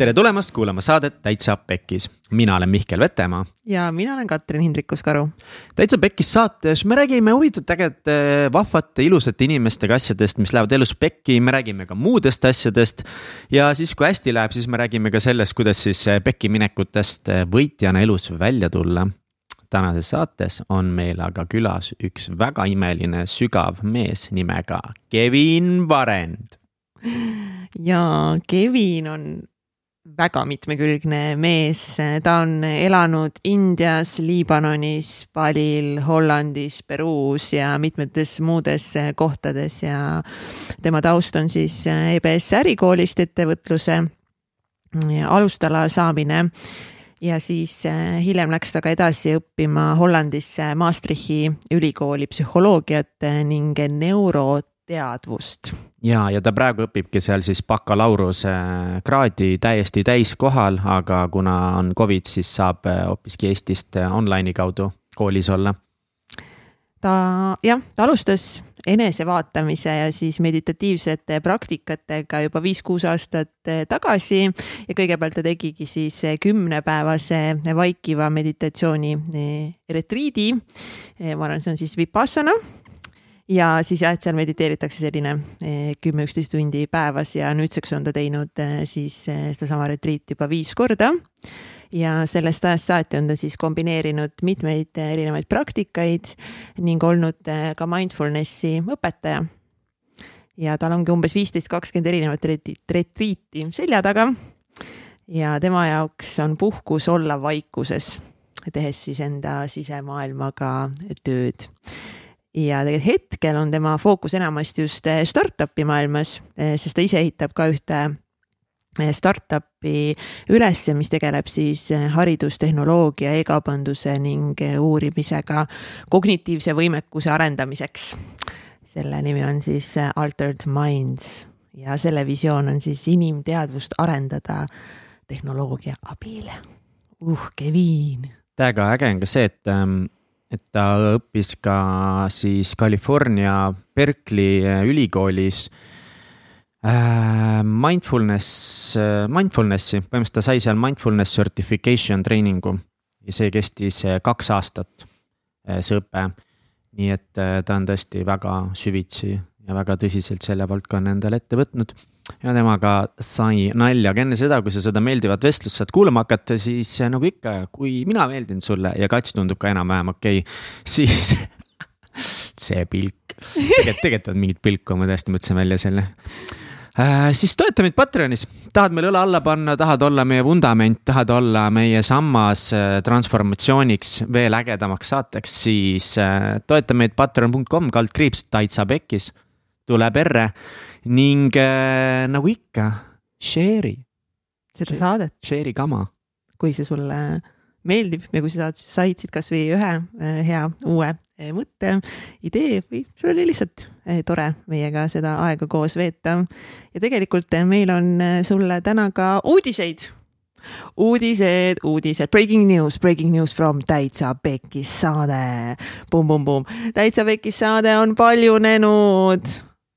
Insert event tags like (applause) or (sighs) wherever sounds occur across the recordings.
tere tulemast kuulama saadet Täitsa Pekkis. mina olen Mihkel Vetemaa. ja mina olen Katrin Hindrikus-Karu. täitsa Pekkis saates me räägime huvitavate, ägedate, vahvate, ilusate inimestega asjadest, mis lähevad elus pekki, me räägime ka muudest asjadest. ja siis, kui hästi läheb, siis me räägime ka sellest, kuidas siis pekki minekutest võitjana elus välja tulla tänases saates on meil aga külas üks väga imeline sügav mees nimega Kevin Varend. ja Kevin on väga mitmekülgne mees, ta on elanud Indias, Liibanonis, Balil, Hollandis, Peruus ja mitmetes muudes kohtades ja tema taust on siis EBS ärikoolist ettevõtluse alustala saamine. Ja siis hiljem läks ta ka edasi õppima Hollandisse Maastrichti ülikooli psühholoogiat ning neuroteadvust ja, ja ta praegu õpibki seal siis bakalaureusekraadi täiesti täiskohal, aga kuna on Covid, siis saab äh, hoopiski Eestist äh, online'i kaudu koolis olla. ta jah, ta alustas enesevaatamise ja siis meditatiivsete praktikatega juba viis-kuus aastat äh, tagasi ja kõigepealt ta tegigi siis kümnepäevase vaikiva meditatsiooni retriidi. ma arvan, see on siis Vipassana ja siis jah, et seal mediteeritakse selline eh, kümme-üksteist tundi päevas ja nüüdseks on ta teinud eh, siis eh, sedasama retriiti juba viis korda. ja sellest ajast saati on ta siis kombineerinud mitmeid erinevaid praktikaid ning olnud ka mindfulness'i õpetaja. ja tal ongi umbes viisteist, kakskümmend erinevat retriiti selja taga. ja tema jaoks on puhkus olla vaikuses, tehes siis enda sisemaailmaga tööd ja tegelikult hetkel on tema fookus enamasti just eh, startup'i maailmas, eh, sest ta ise ehitab ka ühte eh, startup'i üles, mis tegeleb siis haridustehnoloogia e, e-kaubanduse ning uurimisega kognitiivse võimekuse arendamiseks. selle nimi on siis Altered Minds ja selle visioon on siis inimteadvust arendada tehnoloogia abil. uh, Kevin. täiega äge on ka see, et ähm et ta õppis ka siis California Berkeley äh, ülikoolis äh, mindfulness, äh, mindfulnessi, põhimõtteliselt ta sai seal mindfulness certification treeningu ja see kestis kaks aastat, see õpe. nii et ta on tõesti väga süvitsi ja väga tõsiselt selle valdkonna endale ette võtnud ja temaga sai nalja, aga enne seda, kui sa seda meeldivat vestlust saad kuulama hakata, siis nagu ikka, kui mina meeldin sulle ja Kats tundub ka enam-vähem okei okay,, (laughs) siis (laughs) see pilk, tegelikult, tegelikult on mingit pilku, ma tõesti mõtlesin välja selle. Äh,. siis toeta meid Patreonis, tahad meil õla alla panna, tahad olla meie vundament, tahad olla meie sammas äh, transformatsiooniks veel ägedamaks saateks, siis äh, toeta meid patreon.com kaldkriips täitsa pekkis, tule perre ning äh, nagu ikka, share'i. seda saadet. Share'i kama. kui see sulle meeldib ja kui sa saad, said siit kasvõi ühe äh, hea uue äh, mõtte, idee või sul oli lihtsalt äh, tore meiega seda aega koos veeta. ja tegelikult meil on sulle täna ka uudiseid uudised, uudised, breaking news, breaking news from Täitsa Pekkis saade. Pumm-pumm-pumm, Täitsa Pekkis saade on paljunenud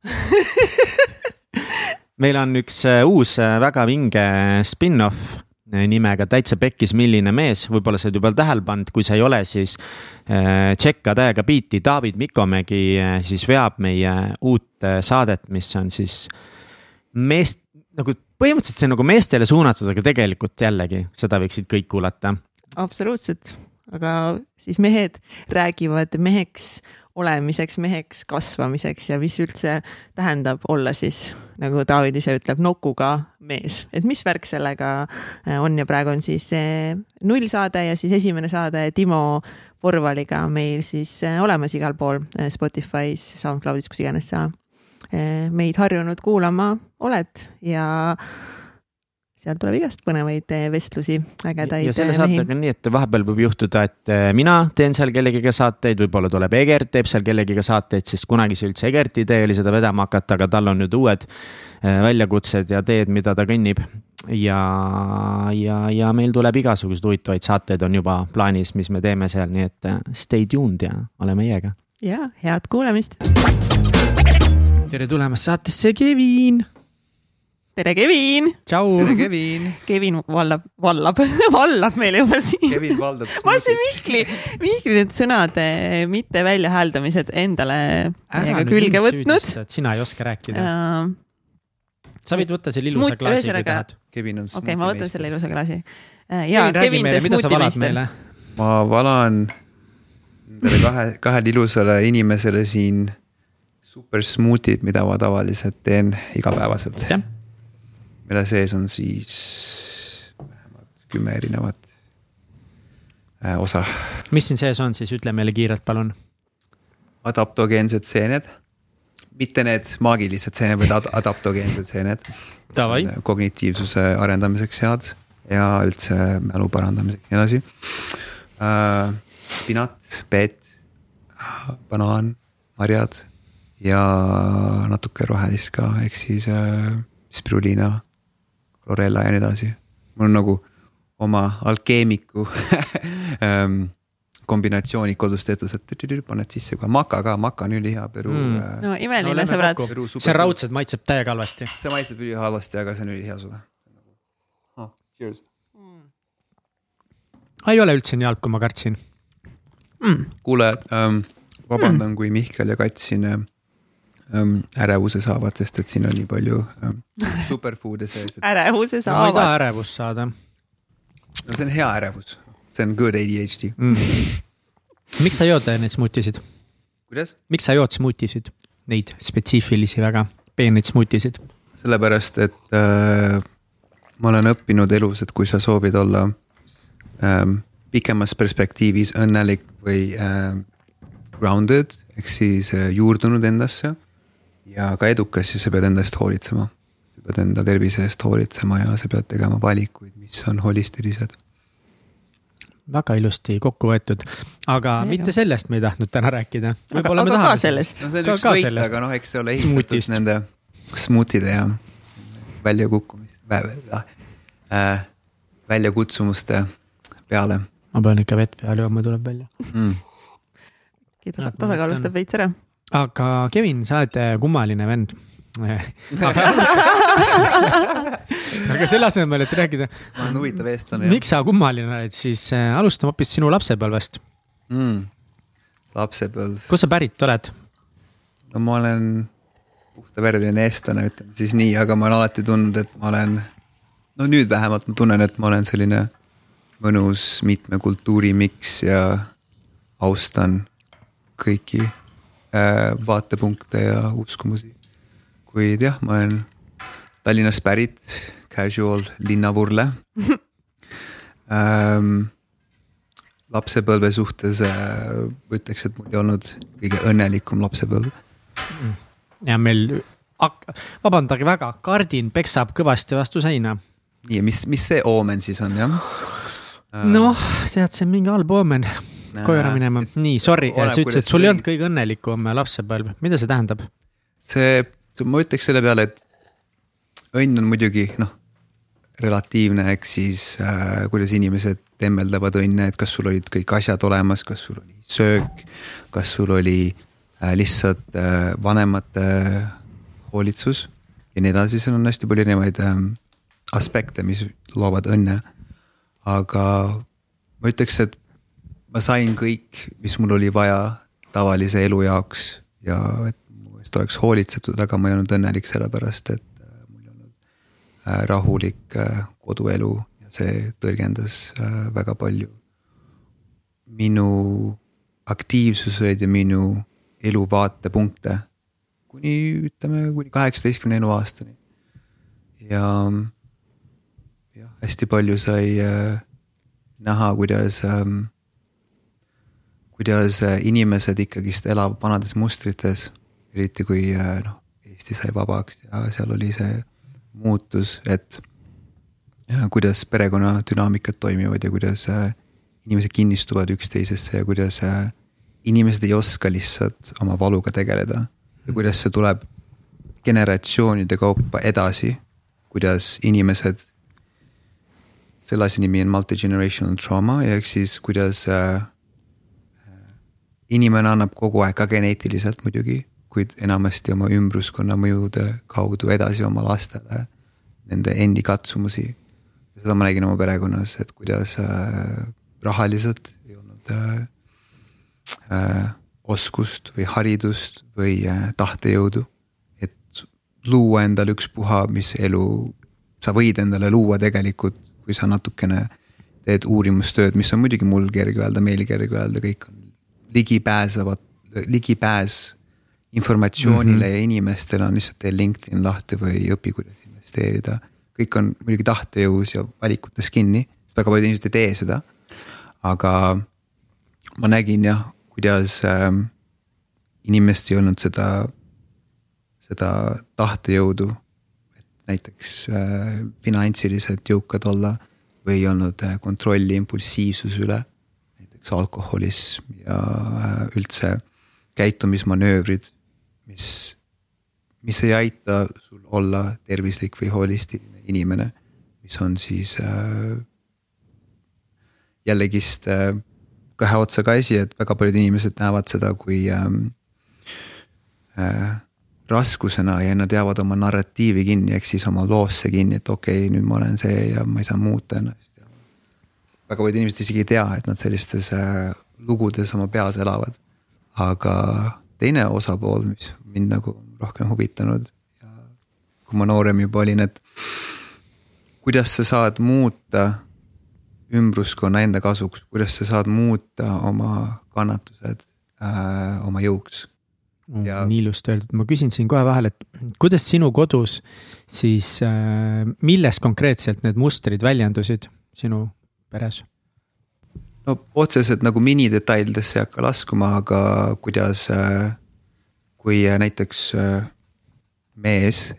(laughs) meil on üks äh, uus äh, väga vinge spin-off äh, nimega Täitsa Pekkis, milline mees, võib-olla sa oled juba tähele pannud, kui sa ei ole, siis tšekka täiega biiti, David Mikomägi siis veab meie uut saadet, mis on siis meest, nagu põhimõtteliselt see on nagu meestele suunatud, aga tegelikult jällegi seda võiksid kõik kuulata. absoluutselt, aga siis mehed räägivad meheks olemiseks, meheks kasvamiseks ja mis üldse tähendab olla siis, nagu David ise ütleb, nokuga mees, et mis värk sellega äh, on? Ja praegu on siis see nullsaade ja siis esimene saade Timo Porvaliga meil siis äh, olemas igal pool äh, Spotify's, SoundCloudis, kus iganes sa meid harjunud kuulama oled. Ja seal tuleb igast põnevaid eh, vestlusi, ägedaid. ja selle eh, saatega on nii, et vahepeal võib juhtuda, et eh, mina teen seal kellegiga saateid, võib-olla tuleb Egert, teeb seal kellegiga saateid, sest kunagi see üldse Egerti idee oli seda vedama hakata, aga tal on nüüd uued väljakutsed ja teed, mida ta kõnnib. ja, ja, ja meil tuleb igasuguseid huvitavaid saateid on juba plaanis, mis me teeme seal, nii et stay tuned ja ole meiega. ja head kuulamist. tere tulemast saatesse, Kevin tere, Kevin. tšau. tere, Kevin. Kevin vallab, vallab, (laughs) vallab meile juba siin. Kevin valdab. ma see Mihkli, Mihkli need sõnade mitte väljahääldamised endale meiega külge võtnud. sina ei oska rääkida. okei, sa võid võtta selle ilusa klaasi, kui tahad. Kevin on ma võtan selle. ilusa klaasi. ja Kevin, valad smuutimeister ma valan nendele kahe, kahele ilusale inimesele siin super smuutid, mida ma tavaliselt teen igapäevaselt. jah, mille sees on siis vähemalt kümme erinevat äh, osa. mis siin sees on siis, ütle meile kiirelt, palun. adaptogeensed seened, mitte need maagilised seened, vaid ad adaptogeensed seened. Kognitiivsuse arendamiseks head ja üldse mälu parandamiseks ja nii edasi äh,. spinat, peet, banaan, marjad ja natuke rohelist ka, ehk siis äh, spiruliina, chlorella ja nii edasi. mul on nagu oma alkeemiku (laughs) ähm, kombinatsioonid kodus tehtud, et tüdüdü, paned sisse kohe maka ka, maka on ülihea Peru Mm. mm.. no No imeline lähme sõbrad. see raudselt maitseb täiega halvasti. see maitseb ülihalvasti, aga see on ülihea sulle oh,. Cheers. ei ole üldse nii halb, kui ma kartsin. kuulajad ähm,, vabandan, kui Mihkel ja Kats siin ähm, ärevuse saavad, sest et siin on nii palju (laughs) superfood'e sees, et ärevuse ma ei taha saavad. ärevust saada no see on hea ärevus, see on good ADHD. mm. (laughs) miks sa jood neid smuutisid, kuidas? miks sa jood smuutisid, neid spetsiifilisi väga peeneid smuutisid? sellepärast, et äh, ma olen õppinud elus, et kui sa soovid olla ähm, pikemas perspektiivis õnnelik või äh, grounded ehk siis äh, juurdunud endasse ja ka edukas, siis sa pead enda eest hoolitsema. sa pead enda tervise eest hoolitsema ja sa pead tegema valikuid, mis on holistilised. väga ilusti kokku võetud, aga Täiega. mitte sellest me ei tahtnud täna rääkida. aga, aga ka. sellest. no see on Ka- üks ka võit, aga noh, eks see ole Smootist. ehitatud nende smuutide ja väljakukkumist äh,, väljakutsumuste peale ma pean ikka vett peale jooma, tuleb välja. mm.. tasa, tasakaalustab veits ära. Aga Kevin, sa oled äh, kummaline vend. (laughs) aga selle asemel, et rääkida, ma olen huvitav eestlane. miks sa kummaline oled, siis äh, alustame hoopis sinu lapsepõlvest. mm.? lapsepõlv, kust sa pärit oled? no ma olen puhtavereline eestlane, ütleme siis nii, aga ma olen alati tundnud, et ma olen. no nüüd vähemalt ma tunnen, et ma olen selline mõnus mitme kultuuri miks ja austan kõiki vaatepunkte ja uskumusi. kuid jah, ma olen Tallinnast pärit, casual linnavurle (laughs) ähm,. lapsepõlve suhtes äh, ütleks, et mul ei olnud kõige õnnelikum lapsepõlv. ja meil, vabandage väga, kardin peksab kõvasti vastu seina. nii, mis, mis see oomen siis on jah? noh, tead, see on mingi halb oomen, koju ära minema. nii, sorry, sa ütlesid, et sul ei olnud kõige õnnelikum lapsepõlv, mida see tähendab? see, ma ütleks selle peale, et õnn on muidugi noh, relatiivne, ehk siis äh, kuidas inimesed tembeldavad õnne, et kas sul olid kõik asjad olemas, kas sul oli söök, kas sul oli äh, lihtsalt äh, vanemate hoolitsus ja nii edasi, seal on hästi palju erinevaid äh, aspekte, mis loovad õnne. aga ma ütleks, et ma sain kõik, mis mul oli vaja tavalise elu jaoks ja et mu eest oleks hoolitsetud, aga ma ei olnud õnnelik sellepärast, et äh, mul ei olnud äh, rahulik äh, koduelu ja see tõlgendas väga palju minu aktiivsuseid ja minu elu vaatepunkte kuni ütleme, kuni kaheksateistkümne eluaastani. ja jah, hästi palju sai äh, näha, kuidas ähm, kuidas äh, inimesed ikkagist elavad vanades mustrites, eriti kui äh, noh, Eesti sai vabaks ja seal oli see muutus, et ja kuidas perekonna dünaamikad toimivad ja kuidas äh, inimesed kinnistuvad üksteisesse ja kuidas äh, inimesed ei oska lihtsalt oma valuga tegeleda. Ja kuidas see tuleb generatsioonide kaupa edasi, kuidas inimesed selle asja nimi on multi-generational trauma ja ehk siis kuidas äh, inimene annab kogu aeg ka geneetiliselt muidugi, kuid enamasti oma ümbruskonna mõjude kaudu edasi oma lastele nende endi katsumusi. seda ma nägin oma perekonnas, et kuidas äh, rahaliselt ei olnud äh, äh, oskust või haridust või äh, tahtejõudu. et luua endale ükspuha, mis elu sa võid endale luua tegelikult, kui sa natukene teed uurimustööd, mis on muidugi mul kerge öelda, meil kerge öelda, kõik on ligipääsevad, ligipääs informatsioonile mm -hmm. ja inimestele on lihtsalt tee LinkedIn lahti või õpi, kuidas investeerida. kõik on muidugi tahtejõus ja valikutes kinni, sest väga paljud inimesed ei tee seda. aga ma nägin jah, kuidas äh, inimestel ei olnud seda, seda tahtejõudu. et näiteks äh, finantsiliselt jõukad olla või ei olnud äh, kontrolli impulsiivsuse üle näiteks alkoholism ja äh, üldse käitumismanöövrid, mis, mis ei aita sul olla tervislik või holistiline inimene, mis on siis äh, jällegist äh, kahe otsaga asi, et väga paljud inimesed näevad seda kui ähm, äh, raskusena ja nad jäävad oma narratiivi kinni, ehk siis oma loosse kinni, et okei okay,, nüüd ma olen see ja ma ei saa muuta ennast väga paljud inimesed isegi ei tea, et nad sellistes äh, lugudes oma peas elavad. aga teine osapool, mis mind nagu rohkem huvitanud ja kui ma noorem juba olin, et kuidas sa saad muuta ümbruskonna enda kasuks, kuidas sa saad muuta oma kannatused äh, oma jõuks ja.... nii ilusti öeldud, ma küsin siin kohe vahele, et kuidas sinu kodus siis äh,, milles konkreetselt need mustrid väljendusid sinu peres? no otseselt nagu minidetailidesse ei hakka laskuma, aga kuidas, äh, kui äh, näiteks äh, mees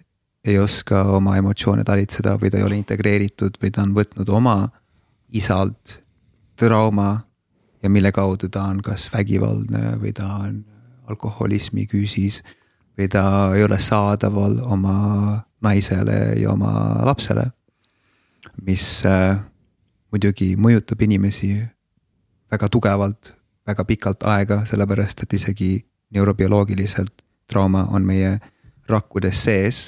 ei oska oma emotsioone talitseda või ta ei ole integreeritud või ta on võtnud oma isalt trauma ja mille kaudu ta on kas vägivaldne või ta on alkoholismi küüsis või ta ei ole saadaval oma naisele ja oma lapsele. mis muidugi mõjutab inimesi väga tugevalt, väga pikalt aega, sellepärast et isegi neurobioloogiliselt trauma on meie rakkudes sees.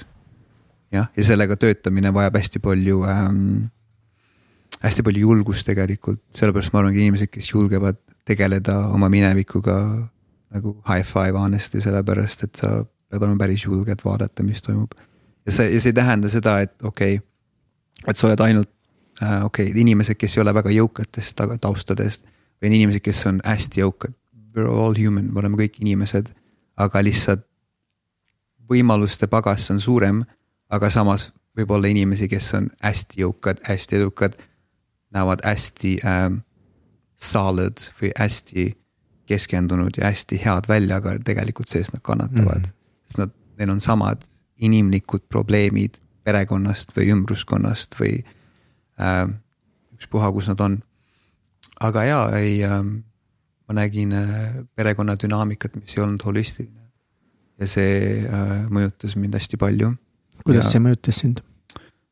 jah, ja sellega töötamine vajab hästi palju ähm,, hästi palju julgust tegelikult, sellepärast ma arvangi inimesed, kes julgevad tegeleda oma minevikuga nagu high five honestly, sellepärast et sa pead olema päris julge, et vaadata, mis toimub. ja see, ja see ei tähenda seda, et okei okay,, et sa oled ainult okei okay,, inimesed, kes ei ole väga jõukatest taustadest või on inimesed, kes on hästi jõukad. We are all human, me oleme kõik inimesed, aga lihtsalt võimaluste pagas on suurem, aga samas võib olla inimesi, kes on hästi jõukad, hästi edukad, näevad hästi ähm, solid või hästi keskendunud ja hästi head välja, aga tegelikult sees nad kannatavad mm. -hmm. sest nad, neil on samad inimlikud probleemid perekonnast või ümbruskonnast või äh, ükspuha, kus nad on. aga jaa, ei äh,, ma nägin äh, perekonna dünaamikat, mis ei olnud holistiline. ja see äh, mõjutas mind hästi palju. kuidas ja, see mõjutas sind?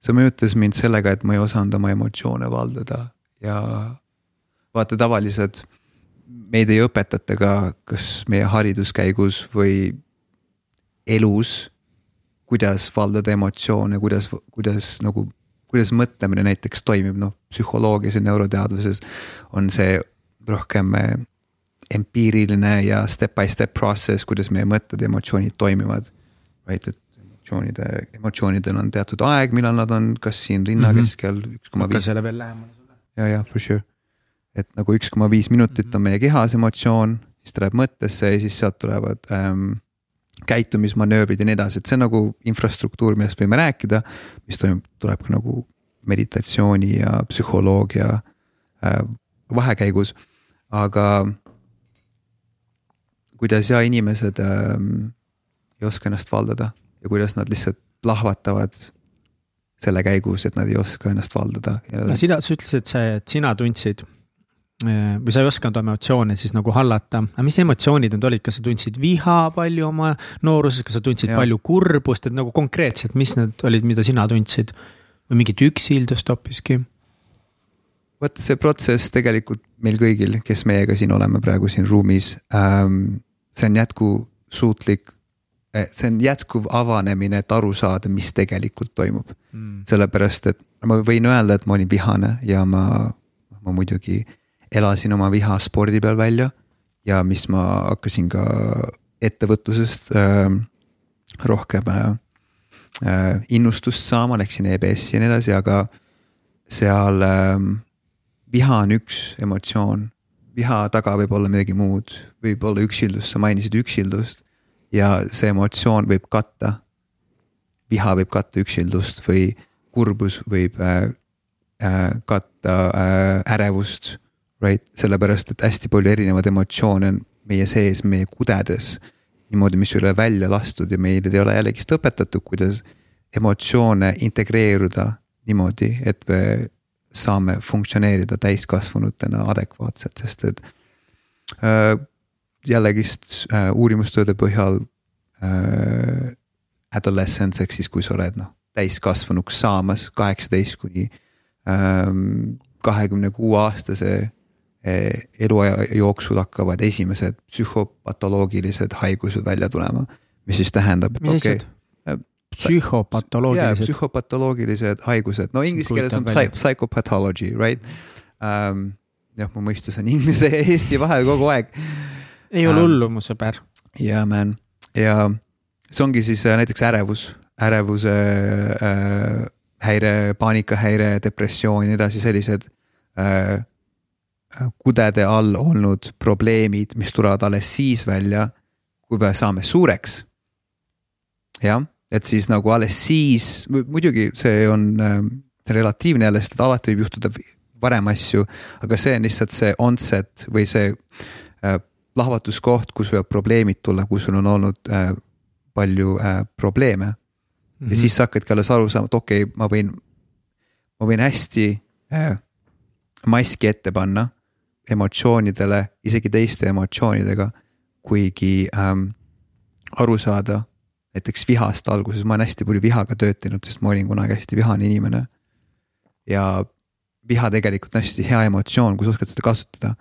see mõjutas mind sellega, et ma ei osanud oma emotsioone valdada ja vaata, tavaliselt meid ei õpetata ka, kas meie hariduskäigus või elus, kuidas valdada emotsioone, kuidas, kuidas nagu kuidas mõtlemine näiteks toimib, noh psühholoogias ja neuroteadvuses on see rohkem eh, empiiriline ja step by step process, kuidas meie mõtted ja emotsioonid toimivad. vaid et emotsioonide, emotsioonidel on teatud aeg, millal nad on, kas siin rinna mm -hmm. keskel üks koma viis. selle veel lähemale sulle. ja, ja for sure. et nagu üks koma viis minutit mm -hmm. on meie kehas emotsioon, siis ta läheb mõttesse ja siis sealt tulevad ähm, käitumismanöövrid ja nii edasi, et see on nagu infrastruktuur, millest võime rääkida. mis toimub, tuleb ka nagu meditatsiooni ja psühholoogia äh, vahekäigus, aga. kuidas ja inimesed äh, ei oska ennast valdada ja kuidas nad lihtsalt plahvatavad selle käigus, et nad ei oska ennast valdada. no sina, sa ütlesid, et sina tundsid või sa ei osanud oma emotsioone siis nagu hallata, aga mis emotsioonid need olid, kas sa tundsid viha palju oma nooruses, kas sa tundsid ja. palju kurbust, et nagu konkreetselt, mis need olid, mida sina tundsid? või mingit üksildust hoopiski? vot see protsess tegelikult meil kõigil, kes meiega siin oleme praegu siin ruumis ähm,, see on jätkusuutlik see on jätkuv avanemine, et aru saada, mis tegelikult toimub mm.. sellepärast, et ma võin öelda, et ma olin vihane ja ma, ma muidugi elasin oma viha spordi peal välja. ja mis ma hakkasin ka ettevõtlusest äh, rohkem äh, äh, innustust saama, läksin EBS-i ja nii edasi, aga seal äh, viha on üks emotsioon. viha taga võib olla midagi muud, võib olla üksildus, sa mainisid üksildust ja see emotsioon võib katta. viha võib katta üksildust või kurbus võib äh, äh, katta äh, ärevust, right, sellepärast et hästi palju erinevaid emotsioone on meie sees, meie kudedes. niimoodi, mis ei ole välja lastud ja meil ei ole jällegist õpetatud, kuidas emotsioone integreeruda niimoodi, et me saame funktsioneerida täiskasvanutena adekvaatselt, sest et äh, jällegist äh, uurimustööde põhjal äh, adolescence ehk siis, kui sa oled noh, täiskasvanuks saamas kaheksateist kuni ähm, kahekümne kuue aastase eluaja jooksul hakkavad esimesed psühhopatoloogilised haigused välja tulema. mis siis tähendab, mis okay, asjad? psühhopatoloogilised. psühhopatoloogilised haigused, no inglise keeles on psy psychopathology, right um,. jah, mu mõistus on inglise ja eesti vahel kogu aeg. ei ole um, hullu, mu sõber. jaa, man, ja see ongi siis äh, näiteks ärevus, ärevuse äh, häire, paanikahäire, depressioon ja nii edasi, sellised äh, kudede all olnud probleemid, mis tulevad alles siis välja, kui me saame suureks. jah et siis nagu alles siis, muidugi see on äh, relatiivne jälle, sest et alati võib juhtuda varem asju, aga see on lihtsalt see onset või see äh, lahvatuskoht, kus võivad probleemid tulla, kui sul on olnud äh, palju äh, probleeme mm. -hmm. ja siis sa hakkadki alles aru saama, et okei okay,, ma võin, ma võin hästi äh, maski ette panna emotsioonidele, isegi teiste emotsioonidega, kuigi ähm, aru saada näiteks vihast alguses, ma olen hästi palju vihaga töötanud, sest ma olin kunagi hästi vihane inimene. ja viha tegelikult on hästi hea emotsioon, kui sa oskad seda kasutada.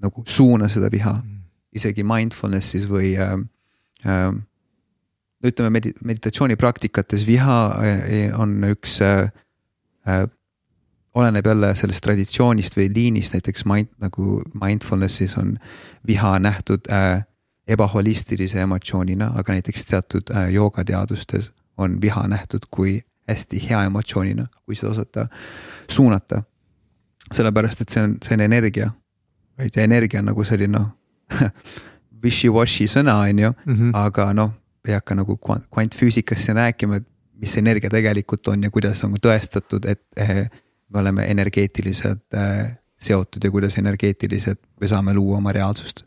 nagu suuna seda viha mm., isegi mindfulness'is või äh, äh, ütleme medi-, meditatsioonipraktikates viha on üks äh, äh, oleneb jälle sellest traditsioonist või liinist, näiteks mind nagu mindfulness'is on viha nähtud äh, ebaholistilise emotsioonina, aga näiteks teatud äh, joogateadustes on viha nähtud kui hästi hea emotsioonina, kui seda osata suunata. sellepärast, et see on, see on energia, vaid energia on nagu selline noh (laughs) wishy-washy sõna, on ju, mhm. aga noh, ei hakka nagu kvantfüüsikast siin rääkima, et mis energia tegelikult on ja kuidas on tõestatud, et eh, me oleme energeetiliselt eh, seotud ja kuidas energeetiliselt me saame luua oma reaalsust.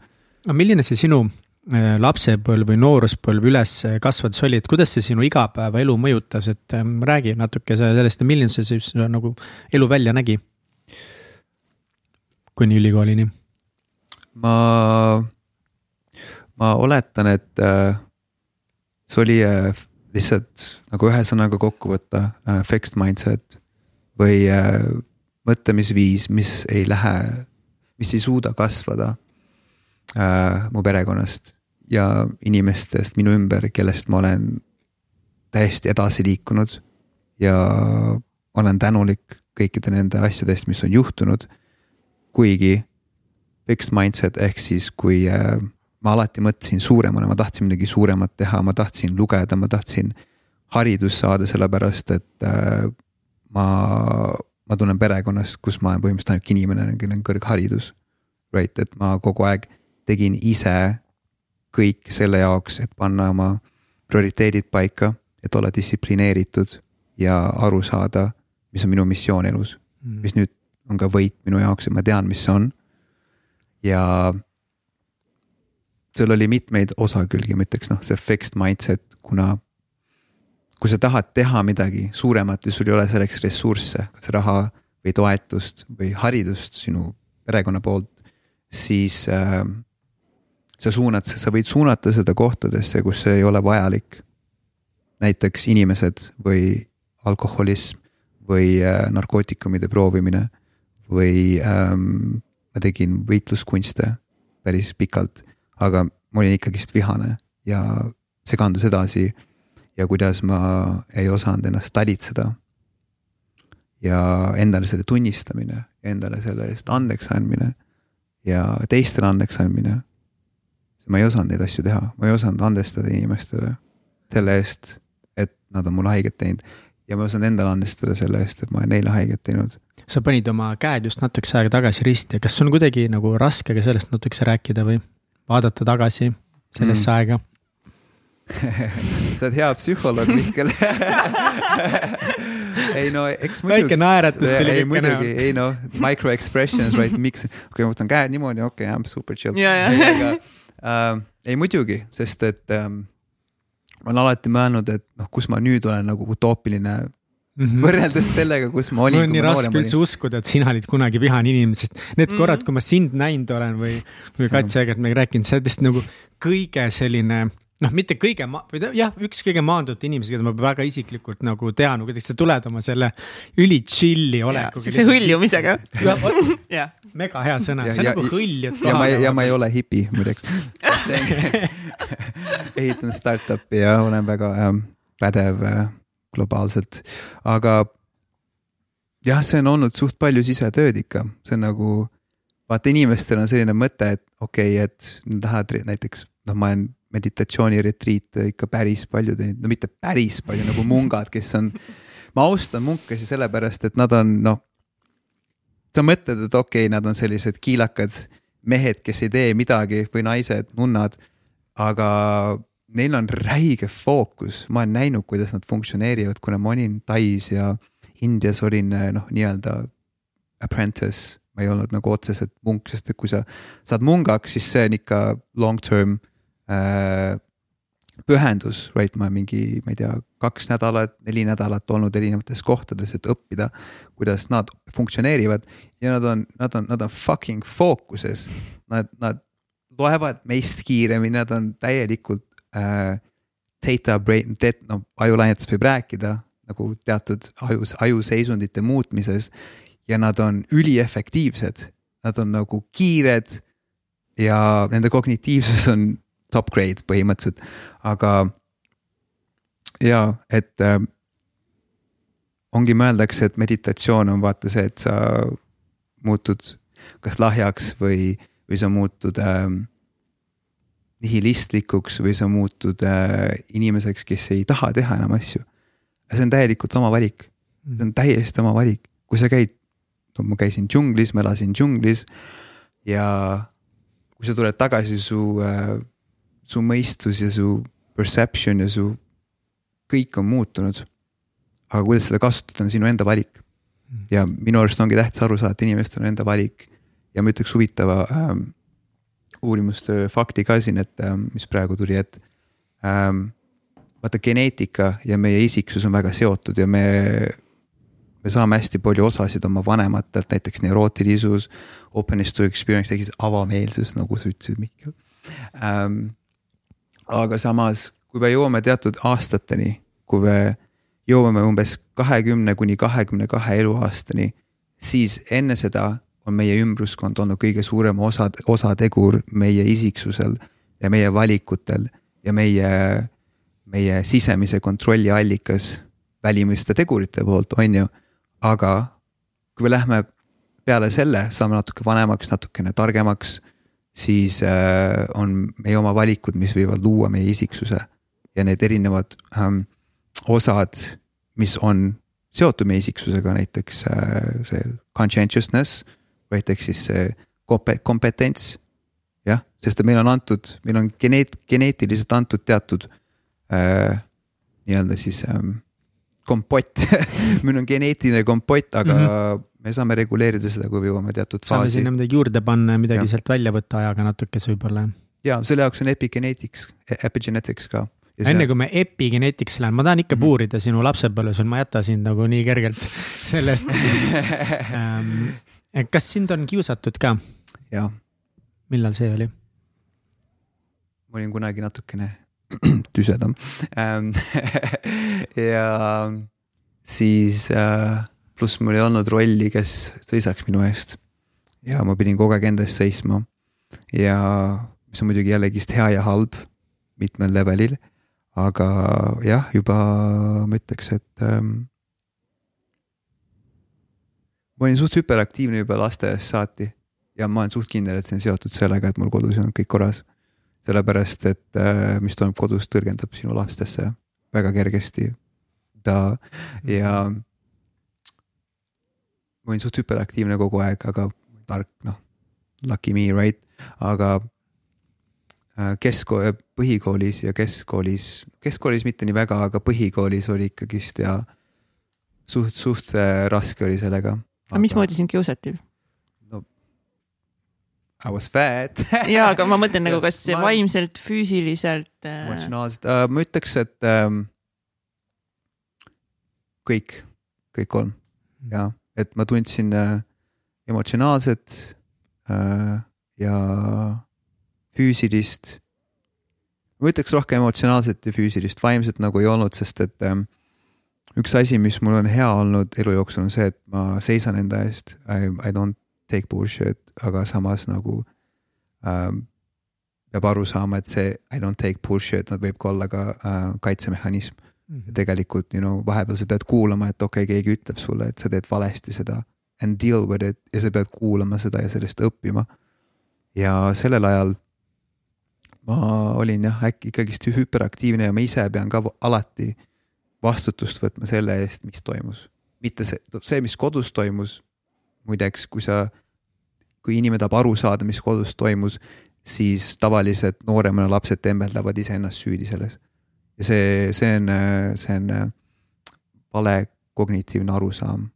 no milline see sinu Äh, lapsepõlv või nooruspõlv üles kasvades oli, et kuidas see sinu igapäevaelu mõjutas, et räägi natuke sellest, milline see siis nagu elu välja nägi? kuni ülikoolini. ma, ma oletan, et äh, see oli äh, lihtsalt nagu ühe sõnaga kokku võtta äh,, fixed mindset või äh, mõtlemisviis, mis ei lähe, mis ei suuda kasvada äh, mu perekonnast ja inimestest minu ümber, kellest ma olen täiesti edasi liikunud. ja olen tänulik kõikide nende asjade eest, mis on juhtunud. kuigi fixed mindset ehk siis, kui äh, ma alati mõtlesin suuremana, ma tahtsin midagi suuremat teha, ma tahtsin lugeda, ma tahtsin haridust saada, sellepärast et äh, ma, ma tunnen perekonnast, kus ma olen põhimõtteliselt ainuke inimene, kellel on kõrgharidus. Right, et ma kogu aeg tegin ise kõik selle jaoks, et panna oma prioriteedid paika, et olla distsiplineeritud ja aru saada, mis on minu missioon elus mm.. mis nüüd on ka võit minu jaoks, et ma tean, mis see on. ja seal oli mitmeid osakülgi, ma ütleks noh, see fixed mindset, kuna kui sa tahad teha midagi suuremat ja sul ei ole selleks ressursse, kas raha või toetust või haridust sinu perekonna poolt, siis äh, sa suunad, sa võid suunata seda kohtadesse, kus see ei ole vajalik. näiteks inimesed või alkoholism või äh, narkootikumide proovimine või ähm, ma tegin võitluskunste päris pikalt, aga ma olin ikkagist vihane ja segandus edasi ja kuidas ma ei osanud ennast talitseda. ja endale selle tunnistamine, endale selle eest andeks andmine ja teistele andeks andmine. ma ei osanud neid asju teha, ma ei osanud andestada inimestele selle eest, et nad on mulle haiget teinud. ja ma ei osanud endale andestada selle eest, et ma olen neile haiget teinud. sa panid oma käed just natukese aega tagasi risti, kas on kuidagi nagu raske ka sellest natukese rääkida või vaadata tagasi sellesse mm. aega? (laughs) sa oled hea psühholoog, Mihkel (laughs) ei no eks muidugi. väike naeratus tuli kõik näha. ei no micro expressions, right, miks, okay,, ma võtan käed niimoodi, okei okay,, I m super chill. aga äh, ei muidugi, sest et ähm, ma olen alati mõelnud, et noh, kus ma nüüd olen nagu utoopiline Mm -hmm. võrreldes sellega, kus ma olin. mul on nii raske üldse uskuda, et sina olid kunagi vihane inimene, sest need mm -hmm. korrad, kui ma sind näinud olen või, või Katja Eegert meiega rääkinud, sa oled lihtsalt nagu kõige selline noh, mitte kõige ma-, või jah, üks kõige maandunud inimesi, keda ma väga isiklikult nagu tean, kuidas sa tuled oma selle üli chill'i olekuga. siukse hõljumisega. (laughs) mega hea sõna, see on nagu hõljud kohale. ja ma, ja ma ei ole hipi muideks (laughs) (laughs) ehitan startup'i ja olen väga äh, pädev äh, globaalselt, aga jah, see on olnud suht palju sisetööd ikka, see on nagu vaata, inimestel on selline mõte, et okei okay,, et nad lähevad näiteks, noh, ma olen meditatsiooniretriite ikka päris palju teinud, no mitte päris palju nagu mungad, kes on. ma austan munkasi sellepärast, et nad on noh. sa mõtled, et okei okay,, nad on sellised kiilakad mehed, kes ei tee midagi või naised, nunnad. aga neil on räige fookus, ma olen näinud, kuidas nad funktsioneerivad, kuna ma olin Tais ja Indias olin noh, nii-öelda apprentice ma ei olnud nagu otseselt munk, sest et kui sa saad mungaks, siis see on ikka long term pühendus, right, ma mingi, ma ei tea, kaks nädalat, neli nädalat olnud erinevates kohtades, et õppida, kuidas nad funktsioneerivad. ja nad on, nad on, nad on fucking fookuses, nad, nad loevad meist kiiremini, nad on täielikult äh, data brain, no ajulainetest võib rääkida nagu teatud ajus, ajuseisundite muutmises. ja nad on üliefektiivsed, nad on nagu kiired ja nende kognitiivsus on top grade põhimõtteliselt, aga ja et äh, ongi mõeldakse, et meditatsioon on vaata see, et sa muutud kas lahjaks või, või sa muutud äh, nihilistlikuks või sa muutud äh, inimeseks, kes ei taha teha enam asju. see on täielikult oma valik, see on täiesti oma valik, kui sa käid, no ma käisin džunglis, ma elasin džunglis ja kui sa tuled tagasi, su äh, su mõistus ja su perception ja su kõik on muutunud. aga kuidas seda kasutada, on sinu enda valik. ja minu arust ongi tähtis aru saada, et inimestel on enda valik. ja ma ütleks huvitava ähm, uurimustöö fakti ka siin, et ähm, mis praegu tuli, et ähm,. vaata geneetika ja meie isiksus on väga seotud ja me me saame hästi palju osasid oma vanematelt, näiteks neurootilisus, openness to experience ehk siis avameelsus, nagu sa ütlesid, Mihkel ähm, aga samas, kui me jõuame teatud aastateni, kui me jõuame umbes kahekümne kuni kahekümne kahe eluaastani, siis enne seda on meie ümbruskond olnud kõige suurem osa, osategur meie isiksusel ja meie valikutel ja meie, meie sisemise kontrolli allikas välimiste tegurite poolt, on ju. aga kui me lähme peale selle, saame natuke vanemaks, natukene targemaks siis äh, on meie oma valikud, mis võivad luua meie isiksuse ja need erinevad ähm, osad, mis on seotud meie isiksusega, näiteks äh, see conscientiousness või näiteks siis see kompetents. jah, sest meil on antud, meil on geneet-, geneetiliselt antud teatud äh, nii-öelda siis ähm, kompott (laughs) meil on geneetiline kompott, aga mm -hmm me saame reguleerida seda, kui me jõuame teatud faasi. saame sinna midagi juurde panna ja midagi ja. sealt välja võtta ajaga natukese võib-olla. ja selle jaoks on epigenetics, epigenetics ka. enne kui me epigenetics läheme, ma tahan ikka mhm. puurida sinu lapsepõlves, ma ei jäta sind nagu nii kergelt (laughs) sellest ähm, kas sind on kiusatud ka? jah. millal see oli? ma olin kunagi natukene (clears throat) tüsedam ähm, (laughs) ja siis äh, pluss mul ei olnud rolli, kes seisaks minu eest. ja ma pidin kogu aeg enda eest seisma. ja mis on muidugi jällegist hea ja halb mitmel levelil. aga jah, juba ma ütleks, et ähm, ma olin suht hüperaktiivne juba lasteaiast saati ja ma olen suht kindel, et see on seotud sellega, et mul kodus olnud kõik korras. Sellepärast, et äh, mis toimub kodus, tõrgendab sinu lastesse väga kergesti. ta ja ma olin suht hüperaktiivne kogu aeg, aga tark, noh, lucky me, right, aga äh, keskkool, põhikoolis ja keskkoolis, keskkoolis mitte nii väga, aga põhikoolis oli ikkagist ja suht, suht äh, raske oli sellega. aga mismoodi sind kiusati? I was fat (laughs) jaa, aga ma mõtlen nagu, kas ma... vaimselt, füüsiliselt äh.... emotsionaalselt uh,, ma ütleks, et um, kõik, kõik kolm ja, et ma tundsin uh, emotsionaalset uh, ja füüsilist. ma ütleks rohkem emotsionaalset ja füüsilist, vaimset nagu ei olnud, sest et um, üks asi, mis mul on hea olnud elu jooksul, on see, et ma seisan enda eest. I, I don't take bullshit, aga samas nagu ähm, peab aru saama, et see I don't take bullshit, nad võib ka olla ka äh, kaitsemehhanism mm. -hmm. tegelikult, you know, vahepeal sa pead kuulama, et okei okay,, keegi ütleb sulle, et sa teed valesti seda. And deal with it ja sa pead kuulama seda ja sellest õppima. ja sellel ajal ma olin jah, äkki ikkagist hüperaktiivne ja ma ise pean ka alati vastutust võtma selle eest, mis toimus. mitte see, see, mis kodus toimus, muideks, kui sa, kui inimene tahab aru saada, mis kodus toimus, siis tavaliselt nooremana lapsed tembeldavad iseennast süüdi selles. ja see, see on, see on vale kognitiivne arusaam.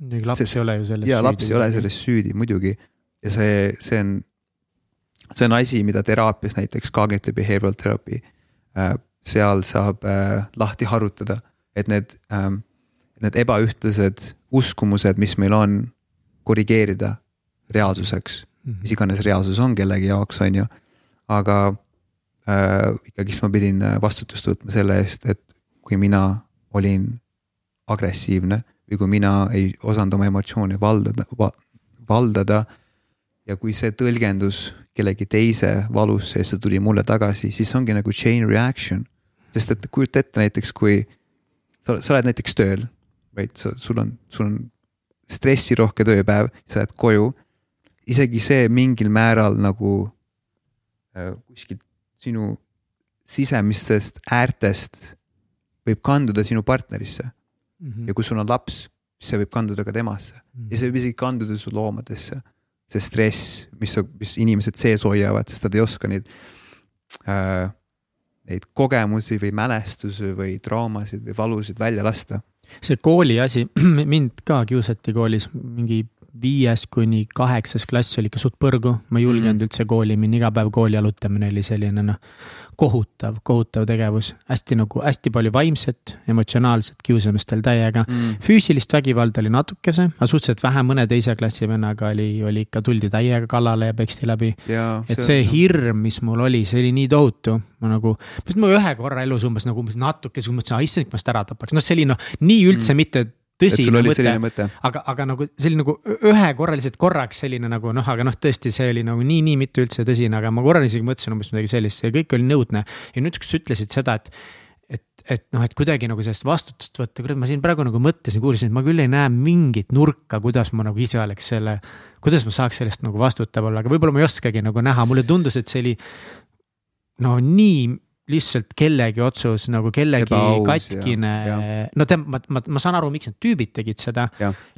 muidugi laps see, ei ole ju selles jaa, laps ei ole selles süüdi, muidugi. ja see, see on, see on asi, mida teraapias näiteks cognitive behavioral therapy äh, seal saab äh, lahti harutada, et need ähm,, need ebaühtlased uskumused, mis meil on, korrigeerida reaalsuseks mm, -hmm. mis iganes reaalsus on kellegi jaoks, on ju. aga äh, ikkagist ma pidin äh, vastutust võtma selle eest, et kui mina olin agressiivne või kui mina ei osanud oma emotsioone valdada va,, valdada. ja kui see tõlgendus kellegi teise valusse ja see tuli mulle tagasi, siis ongi nagu chain reaction. sest et kujuta ette näiteks, kui sa, sa oled näiteks tööl vaid sa, sul on, sul on stressirohke tööpäev, sa lähed koju. Isegi see mingil määral nagu äh, kuskilt sinu sisemistest äärtest võib kanduda sinu partnerisse mm. -hmm. ja kui sul on laps, siis see võib kanduda ka temasse mm -hmm. ja see võib isegi kanduda su loomadesse. see stress, mis, mis inimesed sees hoiavad, sest nad ei oska neid äh,, neid kogemusi või mälestusi või traumasid või valusid välja lasta see kooli asi, (clears throat) mind ka kiusati koolis mingi viies kuni kaheksas klass oli ikka suht põrgu, ma ei julgenud mm üldse kooli minna, iga päev kooli jalutamine oli selline noh kohutav, kohutav tegevus, hästi nagu hästi palju vaimset, emotsionaalset kiusamist oli täiega. Mm.. füüsilist vägivalda oli natukese, aga suhteliselt vähe, mõne teise klassi vennaga oli, oli ikka, tuldi täiega kallale ja peksti läbi. et see on... hirm, mis mul oli, see oli nii tohutu, ma nagu, ma ühe korra elus umbes nagu umbes natukese, mõtlesin, ah issand, kui ma seda ära tapaks, noh, see oli noh, nii üldse mm. mitte tõsine mõte, mõte., aga, aga nagu see oli nagu ühekorraliselt korraks selline nagu noh, aga noh, tõesti, see oli nagu nii, nii mitte üldse tõsine, aga ma korra isegi mõtlesin umbes midagi sellist, see kõik oli nõudne. ja nüüd, kui sa ütlesid seda, et, et, et noh, et kuidagi nagu sellest vastutust võtta, kurat, ma siin praegu nagu mõtlesin, kuulsin, et ma küll ei näe mingit nurka, kuidas ma nagu ise oleks selle. kuidas ma saaks sellest nagu vastutav olla, aga võib-olla ma ei oskagi nagu näha, mulle tundus, et see oli no nii lihtsalt kellegi otsus nagu kellegi Ebaus, katkine, no te, ma, ma, ma saan aru, miks need tüübid tegid seda.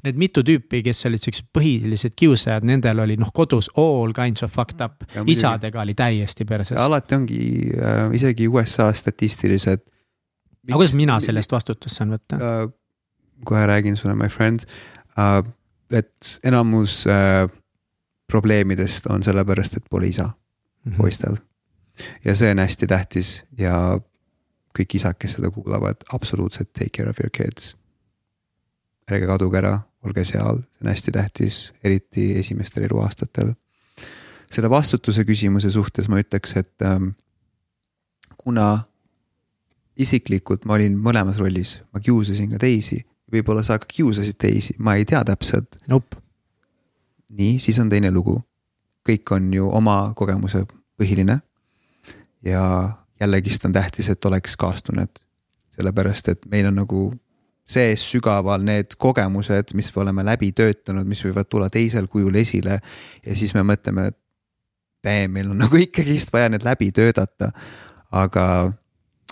Need mitu tüüpi, kes olid siuksed põhilised kiusajad, nendel oli noh, kodus all kinds of fucked up, isadega oli täiesti perses. alati ongi äh, isegi USA statistilised. aga kuidas mina selle eest vastutust saan võtta äh,? kohe räägin sulle, my friend uh,, et enamus uh, probleemidest on sellepärast, et pole isa mm -hmm. poistel ja see on hästi tähtis ja kõik isad, kes seda kuulavad, absoluutselt take care of your kids. ärge kaduge ära, olge seal, see on hästi tähtis, eriti esimestel eluaastatel. selle vastutuse küsimuse suhtes ma ütleks, et ähm, kuna isiklikult ma olin mõlemas rollis, ma kiusasin ka teisi, võib-olla sa ka kiusasid teisi, ma ei tea täpselt nope.. nii, siis on teine lugu. kõik on ju oma kogemuse põhiline ja jällegist on tähtis, et oleks kaastunnet. sellepärast, et meil on nagu sees sügaval need kogemused, mis me oleme läbi töötanud, mis võivad tulla teisel kujul esile. ja siis me mõtleme, et damn, meil on (laughs) nagu ikkagist vaja need läbi töötada. aga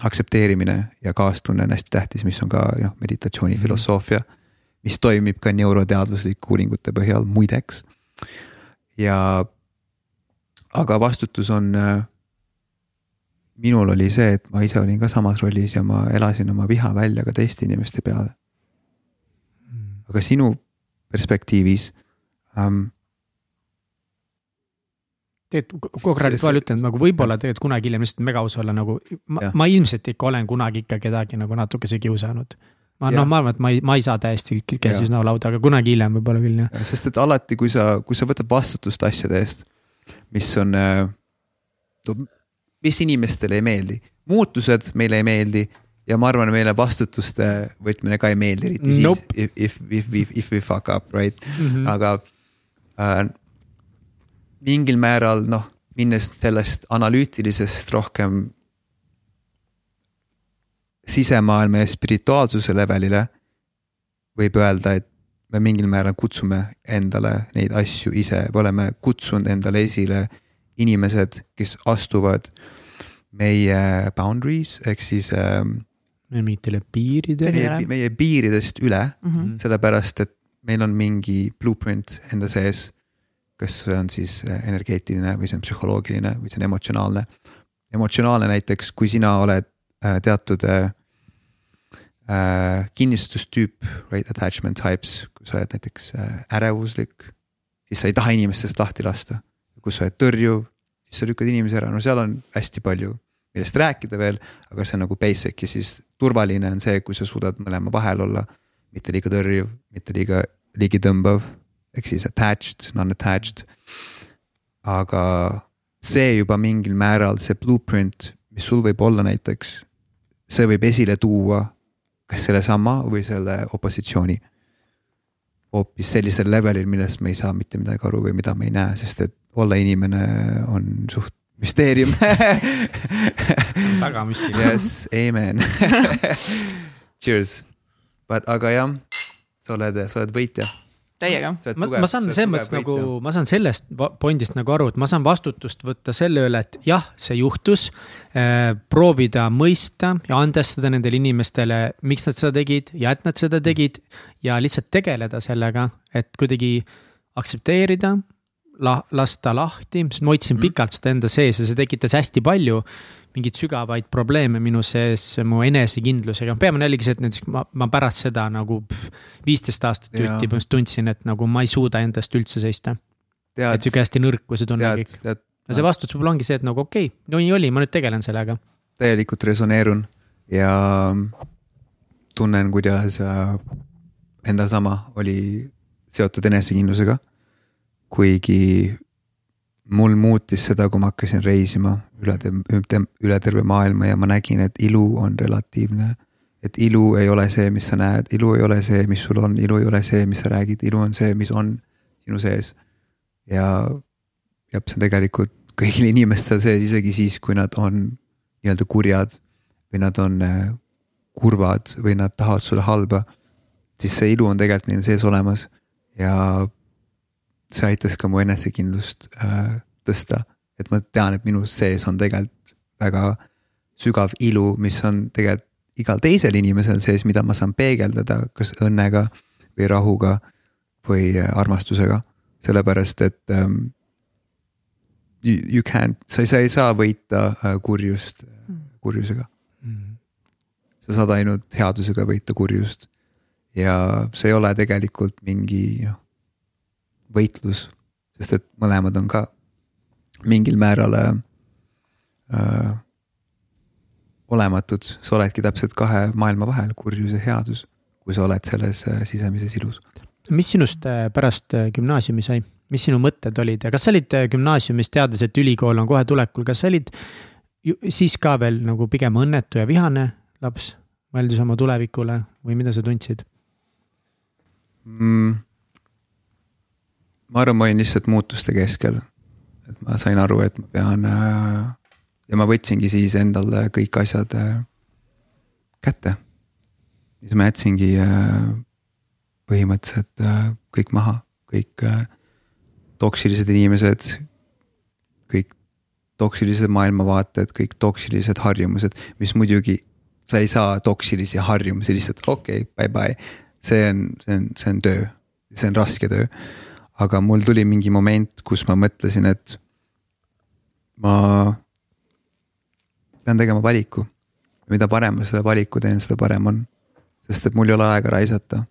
aktsepteerimine ja kaastunne on hästi tähtis, mis on ka noh, meditatsiooni filosoofia. mis toimib ka neuroteaduslike uuringute põhjal muideks. ja aga vastutus on äh, minul oli see, et ma ise olin ka samas rollis ja ma elasin oma viha välja ka teiste inimeste peale. Aga sinu perspektiivis ähm,. tegelikult Kokralit vahel ütlen nagu võib-olla tegelikult kunagi hiljem lihtsalt mega aus olla nagu, ma, ma ilmselt ikka olen kunagi ikka kedagi nagu natukese kiusanud ma noh, ma arvan, et ma ei, ma ei saa täiesti käsi üsna lauda, aga kunagi hiljem võib-olla küll jah ja,. sest et alati, kui sa, kui sa võtad vastutust asjade eest, mis on äh, mis inimestele ei meeldi, muutused meile ei meeldi ja ma arvan, meile vastutuste võtmine ka ei meeldi, eriti nope. siis if, if, if, if we fuck up, right mm, -hmm. aga äh, mingil määral noh, minnes sellest analüütilisest rohkem sisemaailma ja spirituaalsuse levelile, võib öelda, et me mingil määral kutsume endale neid asju ise, me oleme kutsunud endale esile inimesed, kes astuvad meie boundaries ehk siis ähm,. mingitele piiridele. meie, meie piiridest üle mm, -hmm. sellepärast et meil on mingi blueprint enda sees. kas see on siis äh, energeetiline või see on psühholoogiline või see on emotsionaalne. emotsionaalne näiteks, kui sina oled äh, teatud äh, äh, kinnistustüüp, right attachment types, kui sa oled näiteks äh, ärevuslik, siis sa ei taha inimestest lahti lasta kus sa oled tõrjuv, siis sa lükkad inimese ära, no seal on hästi palju, millest rääkida veel, aga see on nagu basic ja siis turvaline on see, kui sa suudad mõlema vahel olla. mitte liiga tõrjuv, mitte liiga ligitõmbav, ehk siis attached, non-attached. aga see juba mingil määral, see blueprint, mis sul võib olla näiteks, see võib esile tuua kas sellesama või selle opositsiooni hoopis sellisel levelil, millest me ei saa mitte midagi aru või mida me ei näe, sest et olla inimene on suht müsteerium (laughs) väga müstiline. Yes, amen (laughs) Cheers, but aga jah, sa oled, sa oled võitja täiega. ma, ma saan selles mõttes nagu, ma saan sellest pointist nagu aru, et ma saan vastutust võtta selle üle, et jah, see juhtus äh,. proovida mõista ja andestada nendele inimestele, miks nad seda tegid ja et nad seda tegid. ja lihtsalt tegeleda sellega, et kuidagi aktsepteerida la-, lasta lahti, sest ma hoidsin mm. pikalt seda enda sees ja see tekitas hästi palju mingeid sügavaid probleeme minu sees mu enesekindlusega, peamine oligi see, et näiteks ma, ma pärast seda nagu viisteist aastat jutti põhimõtteliselt tundsin, et nagu ma ei suuda endast üldse seista. et sihuke hästi nõrkuse tunne kõik. ja see vastus võib-olla ongi see, et nagu okei okay,, no nii oli, ma nüüd tegelen sellega. täielikult resoneerun ja tunnen, kuidas äh, enda sama oli seotud enesekindlusega kuigi mul muutis seda, kui ma hakkasin reisima üle, üle terve maailma ja ma nägin, et ilu on relatiivne. et ilu ei ole see, mis sa näed, ilu ei ole see, mis sul on, ilu ei ole see, mis sa räägid, ilu on see, mis on sinu sees. ja, ja see on tegelikult kõigil inimestel sees, isegi siis, kui nad on nii-öelda kurjad või nad on äh, kurvad või nad tahavad sulle halba. siis see ilu on tegelikult neil sees olemas ja see aitas ka mu enesekindlust äh, tõsta. et ma tean, et minu sees on tegelikult väga sügav ilu, mis on tegelikult igal teisel inimesel sees, mida ma saan peegeldada, kas õnnega või rahuga või äh, armastusega. sellepärast, et um, you, you can't, sa ei, sa ei saa võita uh, kurjust mm. kurjusega mm.. sa saad ainult headusega võita kurjust. ja see ei ole tegelikult mingi noh võitlus, sest et mõlemad on ka mingil määral äh, äh, olematud, sa oledki täpselt kahe maailma vahel, kurjus ja headus, kui sa oled selles äh, sisemises ilus. mis sinust äh, pärast gümnaasiumi sai, mis sinu mõtted olid ja kas sa olid gümnaasiumis, teades, et ülikool on kohe tulekul, kas sa olid siis ka veel nagu pigem õnnetu ja vihane laps, mõeldes oma tulevikule või mida sa tundsid mm,? Ma arvan, ma olin lihtsalt muutuste keskel. et ma sain aru, et ma pean äh, ja ma võtsingi siis endale kõik asjad äh, kätte. siis ma jätsingi äh, põhimõtteliselt kõik maha, kõik toksilised inimesed, kõik toksilised maailmavaated, kõik toksilised harjumused, mis muidugi sa ei saa toksilisi harjumusi lihtsalt okei okay,, bye bye. see on, see on, see on töö, see on raske töö. Aga mul tuli mingi moment, kus ma mõtlesin, et ma pean tegema valiku. mida parem ma seda valiku teen, seda parem on. sest et mul ei ole aega raisata.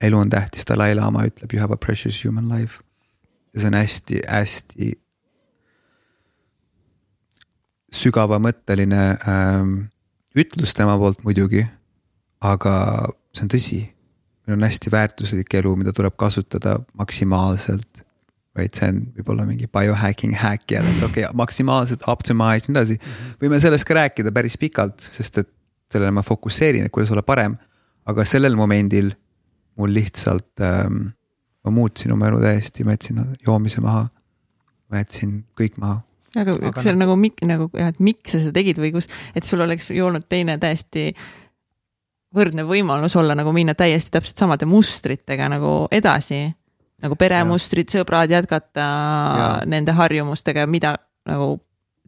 elu on tähtis, Dalai-laama ütleb you have a precious human life. ja see on hästi-hästi sügavamõtteline ähm, ütlus tema poolt muidugi, aga see on tõsi. Meil on hästi väärtuslik elu, mida tuleb kasutada maksimaalselt. vaid see on võib-olla mingi biohacking hack jälle, et okei okay,, maksimaalselt optimize, nii edasi. Võime sellest ka rääkida päris pikalt, sest et sellele ma fokusseerin, et kuidas olla parem. aga sellel momendil mul lihtsalt ähm,, ma muutsin oma elu täiesti, ma jätsin joomise maha. ma jätsin kõik maha aga, aga see on nagu mik-, nagu jah, et miks sa seda tegid või kus, et sul oleks ju olnud teine täiesti võrdne võimalus olla nagu minna täiesti täpselt samade mustritega nagu edasi. nagu peremustrid, sõbrad, jätkata ja. nende harjumustega, mida nagu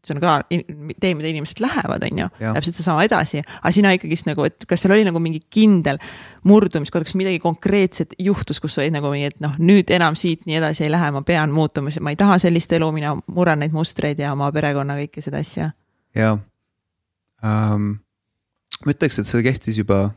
see on ka tee, mida inimesed lähevad, on ju, täpselt seesama edasi, aga sina ikkagist nagu, et kas seal oli nagu mingi kindel murdumiskoht, kas midagi konkreetset juhtus, kus sa olid nagu mingi, et noh, nüüd enam siit nii edasi ei lähe, ma pean muutuma, ma ei taha sellist elu, mina murran neid mustreid ja oma perekonna kõike seda asja. jaa um,, ma ütleks, et see kehtis juba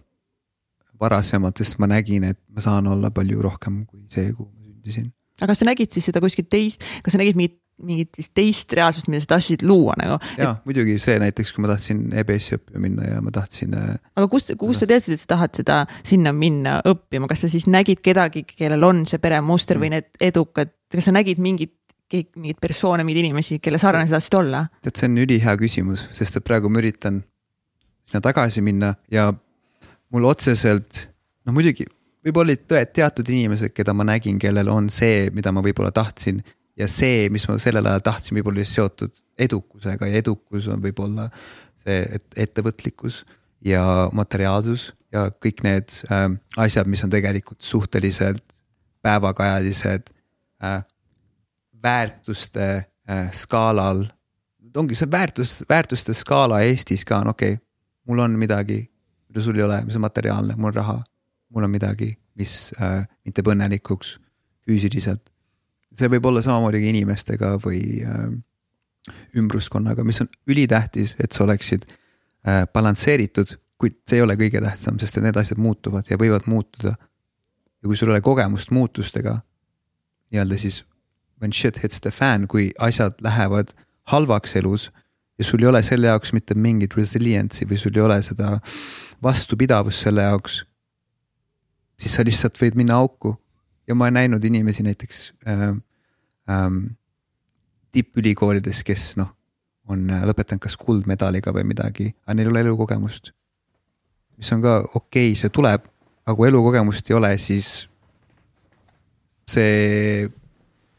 varasemalt, sest ma nägin, et ma saan olla palju rohkem kui see, kuhu ma sündisin. aga kas sa nägid siis seda kuskilt teist, kas sa nägid mingit mingit siis teist reaalsust, mida sa tahtsid luua nagu. jaa et..., muidugi see näiteks, kui ma tahtsin EBS-i õppima minna ja ma tahtsin. Äh, aga kust, kust sa teadsid, et sa tahad seda sinna minna õppima, kas sa siis nägid kedagi, kellel on see peremuster mm. või need edukad, kas sa nägid mingit mingeid persoone, mingeid inimesi, kelle sarnane sa tahtsid olla? tead, see on ülihea küsimus, sest et praegu ma üritan sinna tagasi minna ja mul otseselt, noh muidugi, võib-olla olid teatud inimesed, keda ma nägin, kellel on see, mida ma võib-olla tahtsin ja see, mis ma sellel ajal tahtsin, võib-olla oli seotud edukusega ja edukus on võib-olla see et, ettevõtlikkus ja materiaalsus ja kõik need äh, asjad, mis on tegelikult suhteliselt päevakajalised äh, väärtuste äh, skaalal. ongi see väärtus, väärtuste skaala Eestis ka on okei okay,, mul on midagi, mida sul ei ole, mis on materiaalne, mul on raha, mul on midagi, mis äh, mind teeb õnnelikuks füüsiliselt see võib olla samamoodi ka inimestega või äh, ümbruskonnaga, mis on ülitähtis, et sa oleksid äh, balansseeritud, kuid see ei ole kõige tähtsam, sest et need asjad muutuvad ja võivad muutuda. ja kui sul ei ole kogemust muutustega, nii-öelda siis when shit hits the fan, kui asjad lähevad halvaks elus ja sul ei ole selle jaoks mitte mingit resilience'i või sul ei ole seda vastupidavust selle jaoks, siis sa lihtsalt võid minna auku ja ma olen näinud inimesi näiteks äh, ähm, tippülikoolides, kes noh, on äh, lõpetanud kas kuldmedaliga või midagi, aga neil ei ole elukogemust. mis on ka okei okay,, see tuleb, aga kui elukogemust ei ole, siis see,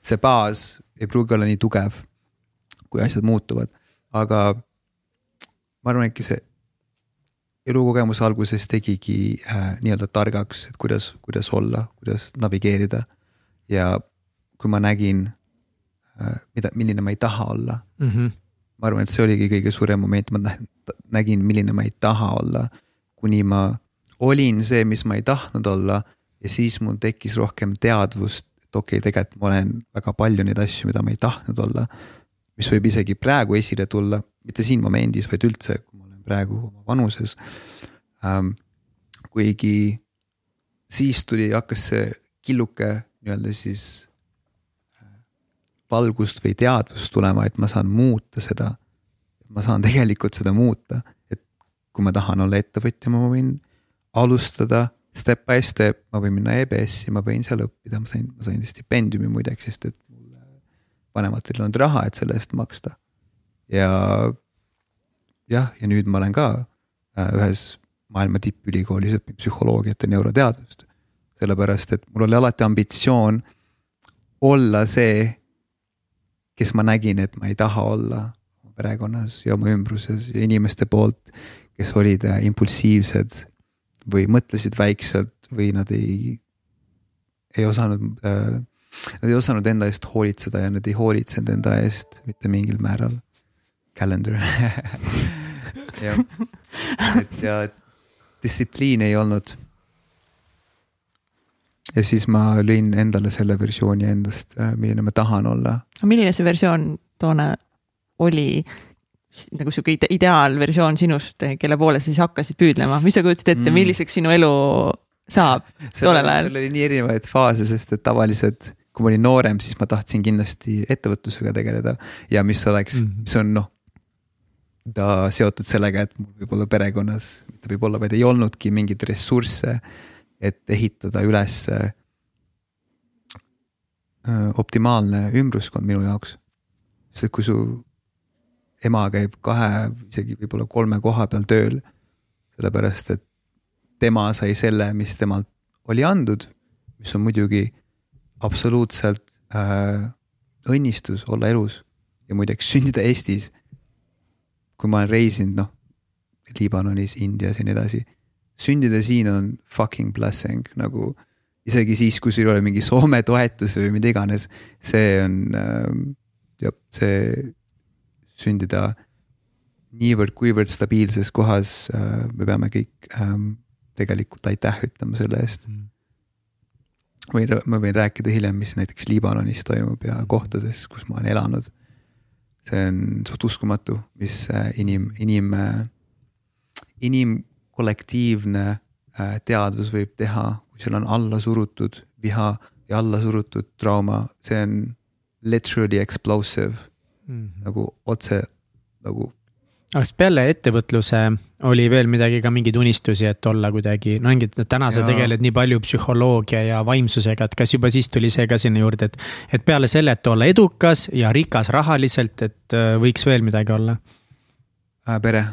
see baas ei pruugi olla nii tugev, kui asjad muutuvad, aga ma arvan, äkki see elukogemus alguses tegigi äh, nii-öelda targaks, et kuidas, kuidas olla, kuidas navigeerida. ja kui ma nägin äh,, mida, milline ma ei taha olla mm. -hmm. ma arvan, et see oligi kõige suurem moment, ma nägin, milline ma ei taha olla. kuni ma olin see, mis ma ei tahtnud olla ja siis mul tekkis rohkem teadvust, et okei okay,, tegelikult ma olen väga palju neid asju, mida ma ei tahtnud olla. mis võib isegi praegu esile tulla, mitte siin momendis, vaid üldse, praegu oma vanuses ähm,. kuigi siis tuli, hakkas see killuke nii-öelda siis äh, valgust või teadvust tulema, et ma saan muuta seda. ma saan (laughs) tegelikult seda muuta, et kui ma tahan olla ettevõtja, ma võin alustada step by step, ma võin minna EBS-i, ma võin seal õppida, ma sain, ma sain stipendiumi muideks, sest et mul vanematel ei olnud raha, et selle eest maksta. ja jah, ja nüüd ma olen ka äh, ühes maailma tippülikoolis õppinud psühholoogiat ja neuroteadust. sellepärast, et mul oli alati ambitsioon olla see, kes ma nägin, et ma ei taha olla. perekonnas ja oma ümbruses ja inimeste poolt, kes olid äh, impulsiivsed või mõtlesid väikselt või nad ei, ei osanud äh,, nad ei osanud enda eest hoolitseda ja nad ei hoolitsenud enda eest mitte mingil määral. Calendar (laughs) jah, et ja distsipliini ei olnud. ja siis ma lõin endale selle versiooni endast, äh, milline ma tahan olla. milline see versioon toona oli? nagu sihuke ide ideaalversioon sinust, kelle poole sa siis hakkasid püüdlema, mis sa kujutasid ette mm., milliseks sinu elu saab tollel ajal? seal oli nii erinevaid faase, sest et tavaliselt kui ma olin noorem, siis ma tahtsin kindlasti ettevõtlusega tegeleda ja mis oleks mm, -hmm. mis on noh. Ta seotud sellega, et mul võib-olla perekonnas, mitte võib-olla, vaid ei olnudki mingeid ressursse, et ehitada üles optimaalne ümbruskond minu jaoks. sest et kui su ema käib kahe, isegi võib-olla kolme koha peal tööl. sellepärast, et tema sai selle, mis temalt oli andud, mis on muidugi absoluutselt äh, õnnistus olla elus ja muideks (laughs) sündida Eestis. Kui ma olen reisinud, noh, Liibanonis, Indias ja nii edasi, sündida siin on fucking blessing nagu isegi siis, kui sul ei ole mingi Soome toetus või mida iganes, see on äh, jah, see sündida niivõrd-kuivõrd stabiilses kohas, äh, me peame kõik ähm, tegelikult aitäh ütlema selle eest mm. või ma võin rääkida hiljem, mis näiteks Liibanonis toimub ja kohtades, kus ma olen elanud. See on suht uskumatu, mis äh, inim, inim, äh, inimkollektiivne teadvus võib teha, kui seal on alla surutud viha ja alla surutud trauma, see on literally explosive mm -hmm. nagu otse nagu. Aga kas peale ettevõtluse oli veel midagi ka mingeid unistusi, et olla kuidagi, no ongi, et täna sa tegeled nii palju psühholoogia ja vaimsusega, et kas juba siis tuli see ka sinna juurde, et. et peale selle, et olla edukas ja rikas rahaliselt, et äh, võiks veel midagi olla äh,? pere,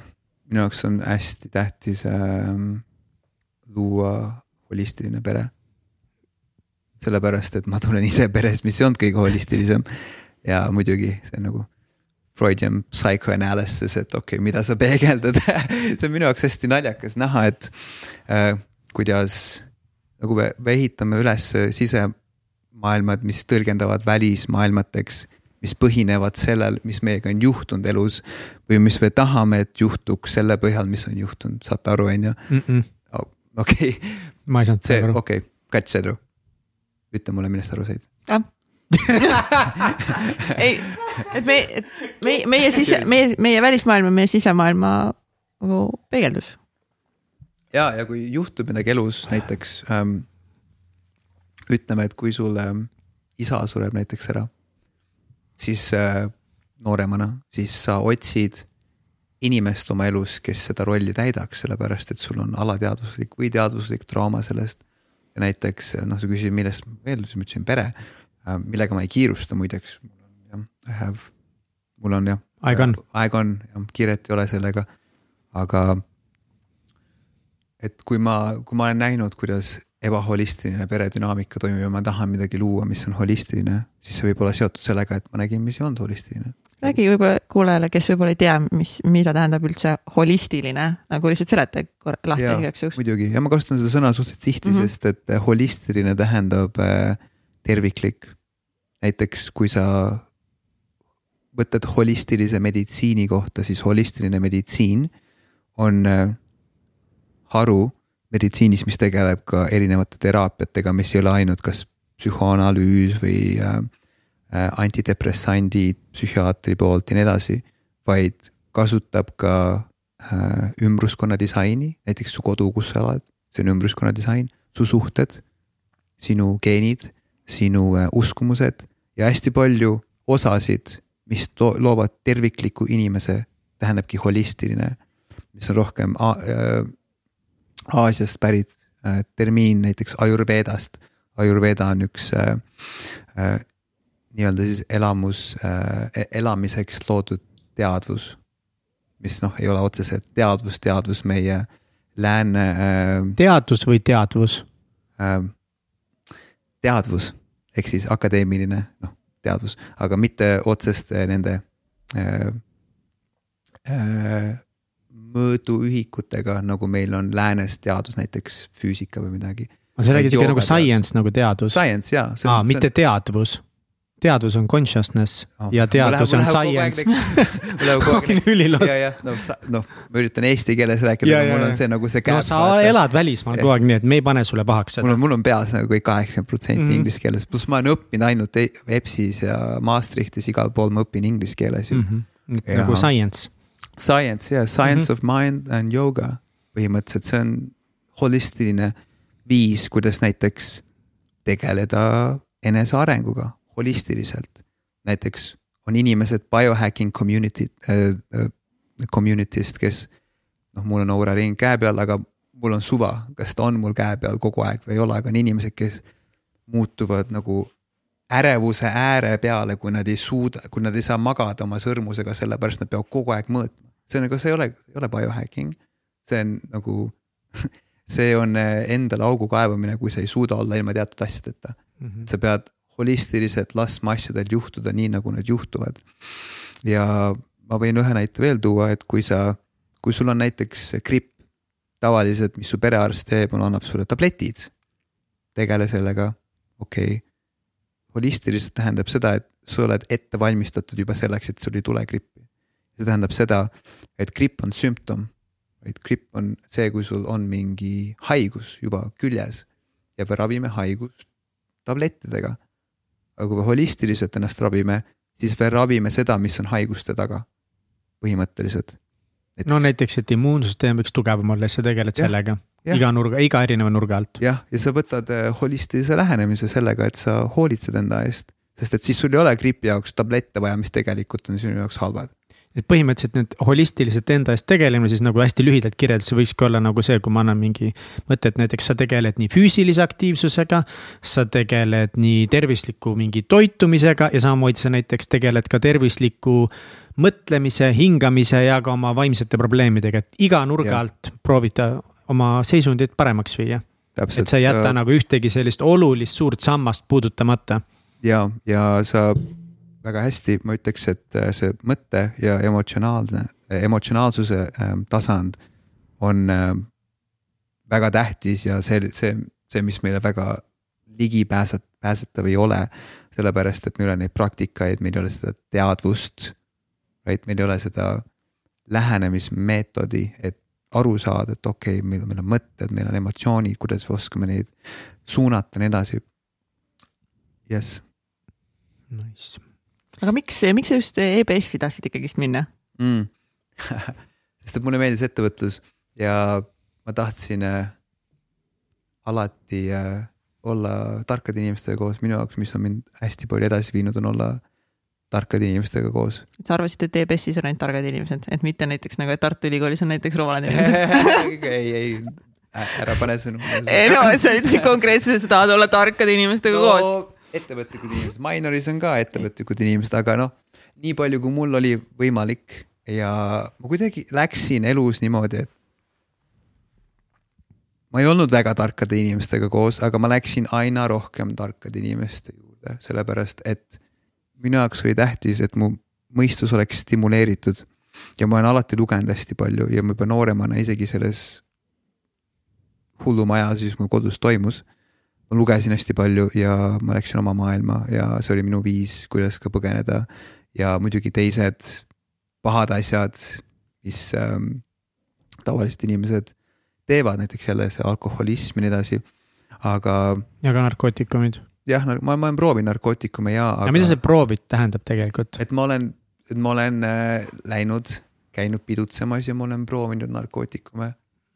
minu jaoks on hästi tähtis äh, luua holistiline pere sellepärast, et ma tulen ise perest, mis ei olnud kõige holistilisem ja muidugi see nagu Freudian psychoanalysis, et okei okay,, mida sa peegeldad (laughs) see on minu jaoks hästi naljakas näha, et äh, kuidas nagu me, me ehitame üles sisemaailmad, mis tõlgendavad välismaailmateks, mis põhinevad sellel, mis meiega on juhtunud elus. või mis me tahame, et juhtuks selle põhjal, mis on juhtunud, saate aru, on ju? okei. ma ei saanud see aru. okei okay,, Kats Sedru, ütle mulle, millest aru said. jah (laughs) ei, et me, et meie, meie sise, meie, meie välismaailm on meie sisemaailma nagu peegeldus. ja, ja kui juhtub midagi elus näiteks ähm,. ütleme, et kui sul ähm, isa sureb näiteks ära, siis äh, nooremana, siis sa otsid inimest oma elus, kes seda rolli täidaks, sellepärast et sul on alateadvuslik või teadvuslik trauma sellest. ja näiteks noh, sa küsisid, millest veel, siis ma ütlesin pere millega ma ei kiirusta muideks. jah, I have, mul on jah. aeg on. aeg on, jah, kiiret ei ole sellega, aga. et kui ma, kui ma olen näinud, kuidas ebaholistiline peredünaamika toimib ja ma tahan midagi luua, mis on holistiline, siis see võib olla seotud sellega, et ma nägin, mis ei olnud holistiline. räägi võib-olla kuulajale, kes võib-olla ei tea, mis, mida tähendab üldse holistiline, nagu lihtsalt seleta lahti igaks juhuks. muidugi ja ma kasutan seda sõna suhteliselt tihti mm, -hmm. sest et holistiline tähendab äh, terviklik näiteks kui sa võtad holistilise meditsiini kohta, siis holistiline meditsiin on äh, haru meditsiinis, mis tegeleb ka erinevate teraapiatega, mis ei ole ainult kas psühhoanalüüs või äh, äh, antidepressandid psühhiaatri poolt ja nii edasi, vaid kasutab ka ümbruskonna disaini, näiteks su kodu, kus sa elad, see on ümbruskonna disain, su suhted, sinu geenid, sinu uskumused ja hästi palju osasid, mis loovad tervikliku inimese, tähendabki holistiline, mis on rohkem äh, Aasiast pärit äh, termiin näiteks Ayurvedast. Ayurveda on üks äh, äh, nii-öelda siis elamus äh,, elamiseks loodud teadvus. mis noh, ei ole otseselt teadvus, teadvus meie lääne äh,. teadus või teadvus äh,? teadvus ehk siis akadeemiline noh, teadvus, aga mitte otseste nende äh, äh, mõõduühikutega, nagu meil on läänes teadus, näiteks füüsika või midagi. aga sa räägid ikka nagu science nagu teadus? Science jaa. aa, mitte teadvus teadus on consciousness oh, ja teadus on science. ma olin ülilost. noh, noh, ma üritan eesti keeles rääkida, aga mul on see nagu see käib. no sa vaata. elad välismaal kogu aeg, nii et me ei pane sulle pahaks seda. mul on, mul on peas nagu kõik kaheksakümmend protsenti mhm. inglise keeles, pluss ma olen õppinud ainult EBS-is ja Maastrichtis, igal pool ma õpin inglise keeles ju mm. -hmm. Ja, nagu science. Science jah yeah,, science mm -hmm. of mind and yoga põhimõtteliselt, see on holistiline viis, kuidas näiteks tegeleda enesearenguga holistiliselt. näiteks on inimesed biohacking community äh,, äh, community'st, kes noh, mul on Aura ring käe peal, aga mul on suva, kas ta on mul käe peal kogu aeg või ei ole, aga on inimesed, kes muutuvad nagu ärevuse ääre peale, kui nad ei suuda, kui nad ei saa magada oma sõrmusega, sellepärast nad peavad kogu aeg mõõtma. see on nagu, see ei ole, ei ole biohacking, see on nagu (laughs) see on äh, endale augu kaevamine, kui sa ei suuda olla ilma teatud asjadeta mm. -hmm. sa pead holistiliselt laskma asjadel juhtuda nii, nagu need juhtuvad. ja ma võin ühe näite veel tuua, et kui sa, kui sul on näiteks gripp, tavaliselt, mis su perearst teeb, on, annab sulle tabletid. tegele sellega, okei okay.. holistiliselt tähendab seda, et sa oled ette valmistatud juba selleks, et sul ei tule grippi. see tähendab seda, et gripp on sümptom, vaid gripp on see, kui sul on mingi haigus juba küljes ja me ravime haigust tablettidega aga kui me holistiliselt ennast ravime, siis me ravime seda, mis on haiguste taga, põhimõtteliselt. no näiteks, et immuunsüsteem võiks tugevam olla, siis sa tegeled ja, sellega ja. iga nurga, iga erineva nurga alt. jah, ja sa võtad äh, holistilise lähenemise sellega, et sa hoolitsed enda eest, sest et siis sul ei ole gripi jaoks tablette vaja, mis tegelikult on sinu jaoks halvad et põhimõtteliselt nüüd holistiliselt enda eest tegelemine, siis nagu hästi lühidalt kirjeldus võikski olla nagu see, kui ma annan mingi mõtte, et näiteks sa tegeled nii füüsilise aktiivsusega. sa tegeled nii tervisliku mingi toitumisega ja samamoodi sa näiteks tegeled ka tervisliku mõtlemise, hingamise ja ka oma vaimsete probleemidega, et iga nurga ja. alt proovida oma seisundit paremaks viia. et sa ei jäta sa... nagu ühtegi sellist olulist suurt sammast puudutamata. ja, ja sa väga hästi, ma ütleks, et äh, see mõtte ja emotsionaalne, emotsionaalsuse ähm, tasand on ähm, väga tähtis ja see, see, see, mis meile väga ligipääset-, pääsetav ei ole. sellepärast, et meil ei ole neid praktikaid, meil ei ole seda teadvust, vaid meil ei ole seda lähenemismeetodi, et aru saada, et okei okay,, meil, meil on mõtted, meil on emotsioonid, kuidas me oskame neid suunata ja nii edasi. jess. Nice aga miks, miks sa just EBS-i tahtsid ikkagist minna mm. (laughs) sest et mulle meeldis ettevõtlus ja ma tahtsin äh, alati äh, olla tarkade inimestega koos, minu jaoks, mis on mind hästi palju edasi viinud, on olla tarkade inimestega koos. sa arvasid, et EBS-is on ainult targad inimesed, et mitte näiteks nagu, et Tartu Ülikoolis on näiteks rumalad inimesed (laughs) ei, ei, ära pane sõnu. ei no sa ütlesid konkreetselt, et sa tahad olla tarkade inimestega no, koos ettevõtlikud inimesed, Minoris on ka ettevõtlikud inimesed, aga noh, nii palju, kui mul oli võimalik ja ma kuidagi läksin elus niimoodi, et. ma ei olnud väga tarkade inimestega koos, aga ma läksin aina rohkem tarkade inimeste juurde, sellepärast et minu jaoks oli tähtis, et mu mõistus oleks stimuleeritud. ja ma olen alati lugenud hästi palju ja ma juba nooremana isegi selles hullumajas, mis mul kodus toimus ma lugesin hästi palju ja ma läksin oma maailma ja see oli minu viis, kuidas ka põgeneda. ja muidugi teised pahad asjad, mis ähm, tavalised inimesed teevad, näiteks jälle see alkoholism ja nii edasi, aga. ja ka narkootikumid. jah, ma, ma olen proovinud narkootikume ja. aga mida see proovid tähendab tegelikult? et ma olen, et ma olen äh, läinud, käinud pidutsemas ja ma olen proovinud narkootikume.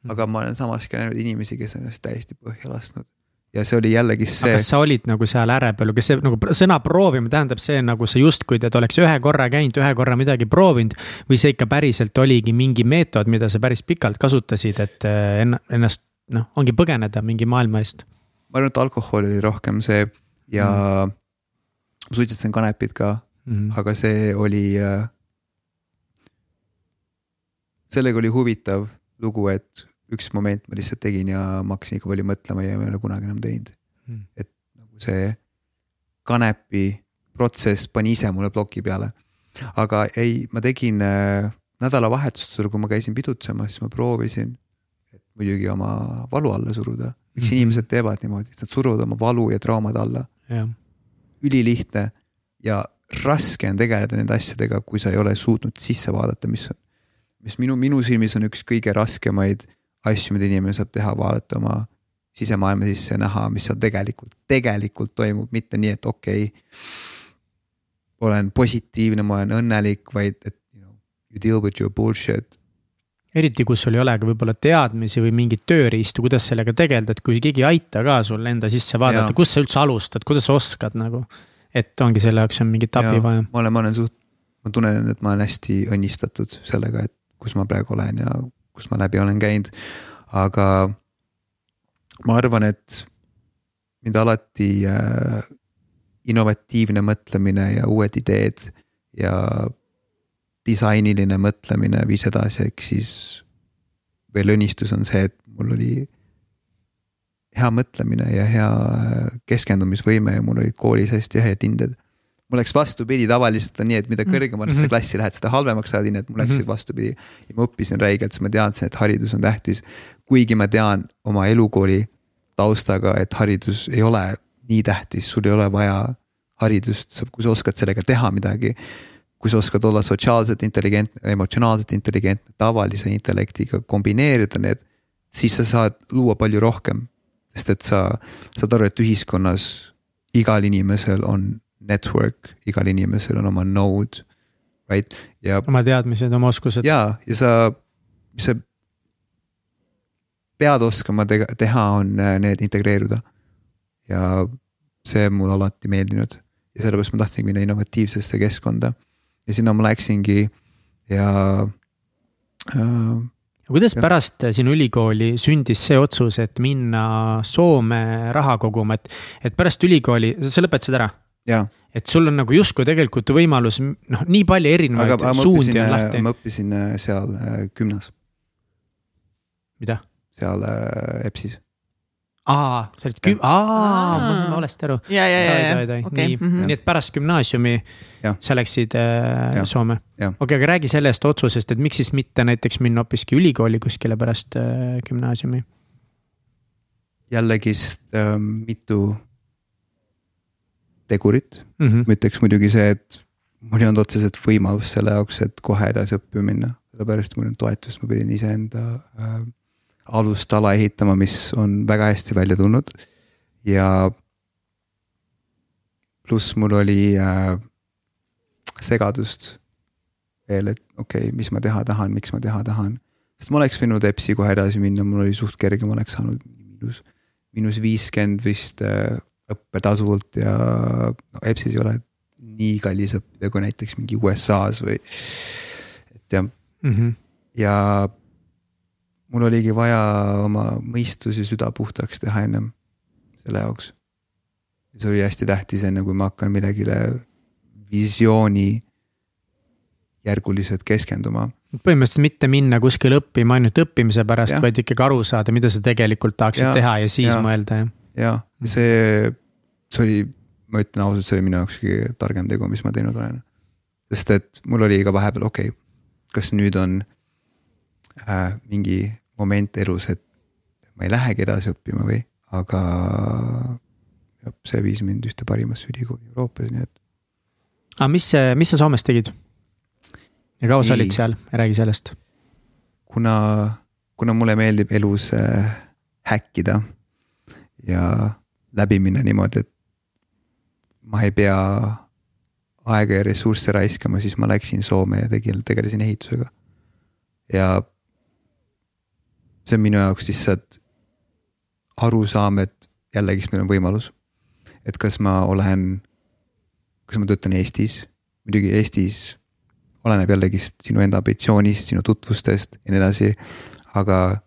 aga ma olen samas ka näinud inimesi, kes on ennast täiesti põhja lasknud ja see oli jällegi see. kas sa olid nagu seal ääre peal, kas see nagu sõna proovima tähendab see nagu sa justkui tead, oleks ühe korra käinud, ühe korra midagi proovinud. või see ikka päriselt oligi mingi meetod, mida sa päris pikalt kasutasid, et eh, ennast noh, ongi põgeneda mingi maailma eest? ma arvan, et alkohol oli rohkem see ja mm. ma suitsetasin kanepit ka mm., aga see oli äh,. sellega oli huvitav lugu, et üks moment ma lihtsalt tegin ja ma hakkasin ikka palju mõtlema ja ma ei ole kunagi enam teinud mm.. et nagu see kanepi protsess pani ise mulle ploki peale. aga ei, ma tegin äh, nädalavahetustel, kui ma käisin pidutsemas, siis ma proovisin, et muidugi oma valu alla suruda. miks mm -hmm. inimesed teevad niimoodi, nad suruvad oma valu ja traumad alla. ülilihtne ja raske on tegeleda nende asjadega, kui sa ei ole suutnud sisse vaadata, mis on, mis minu, minu silmis on üks kõige raskemaid asju, mida inimene saab teha, vaadata oma sisemaailma sisse ja näha, mis seal tegelikult, tegelikult toimub, mitte nii, et okei okay,. olen positiivne, ma olen õnnelik, vaid et you deal with your bullshit. eriti, kus sul ei olegi võib-olla teadmisi või mingeid tööriistu, kuidas sellega tegeleda, et kui keegi ei aita ka sul enda sisse vaadata, kust sa üldse alustad, kuidas sa oskad nagu. et ongi selle jaoks on mingit abi vaja. ma olen, ma olen suht, ma tunnen, et ma olen hästi õnnistatud sellega, et kus ma praegu olen ja kus ma läbi olen käinud. aga ma arvan, et mind alati äh, innovatiivne mõtlemine ja uued ideed ja disainiline mõtlemine viis edasi, ehk siis veel õnnistus on see, et mul oli hea mõtlemine ja hea keskendumisvõime ja mul olid koolis hästi head hinded. Mul läks vastupidi, tavaliselt on nii, et mida kõrgemasse mm -hmm. klassi lähed, seda halvemaks saad hinded, mul läksid mm -hmm. vastupidi. ja ma õppisin räigelt, sest ma teadsin, et haridus on tähtis. kuigi ma tean oma elukooli taustaga, et haridus ei ole nii tähtis, sul ei ole vaja haridust, kui sa oskad sellega teha midagi kui sa oskad olla sotsiaalselt intelligentne, emotsionaalselt intelligentne, tavalise intellektiga, kombineerida need, siis sa saad luua palju rohkem. sest et sa saad aru, et ühiskonnas igal inimesel on network, igal inimesel on oma node, right, ja. oma teadmised, oma oskused. ja, ja sa, mis sa pead oskama te teha, on äh, need integreeruda. ja see on mulle alati meeldinud ja sellepärast ma tahtsingi minna innovatiivsesse keskkonda ja sinna ma läksingi ja äh,. kuidas ja. pärast sinu ülikooli sündis see otsus, et minna Soome raha koguma, et, et pärast ülikooli, sa lõpetasid ära? Et sul on nagu justkui tegelikult võimalus, noh, nii palju erinevaid aga, aga suundi on lahti. ma õppisin äh, seal äh, gümnas. mida? seal äh, EBS-is aa, sa olid küm-, aa, ma sain valesti aru. ja, ja, ja, ja, okei. nii, mhm. nii et pärast gümnaasiumi ja. sa läksid äh, Soome. okei aga räägi sellest otsusest, et miks siis mitte näiteks minna hoopiski ülikooli kuskile pärast äh, gümnaasiumi? jällegist äh, mitu tegurit mm, -hmm. ma ütleks muidugi see, et mul ei olnud otseselt võimalust selle jaoks, et kohe edasi õppima minna, sellepärast mul ei olnud toetust, ma pidin iseenda äh, alustala ehitama, mis on väga hästi välja tulnud. ja pluss mul oli äh, segadust veel, et okei okay,, mis ma teha tahan, miks ma teha tahan. sest ma oleks võinud EBS-i kohe edasi minna, mul oli suht kerge, ma oleks saanud miinus, miinus viiskümmend vist äh, õppetasult ja no EBS-is ei ole nii kallis õppida kui näiteks mingi USA-s või. et jah mm, -hmm. ja mul oligi vaja oma mõistus ja süda puhtaks teha ennem selle jaoks. see oli hästi tähtis, enne kui ma hakkan millegile visiooni järguliselt keskenduma. põhimõtteliselt mitte minna kuskile õppima ainult õppimise pärast, vaid ikkagi aru saada, mida sa tegelikult tahaksid ja, teha ja siis ja, mõelda, jah. jah, see, see oli, ma ütlen ausalt, see oli minu jaoks kõige targem tegu, mis ma teinud olen. sest et mul oli ka vahepeal, okei okay,, kas nüüd on äh, mingi moment elus, et ma ei lähegi edasi õppima või, aga see viis mind ühte parimasse ülikooli Euroopas, nii et. aga mis, mis sa Soomes tegid? ja kaua sa olid seal, räägi sellest. kuna, kuna mulle meeldib elus äh, häkkida ja läbi minna niimoodi, et ma ei pea aega ja ressursse raiskama, siis ma läksin Soome ja tegin, tegelesin ehitusega. ja see on minu jaoks lihtsalt arusaam, et jällegist meil on võimalus. et kas ma olen, kas ma töötan Eestis, muidugi Eestis oleneb jällegist sinu enda ambitsioonist, sinu tutvustest ja nii edasi. aga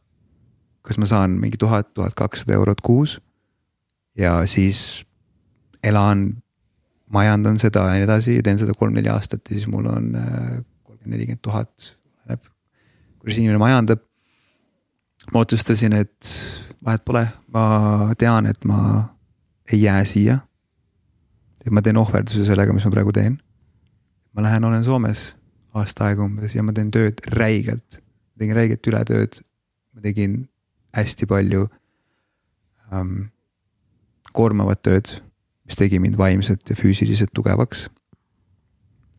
kas ma saan mingi tuhat, tuhat kakssada eurot kuus ja siis elan, majandan seda ja nii edasi teen seda kolm-neli aastat ja siis mul on äh, kolmkümmend, nelikümmend tuhat, oleneb kuidas inimene majandab ma otsustasin, et vahet pole, ma tean, et ma ei jää siia. et ma teen ohverduse sellega, mis ma praegu teen. ma lähen, olen Soomes aasta aega umbes ja ma teen tööd räigelt. tegin räigelt ületööd, ma tegin hästi palju ähm, koormavat tööd, mis tegi mind vaimselt ja füüsiliselt tugevaks.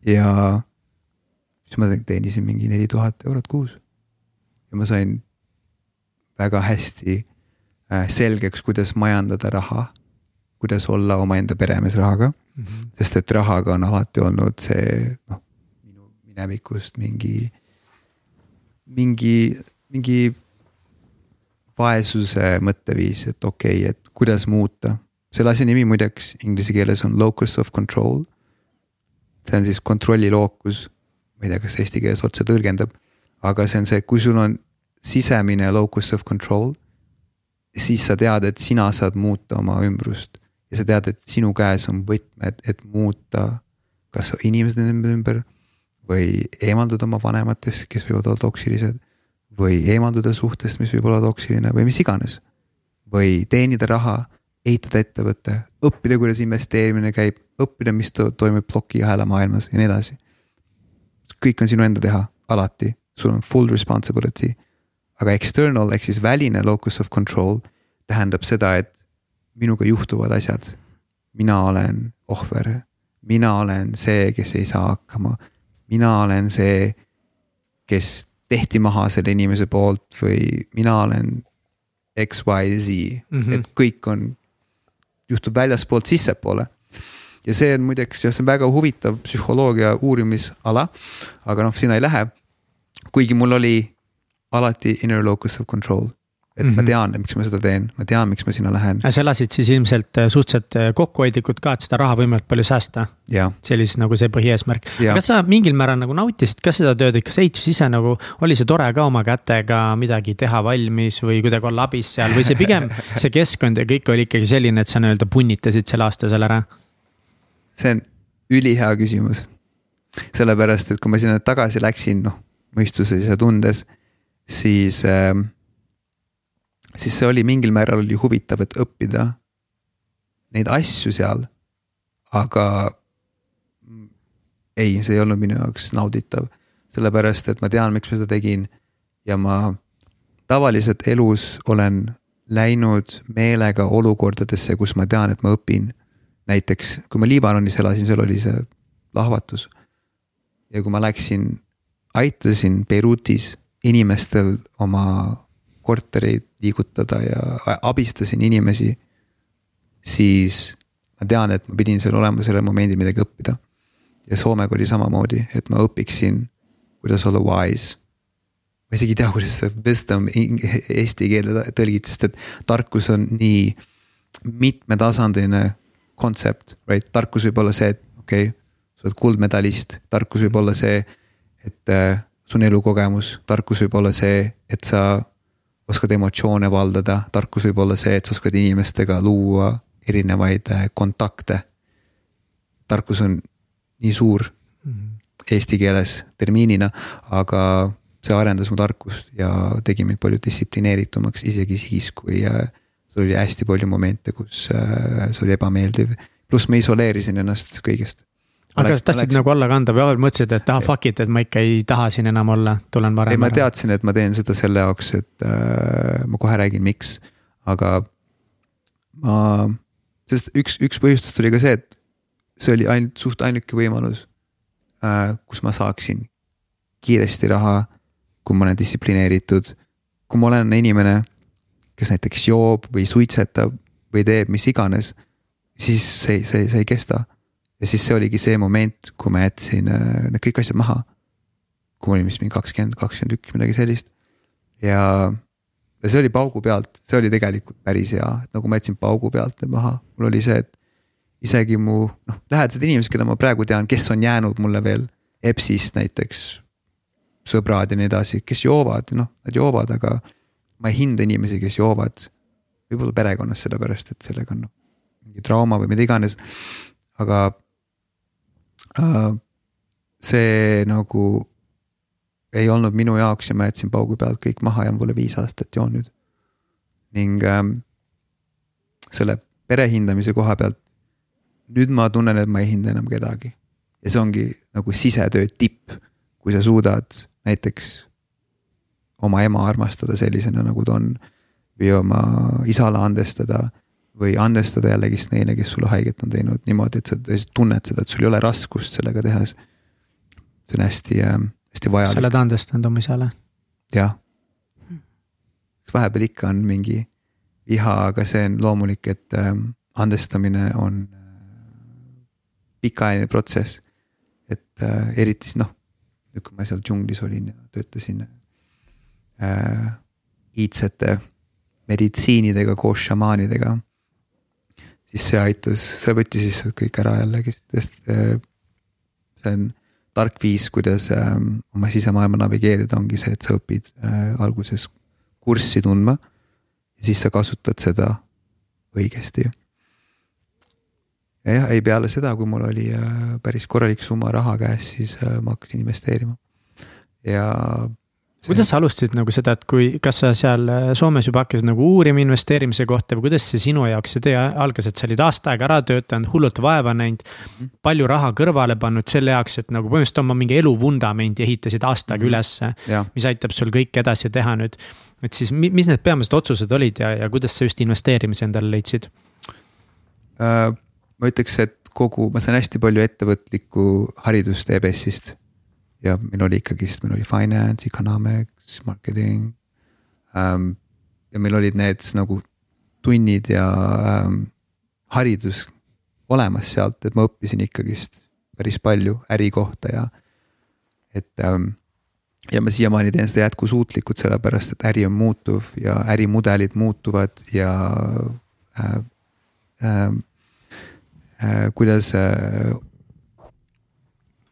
ja siis ma teenisin mingi neli tuhat eurot kuus. ja ma sain väga hästi äh, selgeks, kuidas majandada raha, kuidas olla omaenda peremees rahaga mm. -hmm. sest et rahaga on alati olnud see noh, minu minevikust mingi, mingi, mingi vaesuse mõtteviis, et okei okay,, et kuidas muuta. Selle asja nimi muideks inglise keeles on locus of control. see on siis kontrolli lookus, ma ei tea, kas eesti keeles otse tõlgendab, aga see on see, kui sul on sisemine locus of control, siis sa tead, et sina saad muuta oma ümbrust ja sa tead, et sinu käes on võtmed, et muuta kas inimesed enda ümber või eemalduda oma vanematest, kes võivad olla toksilised või eemalduda suhtest, mis võib olla toksiline või mis iganes. või teenida raha, ehitada ettevõte, õppida, kuidas investeerimine käib, õppida, mis to toimub plokiahela maailmas ja nii edasi. kõik on sinu enda teha, alati, sul on full responsibility. aga external ehk siis väline locus of control tähendab seda, et minuga juhtuvad asjad. mina olen ohver, mina olen see, kes ei saa hakkama. mina olen see, kes tehti maha selle inimese poolt või mina olen X, Y, Z mm, -hmm. et kõik on, juhtub väljaspoolt sissepoole. ja see on muideks, jah, see on väga huvitav psühholoogia uurimisala, aga noh, sinna ei lähe. kuigi mul oli alati inner locus of control et mm -hmm. ma mhm. tean, miks ma seda teen, ma tean, miks ma sinna lähen. sa elasid siis ilmselt äh, suhteliselt äh, kokkuhoidlikult ka, et seda raha võimalikult palju säästa. see oli siis nagu see põhieesmärk. kas sa mingil määral nagu nautisid ka seda tööd, et kas ehitus ise nagu, oli see tore ka oma kätega midagi teha valmis või kuidagi olla abis seal või see pigem (laughs) see keskkond ja kõik oli ikkagi selline, et sa nii-öelda punnitasid selle aasta seal ära? see on ülihea küsimus. sellepärast, et kui ma sinna tagasi läksin, noh mõistuses ja tundes, siis äh, siis see oli mingil määral oli huvitav, et õppida neid asju seal. aga ei, see ei olnud minu jaoks nauditav, sellepärast et ma tean, miks ma seda tegin ja ma tavaliselt elus olen läinud meelega olukordadesse, kus ma tean, et ma õpin. näiteks kui ma Liibanonis elasin, seal oli see lahvatus. ja kui ma läksin, aitasin Beirutis inimestel oma kortereid liigutada ja abistasin inimesi, siis ma tean, et ma pidin seal olema sellel momendil midagi õppida. ja Soomega oli samamoodi, et ma õpiksin, kuidas olla wise. ma isegi ei tea, kuidas see wisdom eesti keelde tõlgid, sest et tarkus on nii mitmetasandiline kontsept, right, tarkus võib olla see, et okei okay,, sa oled kuldmedalist, tarkus võib olla see, et äh, su on elukogemus, tarkus võib olla see, et sa oskad emotsioone valdada, tarkus võib olla see, et sa oskad inimestega luua erinevaid äh, kontakte. tarkus on nii suur mm -hmm. eesti keeles termiinina, aga see arendas mu tarkust ja tegi mind palju distsiplineeritumaks, isegi siis, kui äh, sul oli hästi palju momente, kus äh, see oli ebameeldiv. pluss ma isoleerisin ennast kõigest aga kas tahtsid läks... nagu alla kanda või mõtlesid, et ah fuck it, et ma ikka ei taha siin enam olla, tulen varem? ei, ma teadsin, et ma teen seda selle jaoks, et äh, ma kohe räägin, miks, aga ma, sest üks, üks põhjustest oli ka see, et see oli ainult suht ainuke võimalus äh,, kus ma saaksin kiiresti raha, kui ma olen distsiplineeritud. kui ma olen inimene, kes näiteks joob või suitsetab või teeb mis iganes, siis see, see, see ei kesta ja siis see oligi see moment, kui ma jätsin äh, need kõik asjad maha. kui ma olin vist mingi kakskümmend, kakskümmend üks, midagi sellist. ja, ja see oli paugu pealt, see oli tegelikult päris hea, et nagu ma jätsin paugu pealt need maha, mul oli see, et isegi mu noh, lähedased inimesed, keda ma praegu tean, kes on jäänud mulle veel EBS-ist näiteks. sõbrad ja nii edasi, kes joovad, noh, nad joovad, aga ma ei hinda inimesi, kes joovad. võib-olla perekonnas, sellepärast et sellega on noh, mingi trauma või mida iganes. aga see nagu ei olnud minu jaoks ja ma jätsin paugu pealt kõik maha ja ma pole viis aastat joonud. ning ähm, selle pere hindamise koha pealt, nüüd ma tunnen, et ma ei hinda enam kedagi. ja see ongi nagu sisetöö tipp. kui sa suudad näiteks oma ema armastada sellisena, nagu ta on või oma isale andestada või andestada jällegist neile, kes sulle haiget on teinud niimoodi, et sa tõesti tunned seda, et sul ei ole raskust sellega tehes. see on hästi äh,, hästi vajalik. sa oled andestanud oma isale? jah. vahepeal ikka on mingi viha, aga see on loomulik, et äh, andestamine on äh, pikaajaline protsess. et äh, eriti siis noh, nüüd kui ma seal džunglis olin ja töötasin äh, iidsete meditsiinidega koos šamaanidega siis see aitas, see võttis lihtsalt kõik ära jällegi, sest äh, see on tark viis, kuidas ähm, oma sisemaailma navigeerida, ongi see, et sa õpid äh, alguses kurssi tundma. ja siis sa kasutad seda õigesti. ja jah, ei peale seda, kui mul oli äh, päris korralik summa raha käes, siis ma hakkasin investeerima. ja kuidas sa alustasid nagu seda, et kui, kas sa seal äh, Soomes juba hakkasid nagu uurima investeerimise kohta või kuidas see sinu jaoks see tee algas, et sa olid aasta aega ära töötanud, hullult vaeva näinud. Mhm. palju raha kõrvale pannud selle jaoks, et nagu põhimõtteliselt oma mingi eluvundamendi ehitasid aasta aega -hmm. ülesse. mis aitab sul kõike edasi teha nüüd. et siis, mis need peamised otsused olid ja, ja kuidas sa just investeerimise endale leidsid uh,? ma ütleks, et kogu, ma sain hästi palju ettevõtlikku haridust EBS-ist ja meil oli ikkagist, meil oli finance, economics, marketing ähm,. ja meil olid need nagu tunnid ja ähm, haridus olemas sealt, et ma õppisin ikkagist päris palju äri kohta ja et ähm, ja ma siiamaani teen seda jätkusuutlikult, sellepärast et äri on muutuv ja ärimudelid muutuvad ja äh, äh, äh, kuidas äh,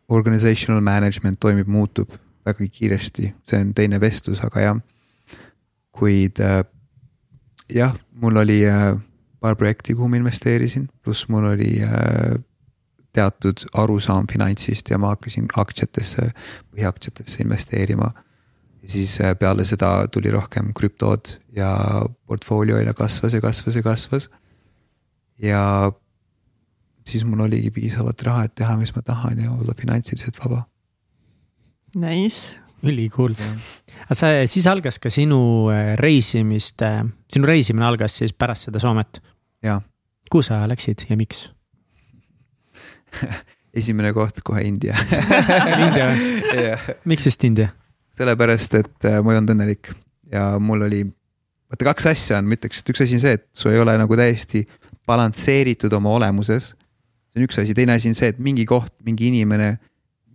organizational management toimib, muutub väga kiiresti, see on teine vestlus, aga jah. kuid äh, jah, mul oli äh, paar projekti, kuhu ma investeerisin, pluss mul oli äh, teatud arusaam finantsist ja ma hakkasin aktsiatesse, põhiaktsiatesse investeerima. ja siis äh, peale seda tuli rohkem krüptod ja portfoolio aina kasvas ja kasvas ja kasvas. ja siis mul oligi piisavalt raha, et teha, mis ma tahan ja olla finantsiliselt vaba. Nice. ülikool. aga sa, siis algas ka sinu äh, reisimist, sinu reisimine algas siis pärast seda Soomet? jaa. kuhu sa läksid ja miks (laughs) esimene koht kohe India (laughs) India või? miks just India? sellepärast, et äh, ma ei olnud õnnelik ja mul oli, vaata kaks asja on, ma ütleks, et üks asi on see, et su ei ole nagu täiesti balansseeritud oma olemuses see on üks asi, teine asi on see, et mingi koht, mingi inimene,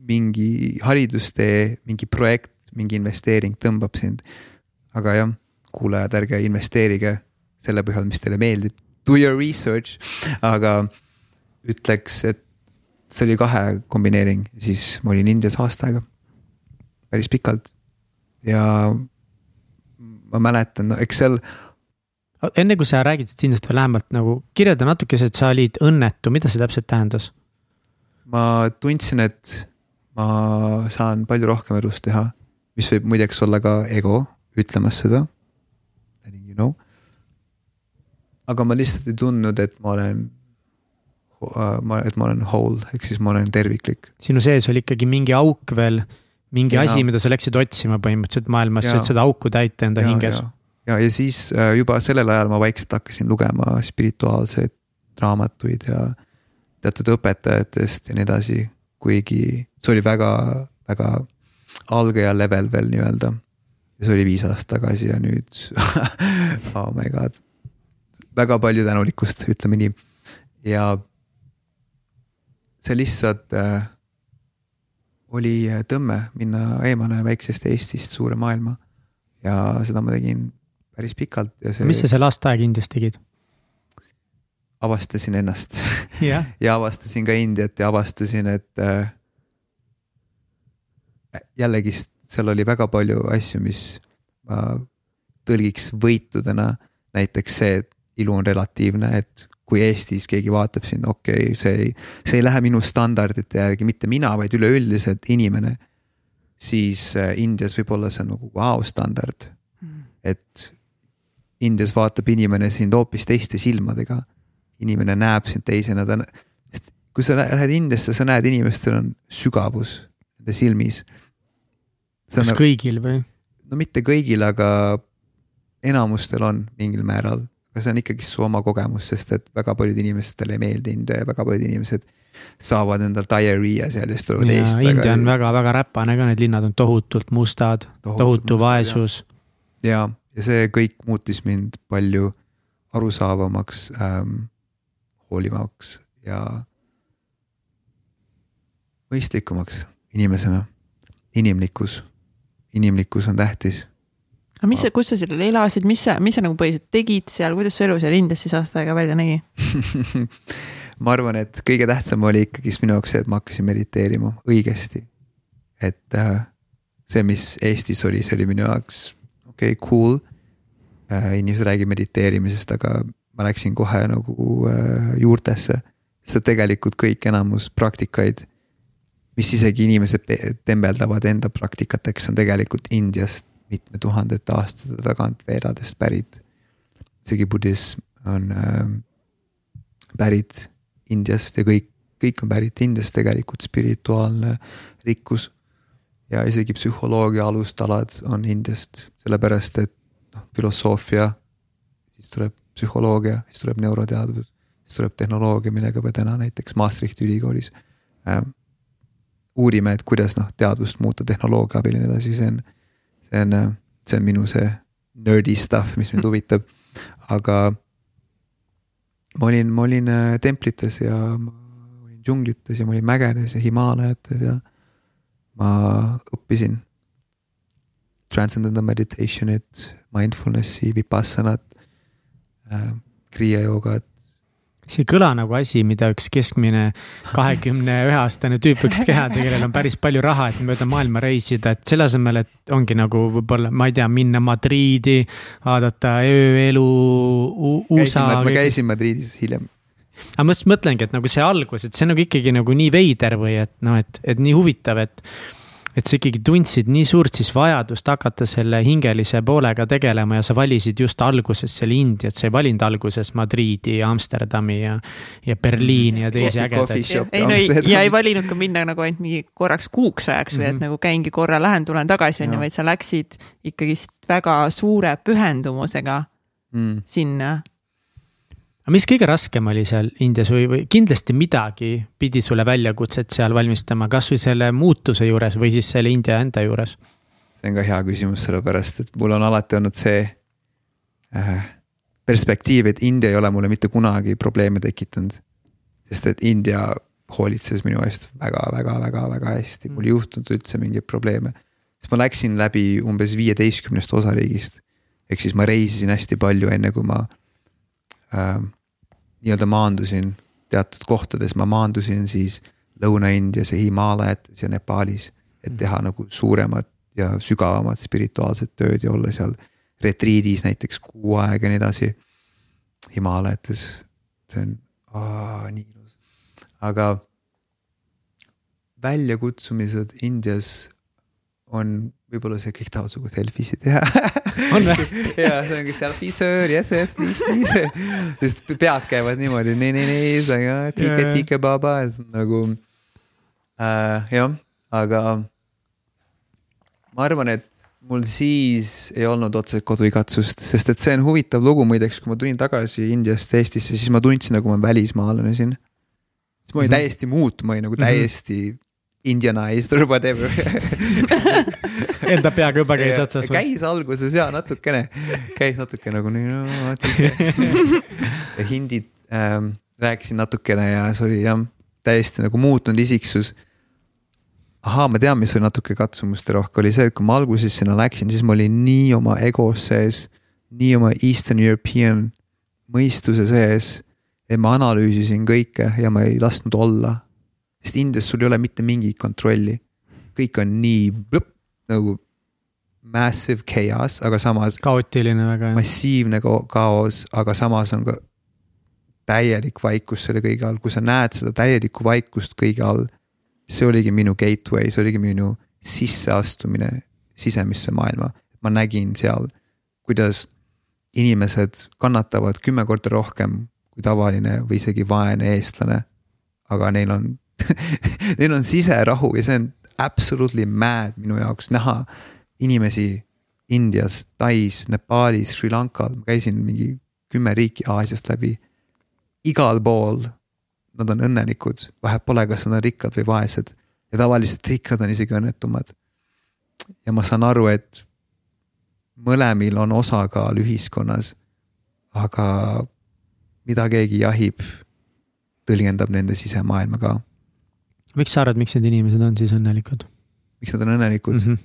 mingi haridustee, mingi projekt, mingi investeering tõmbab sind. aga jah, kuulajad, ärge investeerige selle põhjal, mis teile meeldib, do your research, aga ütleks, et see oli kahe kombineering, siis ma olin Indias aasta aega, päris pikalt. Ja ma mäletan, no eks seal enne kui sa räägid Sindest veel lähemalt nagu, kirjelda natukese, et sa olid õnnetu, mida see täpselt tähendas? ma tundsin, et ma saan palju rohkem elus teha, mis võib muideks olla ka ego ütlemas seda. You know. aga ma lihtsalt ei tundnud, et ma olen ma, et ma olen whole, ehk siis ma olen terviklik. sinu sees oli ikkagi mingi auk veel, mingi ja. asi, mida sa läksid otsima põhimõtteliselt maailmas, et seda auku täita enda ja, hinges ja, ja siis äh, juba sellel ajal ma vaikselt hakkasin lugema spirituaalseid raamatuid ja teatud õpetajatest ja nii edasi. kuigi see oli väga, väga algaja level veel nii-öelda. ja see oli viis aastat tagasi ja nüüd (laughs) oh my god. väga palju tänulikkust, ütleme nii. ja see lihtsalt äh, oli tõmme minna eemale väiksest Eestist suure maailma. ja seda ma tegin päris pikalt ja see. mis sa seal aasta aega Indias tegid? avastasin ennast yeah. (laughs) ja avastasin ka Indiat ja avastasin, et äh, jällegist seal oli väga palju asju, mis ma tõlgiks võitudena. näiteks see, et ilu on relatiivne, et kui Eestis keegi vaatab sind, okei okay,, see ei, see ei lähe minu standardite järgi, mitte mina, vaid üleüldiselt inimene. siis äh, Indias võib-olla see on nagu vau wow, standard mm., et Indias vaatab inimene sind hoopis teiste silmadega. inimene näeb sind teisena, ta, sest kui sa lähed Indiasse, sa näed, inimestel on sügavus nende silmis. kas nagu, kõigil või? no mitte kõigil, aga enamustel on mingil määral, aga see on ikkagi su oma kogemus, sest et väga paljud inimestele ei meeldi India ja väga paljud inimesed saavad endal diarrhea seal ja siis tulevad Eestist. India on väga-väga räpane ka, need linnad on tohutult mustad, tohutu vaesus. ja, ja see kõik muutis mind palju arusaavamaks ähm,, hoolivamaks ja mõistlikumaks inimesena. inimlikkus, inimlikkus on tähtis. aga mis kus sa seal elasid, mis sa, mis sa nagu põhiliselt tegid seal, kuidas su elu seal Indias siis aasta aega välja nägi (laughs) ma arvan, et kõige tähtsam oli ikkagist minu jaoks see, et ma hakkasin mediteerima õigesti. et äh, see, mis Eestis oli, see oli minu jaoks okei okay,, cool äh,. inimesed räägivad mediteerimisest, aga ma läksin kohe nagu äh, juurtesse. sest tegelikult kõik enamus praktikaid, mis isegi inimesed tembeldavad enda praktikateks, on tegelikult Indiast mitme tuhandete aastate tagant veeradest pärit. isegi budism on äh, pärit Indiast ja kõik, kõik on pärit Indiast tegelikult, spirituaalne rikkus. Ja isegi psühholoogia alustalad on Indiast, sellepärast et noh, filosoofia, siis tuleb psühholoogia, siis tuleb neuroteadus, siis tuleb tehnoloogia, millega me täna näiteks Maastrichti ülikoolis äh, uurime, et kuidas noh, teadvust muuta tehnoloogia abil ja nii edasi, see on, see on, see on minu see nerdy stuff, mis mind huvitab, aga ma olin, ma olin äh, templites ja ma olin džunglites ja ma olin mägedes ja Himaalajates ja ma õppisin transcendental meditation'it, mindfulness'i, vipassanat äh,, kriia joogat, see ei kõla nagu asi, mida üks keskmine kahekümne ühe aastane tüüp võiks teha, kellel on päris palju raha, et mööda maailma reisida, et selle asemel, et ongi nagu võib-olla, ma ei tea, minna Madriidi, vaadata ööelu USA. ma käisin Madridis hiljem aga ma just mõtlengi, et nagu see algus, et see on nagu ikkagi nagu nii veider või et noh, et, et nii huvitav, et et sa ikkagi tundsid nii suurt siis vajadust hakata selle hingelise poolega tegelema ja sa valisid just alguses selle Indiat, sa ei valinud alguses Madriidi ja Amsterdami ja, ja Berliini ja teisi ägedaid. ei no ei, ja ei valinud ka minna nagu ainult mingi korraks kuuks ajaks või mm -hmm. et mhm. nagu käingi korra, lähen, tulen tagasi on ju, vaid sa läksid ikkagist väga suure pühendumusega mm. sinna aga mis kõige raskem oli seal Indias või, või kindlasti midagi pidi sulle väljakutset seal valmistama, kasvõi selle muutuse juures või siis selle India enda juures? see on ka hea küsimus, sellepärast et mul on alati olnud see äh, perspektiiv, et India ei ole mulle mitte kunagi probleeme tekitanud. sest et India hoolitses minu eest väga-väga-väga-väga hästi, mul ei juhtunud üldse mingeid probleeme. siis ma läksin läbi umbes viieteistkümnest osariigist. ehk siis ma reisisin hästi palju, enne kui ma äh, nii-öelda maandusin teatud kohtades, ma maandusin siis Lõuna-Indias ja Himaalajates ja Nepaalis. et teha nagu suuremat ja sügavamat spirituaalset tööd ja olla seal retriidis näiteks kuu aega ja nii edasi. Himaalajates, see on aa, nii ilus, aga väljakutsumised Indias on võib-olla see kõik tahavad sinuga selfie sid teha (laughs) on või? (laughs) ja see ongi selfie sir, yes, yes, please, please. sest pead käivad niimoodi nii, nii, nii, tike, tike, baba, nagu äh, jah, aga ma arvan, et mul siis ei olnud otseselt koduigatsust, sest et see on huvitav lugu muideks, kui ma tulin tagasi Indiast Eestisse, siis ma tundsin, nagu ma välismaalane siin. siis ma olin mm -hmm. täiesti muutunud, ma olin nagu mm -hmm. Indianized or whatever (laughs) Enda peaga juba käis otsas või? käis alguses ja natukene, käis natuke nagu nii no,. (laughs) ja hindid ähm, rääkisin natukene ja see oli jah, täiesti nagu muutunud isiksus. ahaa, ma tean, mis oli natuke katsumuste rohke, oli see, et kui ma alguses sinna läksin, siis ma olin nii oma egos sees, nii oma Eastern European mõistuse sees, et ma analüüsisin kõike ja ma ei lasknud olla sest Indias sul ei ole mitte mingit kontrolli. kõik on nii blõpp, nagu massive chaos, aga samas. kaootiline väga. massiivne kaos, aga samas on ka täielik vaikus selle kõige all, kui sa näed seda täielikku vaikust kõige all. see oligi minu gateway, see oligi minu sisseastumine sisemisse maailma. ma nägin seal, kuidas inimesed kannatavad kümme korda rohkem kui tavaline või isegi vaene eestlane. aga neil on (laughs) Neil on siserahu ja see on absolutely mad minu jaoks näha inimesi Indias, Tais, Nepaalis, Sri Lankal, ma käisin mingi kümme riiki Aasiast läbi. igal pool nad on õnnelikud, vahet pole, kas nad on rikkad või vaesed ja tavaliselt rikkad on isegi õnnetumad. ja ma saan aru, et mõlemil on osakaal ühiskonnas. aga mida keegi jahib, tõlgendab nende sisemaailma ka. Miks sa arvad, miks need inimesed on siis õnnelikud? miks nad on õnnelikud mm? -hmm.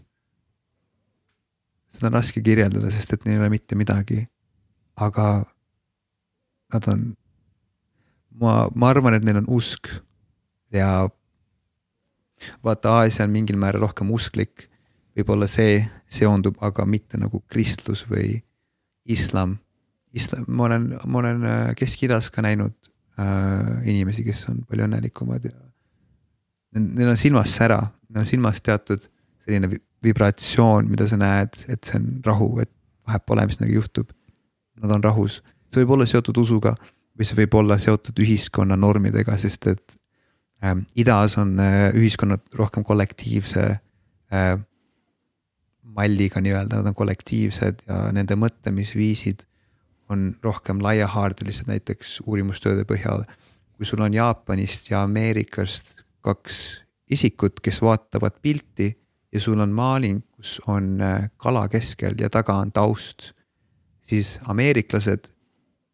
seda on raske kirjeldada, sest et neil ei ole mitte midagi. aga nad on, ma, ma arvan, et neil on usk ja vaata, Aasia on mingil määral rohkem usklik. võib-olla see seondub, aga mitte nagu kristlus või islam. Islam, ma olen, ma olen äh, Kesk-Idas ka näinud äh, inimesi, kes on palju õnnelikumad ja. Neil on silmas sära, neil on silmas teatud selline vibratsioon, mida sa näed, et see on rahu, et vahet pole, mis nagu juhtub. Nad on rahus, see võib olla seotud usuga või see võib olla seotud ühiskonna normidega, sest et Ähm, idas on äh, ühiskonnad rohkem kollektiivse äh, malliga nii-öelda, nad on kollektiivsed ja nende mõtlemisviisid on rohkem laiahaardelised, näiteks uurimustööde põhjal. kui sul on Jaapanist ja Ameerikast kaks isikut, kes vaatavad pilti ja sul on maaling, kus on äh, kala keskel ja taga on taust, siis ameeriklased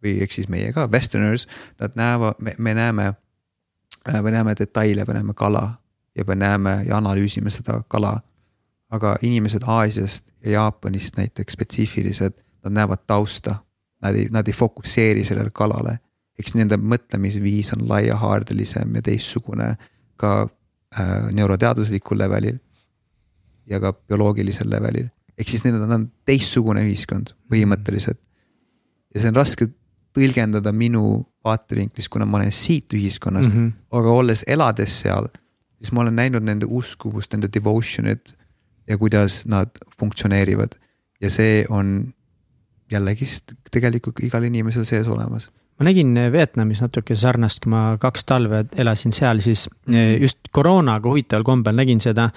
või ehk siis meie ka, westerners, nad näevad, me näeme Äh, me näeme detaile, me näeme kala ja me näeme ja analüüsime seda kala. aga inimesed Aasiast ja Jaapanist näiteks spetsiifilised, nad näevad tausta. Nad ei, nad ei fokusseeri sellele kalale. eks nende mõtlemisviis on laiahaardelisem ja teistsugune ka äh, neuroteaduslikul levelil. ja ka bioloogilisel levelil, ehk siis neil on teistsugune ühiskond põhimõtteliselt. ja see on raske tõlgendada minu vaatevinklist, kuna ma olen siit ühiskonnast mm, -hmm. aga olles, elades seal, siis ma olen näinud nende uskuvust, nende devotion'it ja kuidas nad funktsioneerivad. ja see on jällegist tegelikult igal inimesel sees olemas ma nägin Vietnamis natuke sarnast, kui ma kaks talve elasin seal, siis mm -hmm. just koroonaga huvitaval kombel nägin seda,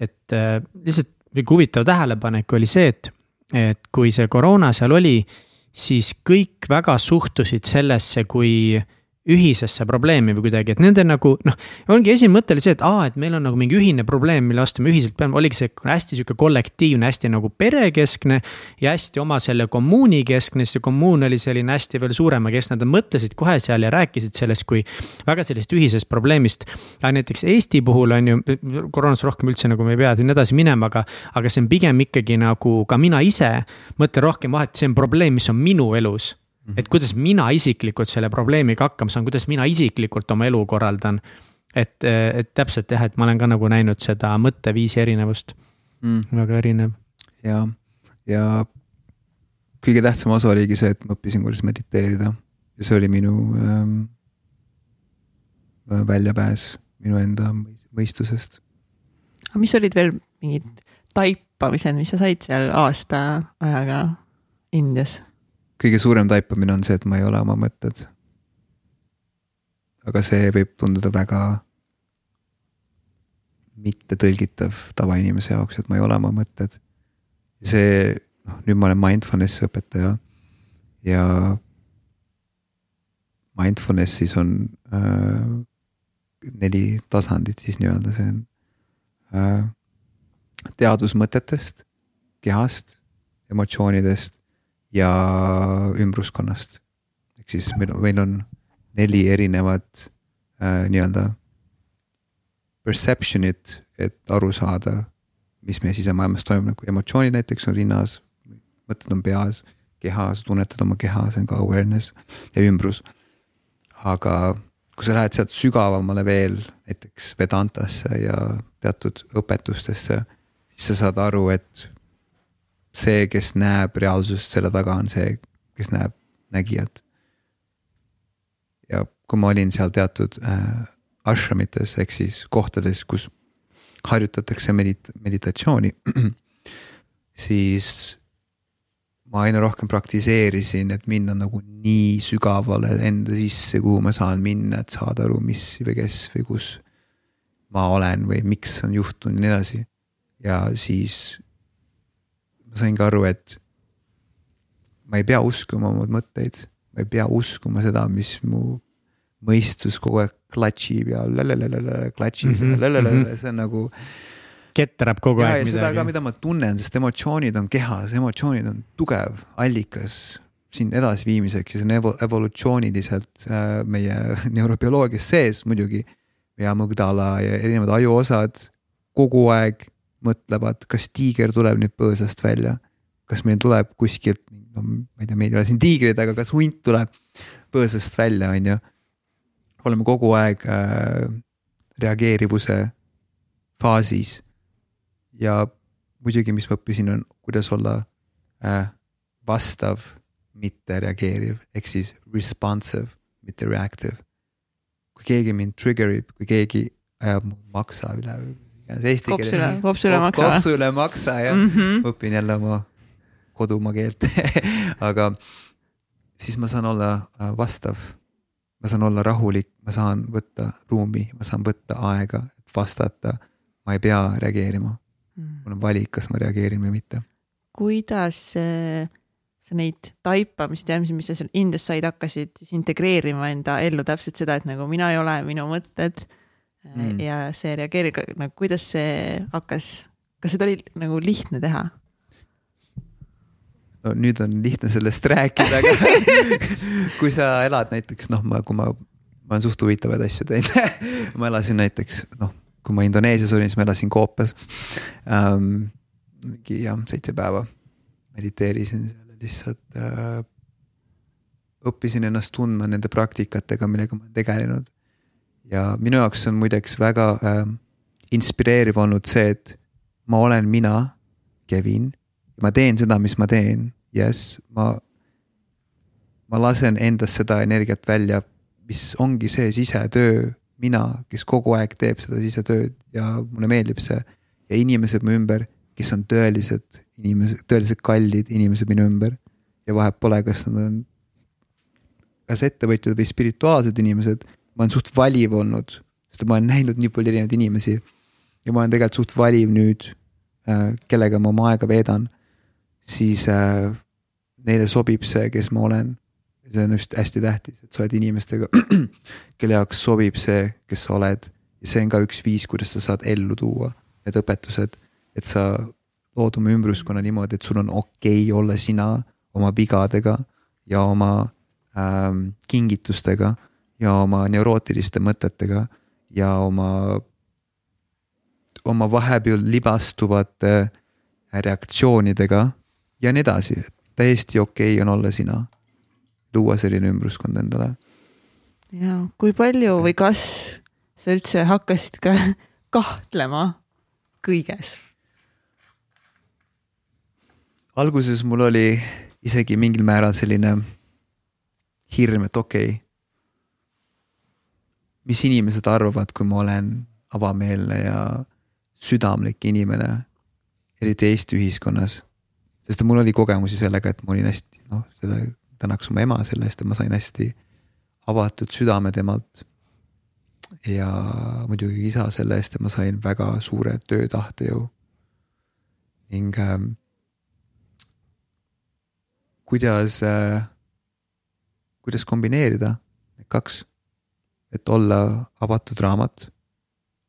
et eh, lihtsalt huvitav tähelepanek oli see, et, et kui see koroona seal oli siis kõik väga suhtusid sellesse kui ühisesse probleemi või kuidagi, et nende nagu noh, ongi esimene mõte oli see, et aa, et meil on nagu mingi ühine probleem, mille vastu me ühiselt peame, oligi see hästi sihuke kollektiivne, hästi nagu perekeskne. ja hästi oma selle kommuuni keskne, see kommuun oli selline hästi veel suuremakeskne, nad mõtlesid kohe seal ja rääkisid sellest kui väga sellisest ühisest probleemist. aga näiteks Eesti puhul on ju, koroonas rohkem üldse nagu me ei pea siin edasi minema, aga, aga see on pigem ikkagi nagu ka mina ise mõtlen rohkem vahet, see on probleem, mis on minu elus et kuidas mina isiklikult selle probleemiga hakkama saan, kuidas mina isiklikult oma elu korraldan. et, et täpselt jah, et ma olen ka nagu näinud seda mõtteviisi erinevust mm., väga erinev. ja, ja kõige tähtsam osa oligi see, et ma õppisin, kuidas mediteerida ja see oli minu ähm, väljapääs minu enda mõistusest. aga mis olid veel mingid taipamised, mis sa said seal aasta ajaga Indias? Kõige suurem taipamine on see, et ma ei ole oma mõtted. aga see võib tunduda väga mittetõlgitav tavainimese jaoks, et ma ei ole oma mõtted. see, noh, nüüd ma olen mindfulness'i õpetaja ja mindfulness'is on äh, neli tasandit siis nii-öelda, see on äh, teadus mõtetest, kehast, emotsioonidest ja ümbruskonnast. ehk siis meil, meil on neli erinevat äh, nii-öelda perception'it, et aru saada, mis meie sisemaailmas toimub, nagu emotsioonid näiteks on rinnas, mõtted on peas, keha, sa tunnetad oma keha, see on ka awareness ja ümbrus. aga kui sa lähed sealt sügavamale veel, näiteks Vedantasse ja teatud õpetustesse, siis sa saad aru, et see, kes näeb reaalsust selle taga, on see, kes näeb nägijat. ja kui ma olin seal teatud äh, ashramites ehk siis kohtades, kus harjutatakse medit-, meditatsiooni, (clears throat) siis ma aina rohkem praktiseerisin, et minna nagu nii sügavale enda sisse, kuhu ma saan minna, et saada aru, mis või kes või kus. ma olen või miks on juhtunud ja nii edasi. ja siis ma saingi aru, et ma ei pea uskuma oma mõtteid, ma ei pea uskuma seda, mis mu mõistus kogu aeg klatšib ja klatšib mm -hmm. ja mhm. see on nagu. ketrab kogu ja, aeg midagi. seda ka, mida ma tunnen, sest emotsioonid on kehas, emotsioonid on tugev allikas siin edasiviimiseks ja see on evo, evolutsiooniliselt äh, meie (laughs) neurobioloogias sees muidugi. ja amügdala ja erinevad ajuosad kogu aeg mõtlevad, kas tiiger tuleb nüüd põõsast välja. kas meil tuleb kuskilt, no ma ei tea, meil ei ole siin tiigreid, aga kas hunt tuleb põõsast välja, on ju. oleme kogu aeg äh, reageerivuse faasis. ja muidugi, mis ma õppisin, on kuidas olla äh, vastav mitte reageeriv, ehk siis responsive, mitte reactive. kui keegi mind trigger ib, kui keegi ajab mu maksa üle iganes eesti keeles. kopsu üle, kopsu üle maksa. kopsu üle maksa jah mm, -hmm. õpin jälle oma kodumaa keelt (laughs) aga siis ma saan olla äh, vastav. ma saan olla rahulik, ma saan võtta ruumi, ma saan võtta aega, et vastata. ma ei pea reageerima mm.. mul on valik, kas ma reageerin või mitte. kuidas äh sa neid taipamist ja mis sa seal Indias said, hakkasid siis integreerima enda ellu täpselt seda, et nagu mina ei ole, minu mõtted mm. ja see reageerib, nagu kuidas see hakkas, kas seda oli nagu lihtne teha? no nüüd on lihtne sellest rääkida, aga (laughs) kui sa elad näiteks noh, ma, kui ma, ma olen suht huvitavaid asju teinud (laughs) ma elasin näiteks noh, kui ma Indoneesias olin, siis ma elasin Koopas um,. mingi jah, seitse päeva mediteerisin seal lihtsalt äh, õppisin ennast tundma nende praktikatega, millega ma olen tegelenud. Ja minu jaoks on muideks väga äh, inspireeriv olnud see, et ma olen mina, Kevin, ma teen seda, mis ma teen, jess, ma, ma lasen endast seda energiat välja, mis ongi see sisetöö, mina, kes kogu aeg teeb seda sisetööd ja mulle meeldib see ja inimesed mu ümber kes on tõelised inimesed, tõeliselt kallid inimesed minu ümber. ja vahet pole, kas nad on, kas ettevõtjad või spirituaalsed inimesed, ma olen suht valiv olnud, sest ma olen näinud nii palju erinevaid inimesi. ja ma olen tegelikult suht valiv nüüd äh,, kellega ma oma aega veedan, siis äh, neile sobib see, kes ma olen. see on just hästi tähtis, et sa oled inimestega, (clears throat) kelle jaoks sobib see, kes sa oled ja see on ka üks viis, kuidas sa saad ellu tuua need õpetused et sa lood oma ümbruskonna niimoodi, et sul on okei okay olla sina oma vigadega ja oma ähm, kingitustega ja oma neurootiliste mõtetega ja oma, oma vahepeal libastuvate reaktsioonidega ja nii edasi, täiesti okei okay on olla sina. luua selline ümbruskond endale. ja kui palju või kas sa üldse hakkasid ka (laughs) kahtlema kõiges alguses mul oli isegi mingil määral selline hirm, et okei okay,. Mis inimesed arvavad, kui ma olen avameelne ja südamlik inimene, eriti Eesti ühiskonnas. sest mul oli kogemusi sellega, et ma olin hästi noh, selle tänaks oma ema selle eest, et ma sain hästi avatud südame temalt. ja muidugi isa selle eest, et ma sain väga suure töötahtejõu. ning ähm, kuidas äh,, kuidas kombineerida need kaks. Et olla avatud raamat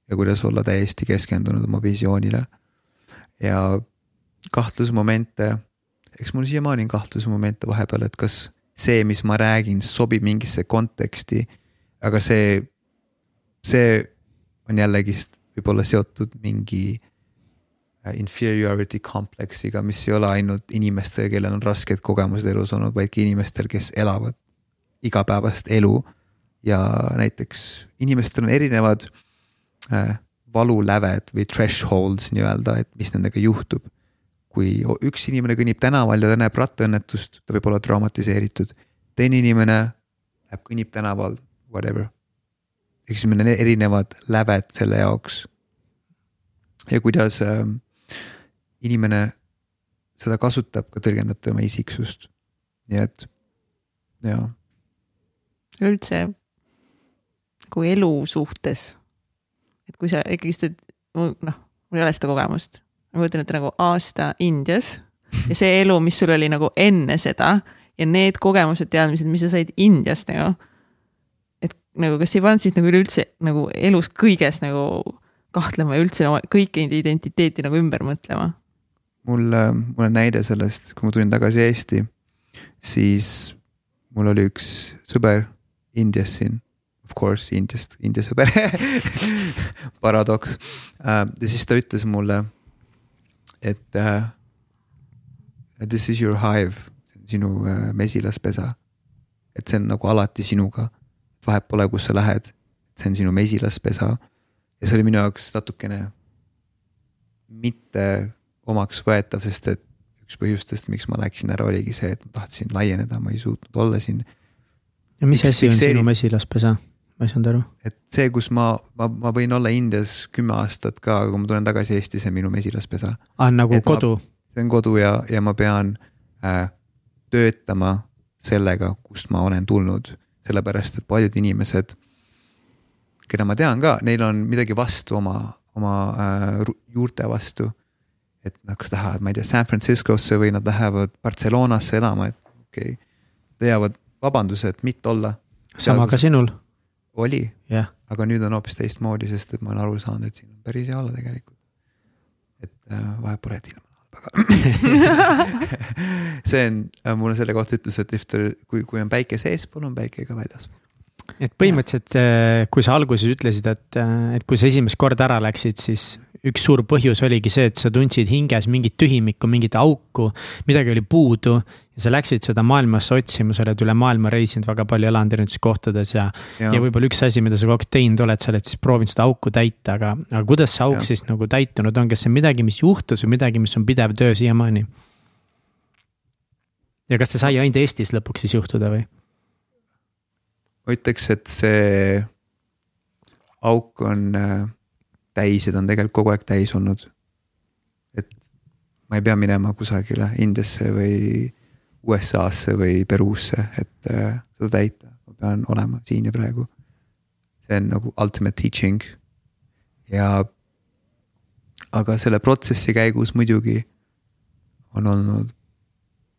ja kuidas olla täiesti keskendunud oma visioonile. ja kahtlusmomente, eks mul siiamaani on kahtlusmomente vahepeal, et kas see, mis ma räägin, sobib mingisse konteksti, aga see, see on jällegist võib-olla seotud mingi Äh, inferiority kompleksiga, mis ei ole ainult inimestega, kellel on rasked kogemused elus olnud, vaid ka inimestel, kes elavad igapäevast elu. Ja näiteks inimestel on erinevad äh, valuläved või thresholds nii-öelda, et mis nendega juhtub. kui üks inimene kõnnib tänaval ja ta näeb rattaõnnetust, ta võib olla traumatiseeritud. teine inimene läheb, kõnnib tänaval, whatever. ehk siis meil on erinevad läved selle jaoks. ja kuidas äh, inimene seda kasutab, ka tõlgendab tema isiksust. nii et jaa. üldse nagu elu suhtes, et kui sa ikkagist, et noh, mul ei ole seda kogemust. ma kujutan ette nagu aasta Indias ja see elu, mis sul oli nagu enne seda ja need kogemused, teadmised, mis sa said Indias nagu. et nagu, kas ei pannud sind nagu üleüldse nagu elus kõiges nagu kahtlema ja üldse oma kõike identiteeti nagu ümber mõtlema? mul, mul on näide sellest, kui ma tulin tagasi Eesti, siis mul oli üks sõber Indias siin, of course Indiast, India sõber (laughs) paradoks. Äh, ja siis ta ütles mulle, et uh, this is your hive, sinu uh, mesilaspesa. et see on nagu alati sinuga, vahet pole, kus sa lähed, see on sinu mesilaspesa. ja see oli minu jaoks natukene mitte omaksvõetav, sest et üks põhjustest, miks ma läksin ära, oligi see, et ma tahtsin laieneda, ma ei suutnud olla siin. ja mis asi on sinu mesilaspesa? Ma ei saanud aru. et see, kus ma, ma, ma võin olla Indias kümme aastat ka, aga kui ma tulen tagasi Eestisse, minu mesilaspesa. aa, ah, nagu et kodu? see on kodu ja, ja ma pean äh, töötama sellega, kust ma olen tulnud. sellepärast, et paljud inimesed, keda ma tean ka, neil on midagi vastu oma, oma äh, juurte vastu et nad kas lähevad, ma ei tea, San Franciscosse või nad lähevad Barcelonasse elama, et okei okay.. leiavad vabanduse, et mitte olla. sama ka sinul. Oli yeah., aga nüüd on hoopis teistmoodi, sest et ma olen aru saanud, et siin on päris hea olla tegelikult. et äh, vahet pole, et ilm on halb, aga see on, äh, mul on selle kohta ütlus, et if there, kui, kui on päike seespool, on päike ka väljaspool et põhimõtteliselt, äh, kui sa alguses ütlesid, et, äh, et kui sa esimest korda ära läksid, siis üks suur põhjus oligi see, et sa tundsid hinges mingit tühimikku, mingit auku, midagi oli puudu. ja sa läksid seda maailmasse otsima, sa oled üle maailma reisinud väga palju, elanud erinevates kohtades ja, ja, ja võib-olla üks asi, mida sa kogu aeg teinud oled, sa oled siis proovinud seda auku täita, aga, aga kuidas see auk ja. siis nagu täitunud on, kas see on midagi, mis juhtus või midagi, mis on pidev töö siiamaani? ja kas see sai ainult Eestis lõpuks siis juhtuda või? Ma ütleks, et see auk on äh, täis ja ta on tegelikult kogu aeg täis olnud. et ma ei pea minema kusagile Indiasse või USA-sse või Peruusse, et äh, seda täita, ma pean olema siin ja praegu. see on nagu ultimate teaching ja aga selle protsessi käigus muidugi on olnud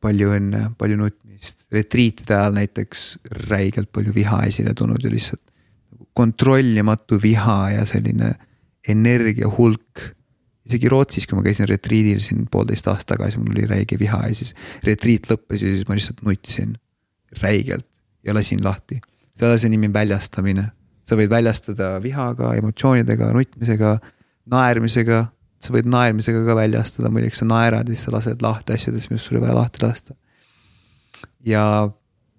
palju õnne, palju nutmist, retriitide ajal näiteks räigelt palju viha esile tulnud ja lihtsalt kontrollimatu viha ja selline energia hulk. isegi Rootsis, kui ma käisin retriidil siin poolteist aastat tagasi, mul oli räige viha ja siis retriit lõppes ja siis ma lihtsalt nutsin räigelt ja lasin lahti. selle asja nimi on väljastamine, sa võid väljastada vihaga, emotsioonidega, nutmisega, naermisega sa võid naermisega ka väljastada, muideks sa naerad ja siis sa lased lahti asjadest, mis sul ei vaja lahti lasta. ja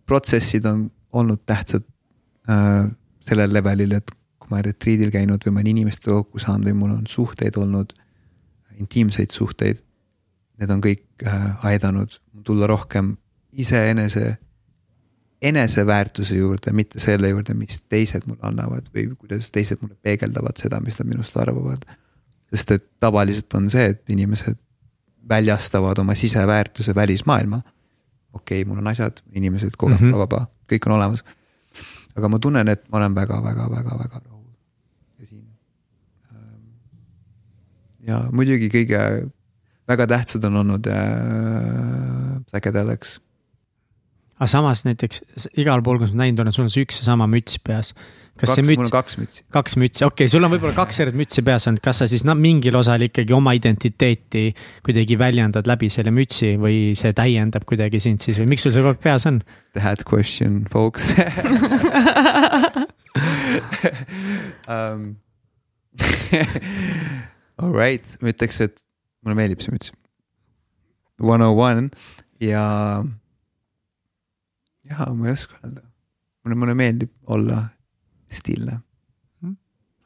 protsessid on olnud tähtsad äh, sellel levelil, et kui ma olen retriidil käinud või ma olen inimestega kokku saanud või mul on suhteid olnud, intiimseid suhteid. Need on kõik äh, aidanud tulla rohkem iseenese, eneseväärtuse juurde, mitte selle juurde, mis teised mulle annavad või kuidas teised mulle peegeldavad seda, mis nad minust arvavad sest et tavaliselt on see, et inimesed väljastavad oma siseväärtuse välismaailma. okei okay,, mul on asjad, inimesed, kogemus mm, -hmm. vaba, kõik on olemas. aga ma tunnen, et ma olen väga-väga-väga-väga rahul ja siin. Ähm, ja muidugi kõige, väga tähtsad on olnud äh, psychedelics aga samas näiteks igal pool, kus ma näinud olen, sul on see üks ja sama müts peas kas kaks, see müts, kaks mütsi. kaks mütsi, okei okay,, sul on võib-olla kaks erinevat mütsi peas olnud, kas sa siis no, mingil osal ikkagi oma identiteeti kuidagi väljendad läbi selle mütsi või see täiendab kuidagi sind siis või miks sul see kogu aeg peas on? That question, folks (laughs) um, (laughs) Alright, ma ütleks, et mulle meeldib see müts. One oh one ja, ja ma ei oska öelda. mulle, mulle meeldib olla stiilne mm..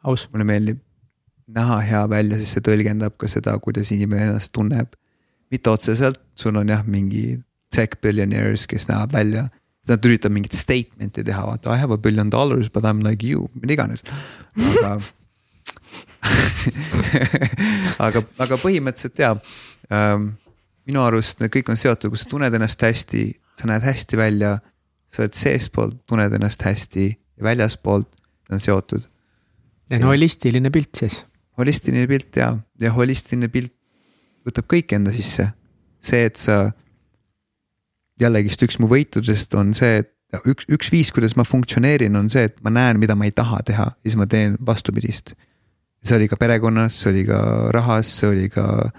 aus. mulle meeldib näha hea välja, sest see tõlgendab ka seda, kuidas inimene ennast tunneb. mitte otseselt, sul on jah, mingi tech billionaires, kes näevad välja, nad üritavad mingit statement'i teha, vaata I have a billion dollars but I m like you, mida iganes, aga (laughs) aga, aga põhimõtteliselt jaa ähm,. minu arust need kõik on seotud, kui sa tunned ennast hästi, sa näed hästi välja, sa oled seestpoolt, tunned ennast hästi ja väljaspoolt on seotud. ja no holistiline pilt siis. holistiline pilt ja, ja holistiline pilt võtab kõik enda sisse. see, et sa, jällegist üks mu võitudest on see, et üks, üks viis, kuidas ma funktsioneerin, on see, et ma näen, mida ma ei taha teha, siis ma teen vastupidist. see oli ka perekonnas, see oli ka rahas, see oli ka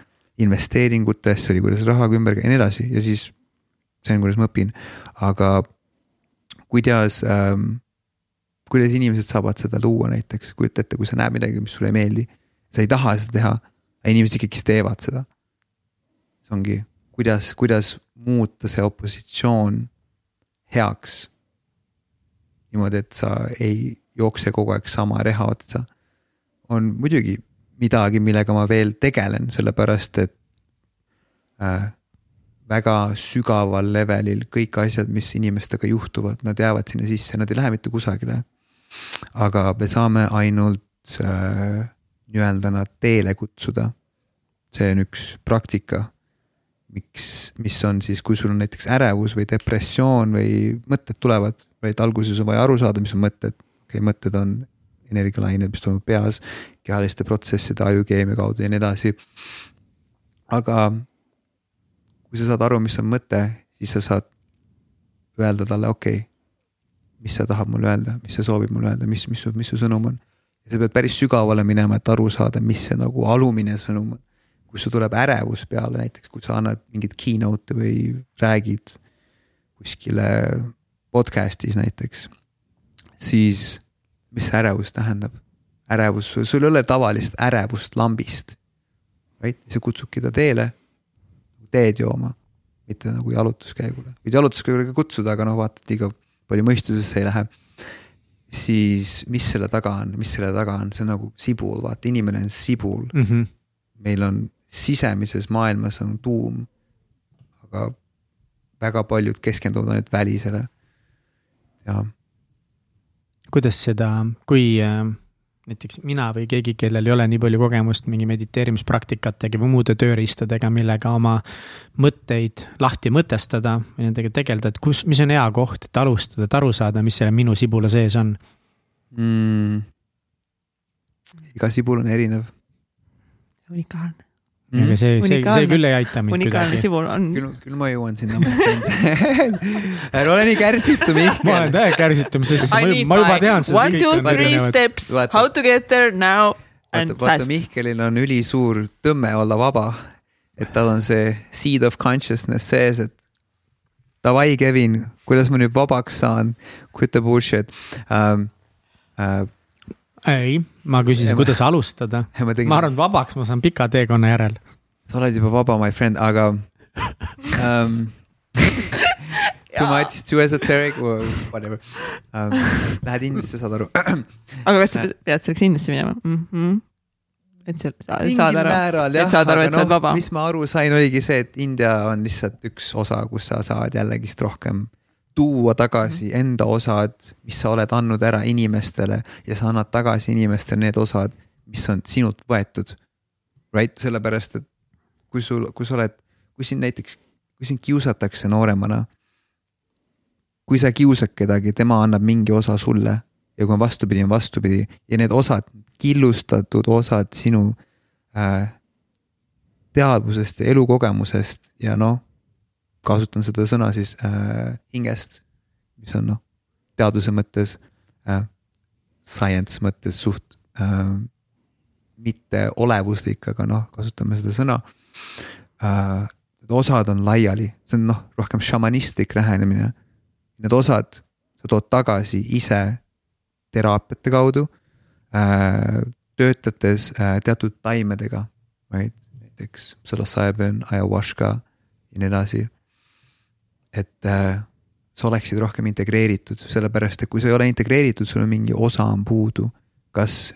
investeeringutes, see oli, kuidas rahaga ümber ja nii edasi ja siis see on, kuidas ma õpin, aga kuidas ähm,, kuidas inimesed saavad seda luua näiteks, kujuta ette, kui sa näed midagi, mis sulle ei meeldi. sa ei taha seda teha, aga inimesed ikkagi teevad seda. see ongi, kuidas, kuidas muuta see opositsioon heaks. niimoodi, et sa ei jookse kogu aeg sama reha otsa. on muidugi midagi, millega ma veel tegelen, sellepärast et äh, väga sügaval levelil kõik asjad, mis inimestega juhtuvad, nad jäävad sinna sisse, nad ei lähe mitte kusagile. Aga me saame ainult äh, nii-öelda nad teele kutsuda. see on üks praktika miks, mis on siis, kui sul on näiteks ärevus või depressioon või mõtted tulevad, vaid alguses on vaja aru saada, mis on mõtted. okei okay,, mõtted on energialained, mis toimub peas, kehaliste protsesside, ajukeemia kaudu ja nii edasi. aga kui sa saad aru, mis on mõte, siis sa saad öelda talle, okei okay,, mis sa tahad mulle öelda, mis sa soovid mulle öelda, mis, mis su, mis su sõnum on. ja sa pead päris sügavale minema, et aru saada, mis see nagu alumine sõnum on kui sul tuleb ärevus peale, näiteks kui sa annad mingit keynote'i või räägid kuskile podcast'is näiteks, siis mis see ärevus tähendab? ärevus, sul ei ole tavalist ärevust lambist, vaid sa kutsudki ta teele teed jooma, mitte nagu jalutuskäigule. võid jalutuskäigule ka kutsuda, aga noh, vaata, et liiga palju mõistusesse ei lähe. siis mis selle taga on, mis selle taga on, see on nagu sibul, vaata, inimene on sibul mm. -hmm. meil on sisemises maailmas on tuum. aga väga paljud keskenduvad ainult välisele. ja. kuidas seda, kui äh, näiteks mina või keegi, kellel ei ole nii palju kogemust mingi mediteerimispraktikatega või muude tööriistadega, millega oma mõtteid lahti mõtestada või nendega tegeleda, et kus, mis on hea koht, et alustada, et aru saada, mis selle minu sibula sees on mm.? iga sibul on erinev. unikaalne -hmm. aga see, see, see küll ei aita mind unikaalne sibul on. küll, küll ma jõuan sinna (laughs) ära ole nii kärsitu, Mihkel. ma olen täiega kärsitu, sest ma, ma juba tean. One, two, three steps, how to get there now and vaata, fast. Mihkelil on ülisuur tõmme olla vaba. et tal on see seed of consciousness sees, et davai, Kevin, kuidas ma nüüd vabaks saan, quit the bullshit um,. Uh, ei, ma küsisin, kuidas alustada. (laughs) ma, tegin... ma arvan, et vabaks ma saan pika teekonna järel. sa oled juba vaba, my friend, aga um, (laughs) too much, too esoteric or whatever um,. Lähed Indiasse, saad aru. (clears throat) aga kas sa pead selleks Indiasse minema mm? -hmm et sa saad aru, et saad aru, et sa oled vaba. mis ma aru sain, oligi see, et India on lihtsalt üks osa, kus sa saad jällegist rohkem tuua tagasi -hmm. enda osad, mis sa oled andnud ära inimestele ja sa annad tagasi inimestele need osad, mis on sinult võetud. Right, sellepärast et kui sul, kui sa oled, kui sind näiteks, kui sind kiusatakse nooremana. kui sa kiusad kedagi, tema annab mingi osa sulle ja kui on vastupidi, on vastupidi ja need osad, killustatud osad sinu äh, teadvusest ja elukogemusest ja noh kasutan seda sõna siis äh, hingest, mis on noh, teaduse mõttes äh,, science mõttes suht äh, mitte olevuslik, aga noh, kasutame seda sõna äh,. Need osad on laiali, see on noh, rohkem šamanistlik lähenemine. Need osad sa tood tagasi ise teraapiate kaudu äh,, töötades äh, teatud taimedega, vaid näiteks psühhosaeben, ayahuasca ja nii edasi et äh, sa oleksid rohkem integreeritud, sellepärast et kui sa ei ole integreeritud, sul on mingi osa on puudu, kas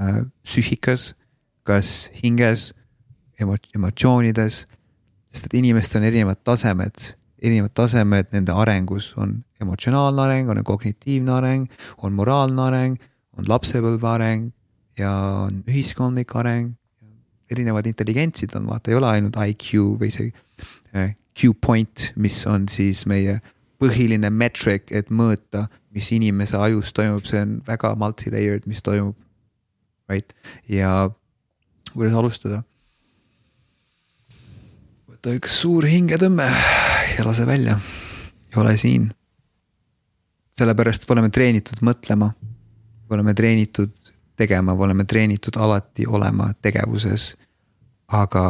äh, psüühikas, kas hinges emo, emotsioonides. sest et inimestel on erinevad tasemed, erinevad tasemed nende arengus on emotsionaalne areng, on kognitiivne areng, on moraalne areng, on lapsepõlve areng ja on ühiskondlik areng. Erinevad intelligentsid on, vaata, ei ole ainult IQ või see äh, Q point, mis on siis meie põhiline metric, et mõõta, mis inimese ajus toimub, see on väga multi-layered, mis toimub. Right, ja kuidas alustada? võta üks suur hingetõmme ja lase välja ja ole siin. sellepärast me oleme treenitud mõtlema, me oleme treenitud tegema, me oleme treenitud alati olema tegevuses. aga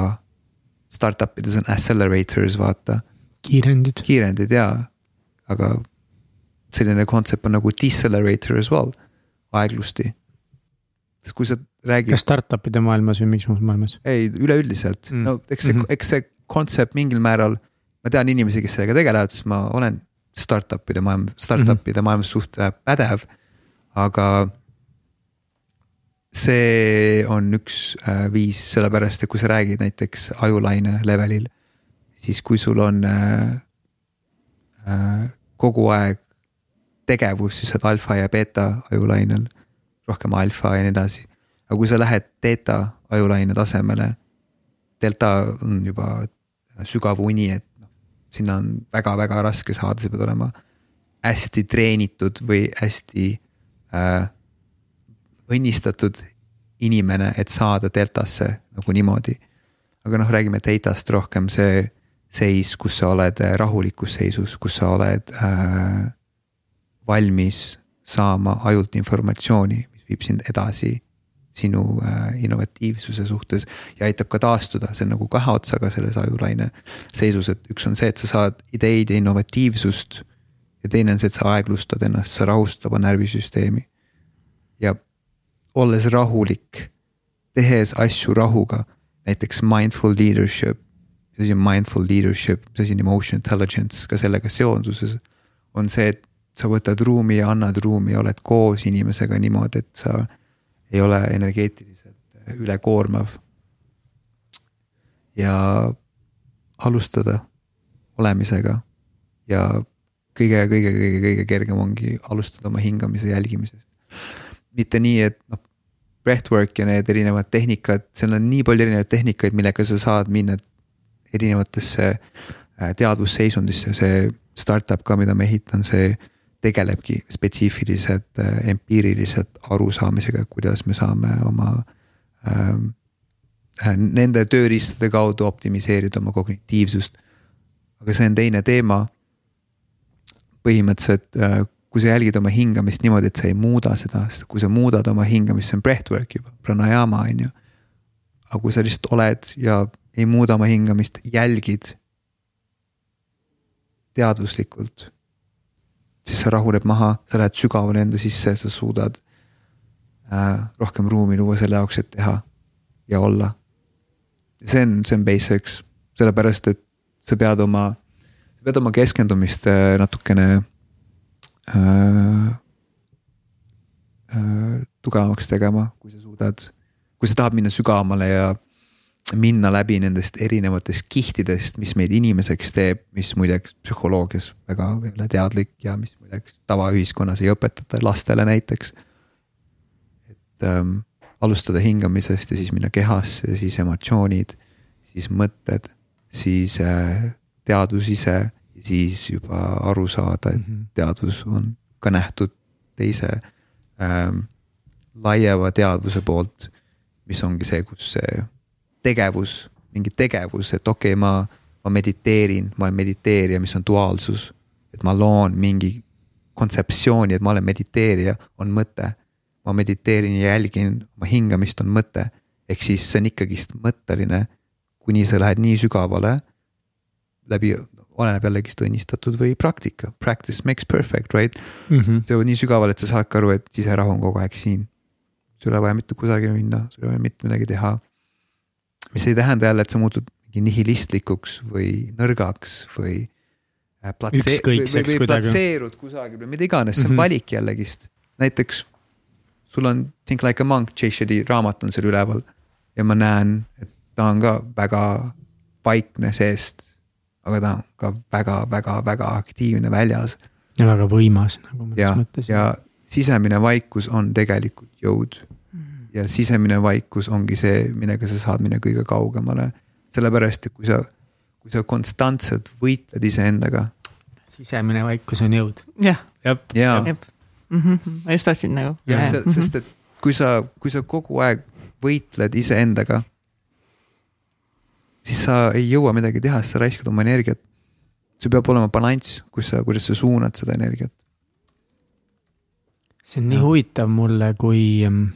startup ides on accelerators, vaata. kiirendid. kiirendid jaa, aga selline kontsept on nagu decelerator as well, aeglusti. sest kui sa räägid. kas startup'ide maailmas või mis muus maailmas? ei, üleüldiselt mm., no eks see mm, -hmm. eks see kontsept mingil määral. ma tean inimesi, kes sellega tegelevad, sest ma olen startup'ide maailm, startup'ide mm -hmm. maailmas suht pädev, aga see on üks äh, viis, sellepärast et kui sa räägid näiteks ajulaine levelil, siis kui sul on äh, äh, kogu aeg tegevus, siis sa oled alfa ja beeta ajulainel, rohkem alfa ja nii edasi. aga kui sa lähed teeta ajulaine tasemele, delta on juba sügav uni, et noh, sinna on väga-väga raske saada, sa pead olema hästi treenitud või hästi äh, õnnistatud inimene, et saada deltasse nagu niimoodi. aga noh, räägime datast rohkem see seis, kus sa oled äh, rahulikus seisus, kus sa oled äh, valmis saama ajult informatsiooni, mis viib sind edasi sinu äh, innovatiivsuse suhtes ja aitab ka taastuda, see on nagu kahe otsaga selles ajulaine seisus, et üks on see, et sa saad ideid ja innovatiivsust. ja teine on see, et sa aeglustad ennast, sa rahustad oma närvisüsteemi. ja olles rahulik, tehes asju rahuga, näiteks mindful leadership. mis asi on mindful leadership, mis asi on emotion intelligence, ka sellega seonduses on see, et sa võtad ruumi ja annad ruumi, oled koos inimesega niimoodi, et sa ei ole energeetiliselt ülekoormav. ja alustada olemisega ja kõige, kõige, kõige, kõige kergem ongi alustada oma hingamise jälgimisest mitte nii, et noh. Breathwork ja need erinevad tehnikad, seal on nii palju erinevaid tehnikaid, millega sa saad minna erinevatesse äh, teadvusseisundisse, see startup ka, mida ma ehitan, see tegelebki spetsiifiliselt äh, empiiriliselt arusaamisega, kuidas me saame oma ähm, äh,. Nende tööriistade kaudu optimiseerida oma kognitiivsust. aga see on teine teema. põhimõtteliselt äh, kui sa jälgid oma hingamist niimoodi, et sa ei muuda seda, sest kui sa muudad oma hingamist, see on breathwork juba, pranayama on ju. aga kui sa lihtsalt oled ja ei muuda oma hingamist, jälgid. teadvuslikult. siis see rahuneb maha, sa lähed sügavale enda sisse, sa suudad äh, rohkem ruumi luua selle jaoks, et teha ja olla. see on, see on basics, sellepärast et sa pead oma, sa pead oma keskendumist äh, natukene tugevamaks tegema, kui sa suudad, kui sa tahad minna sügavamale ja minna läbi nendest erinevatest kihtidest, mis meid inimeseks teeb, mis muideks psühholoogias väga ole teadlik ja mis muideks tavaühiskonnas ei õpetata lastele näiteks. et ähm, alustada hingamisest ja siis minna kehasse, siis emotsioonid, siis mõtted, siis äh, teadvus ise siis juba aru saada, et -hmm. teadvus on ka nähtud teise ähm, laiema teadvuse poolt. mis ongi see, kus see tegevus, mingi tegevus, et okei okay,, ma, ma mediteerin, ma olen mediteerija, mis on duaalsus. et ma loon mingi kontseptsiooni, et ma olen mediteerija, on mõte. ma mediteerin ja jälgin oma hingamist, on mõte. ehk siis see on ikkagist mõtteline, kuni sa lähed nii sügavale läbi oleneb jällegist õnnistatud või praktika, practice makes perfect, right mm. -hmm. see on nii sügaval, et sa saadki aru, et siserahu on kogu aeg siin. sul ei ole vaja mitte kusagile minna, sul ei ole vaja mitte midagi teha. mis ei tähenda jälle, et sa muutud mingi nihilistlikuks või nõrgaks või. Äh, platse-, või, või platseerud kusagil või mida iganes, see on mm -hmm. valik jällegist. näiteks sul on Think like a monk, Jay Shetty raamat on seal üleval ja ma näen, et ta on ka väga vaikne seest aga ta on ka väga-väga-väga aktiivne väljas. ja väga võimas nagu mõnes mõttes. ja sisemine vaikus on tegelikult jõud. Mm. ja sisemine vaikus ongi see, millega sa saad minna kõige kaugemale. sellepärast, et kui sa, kui sa konstantselt võitled iseendaga. sisemine vaikus on jõud. jah. jah. jaa. Mhm, ma just tahtsin nagu. jah, sest et kui sa, kui sa kogu aeg võitled iseendaga, siis sa ei jõua midagi teha, sest sa raiskad oma energiat. sul peab olema balanss, kus sa, kuidas sa suunad seda energiat. see on nii ja. huvitav mulle, kui mm,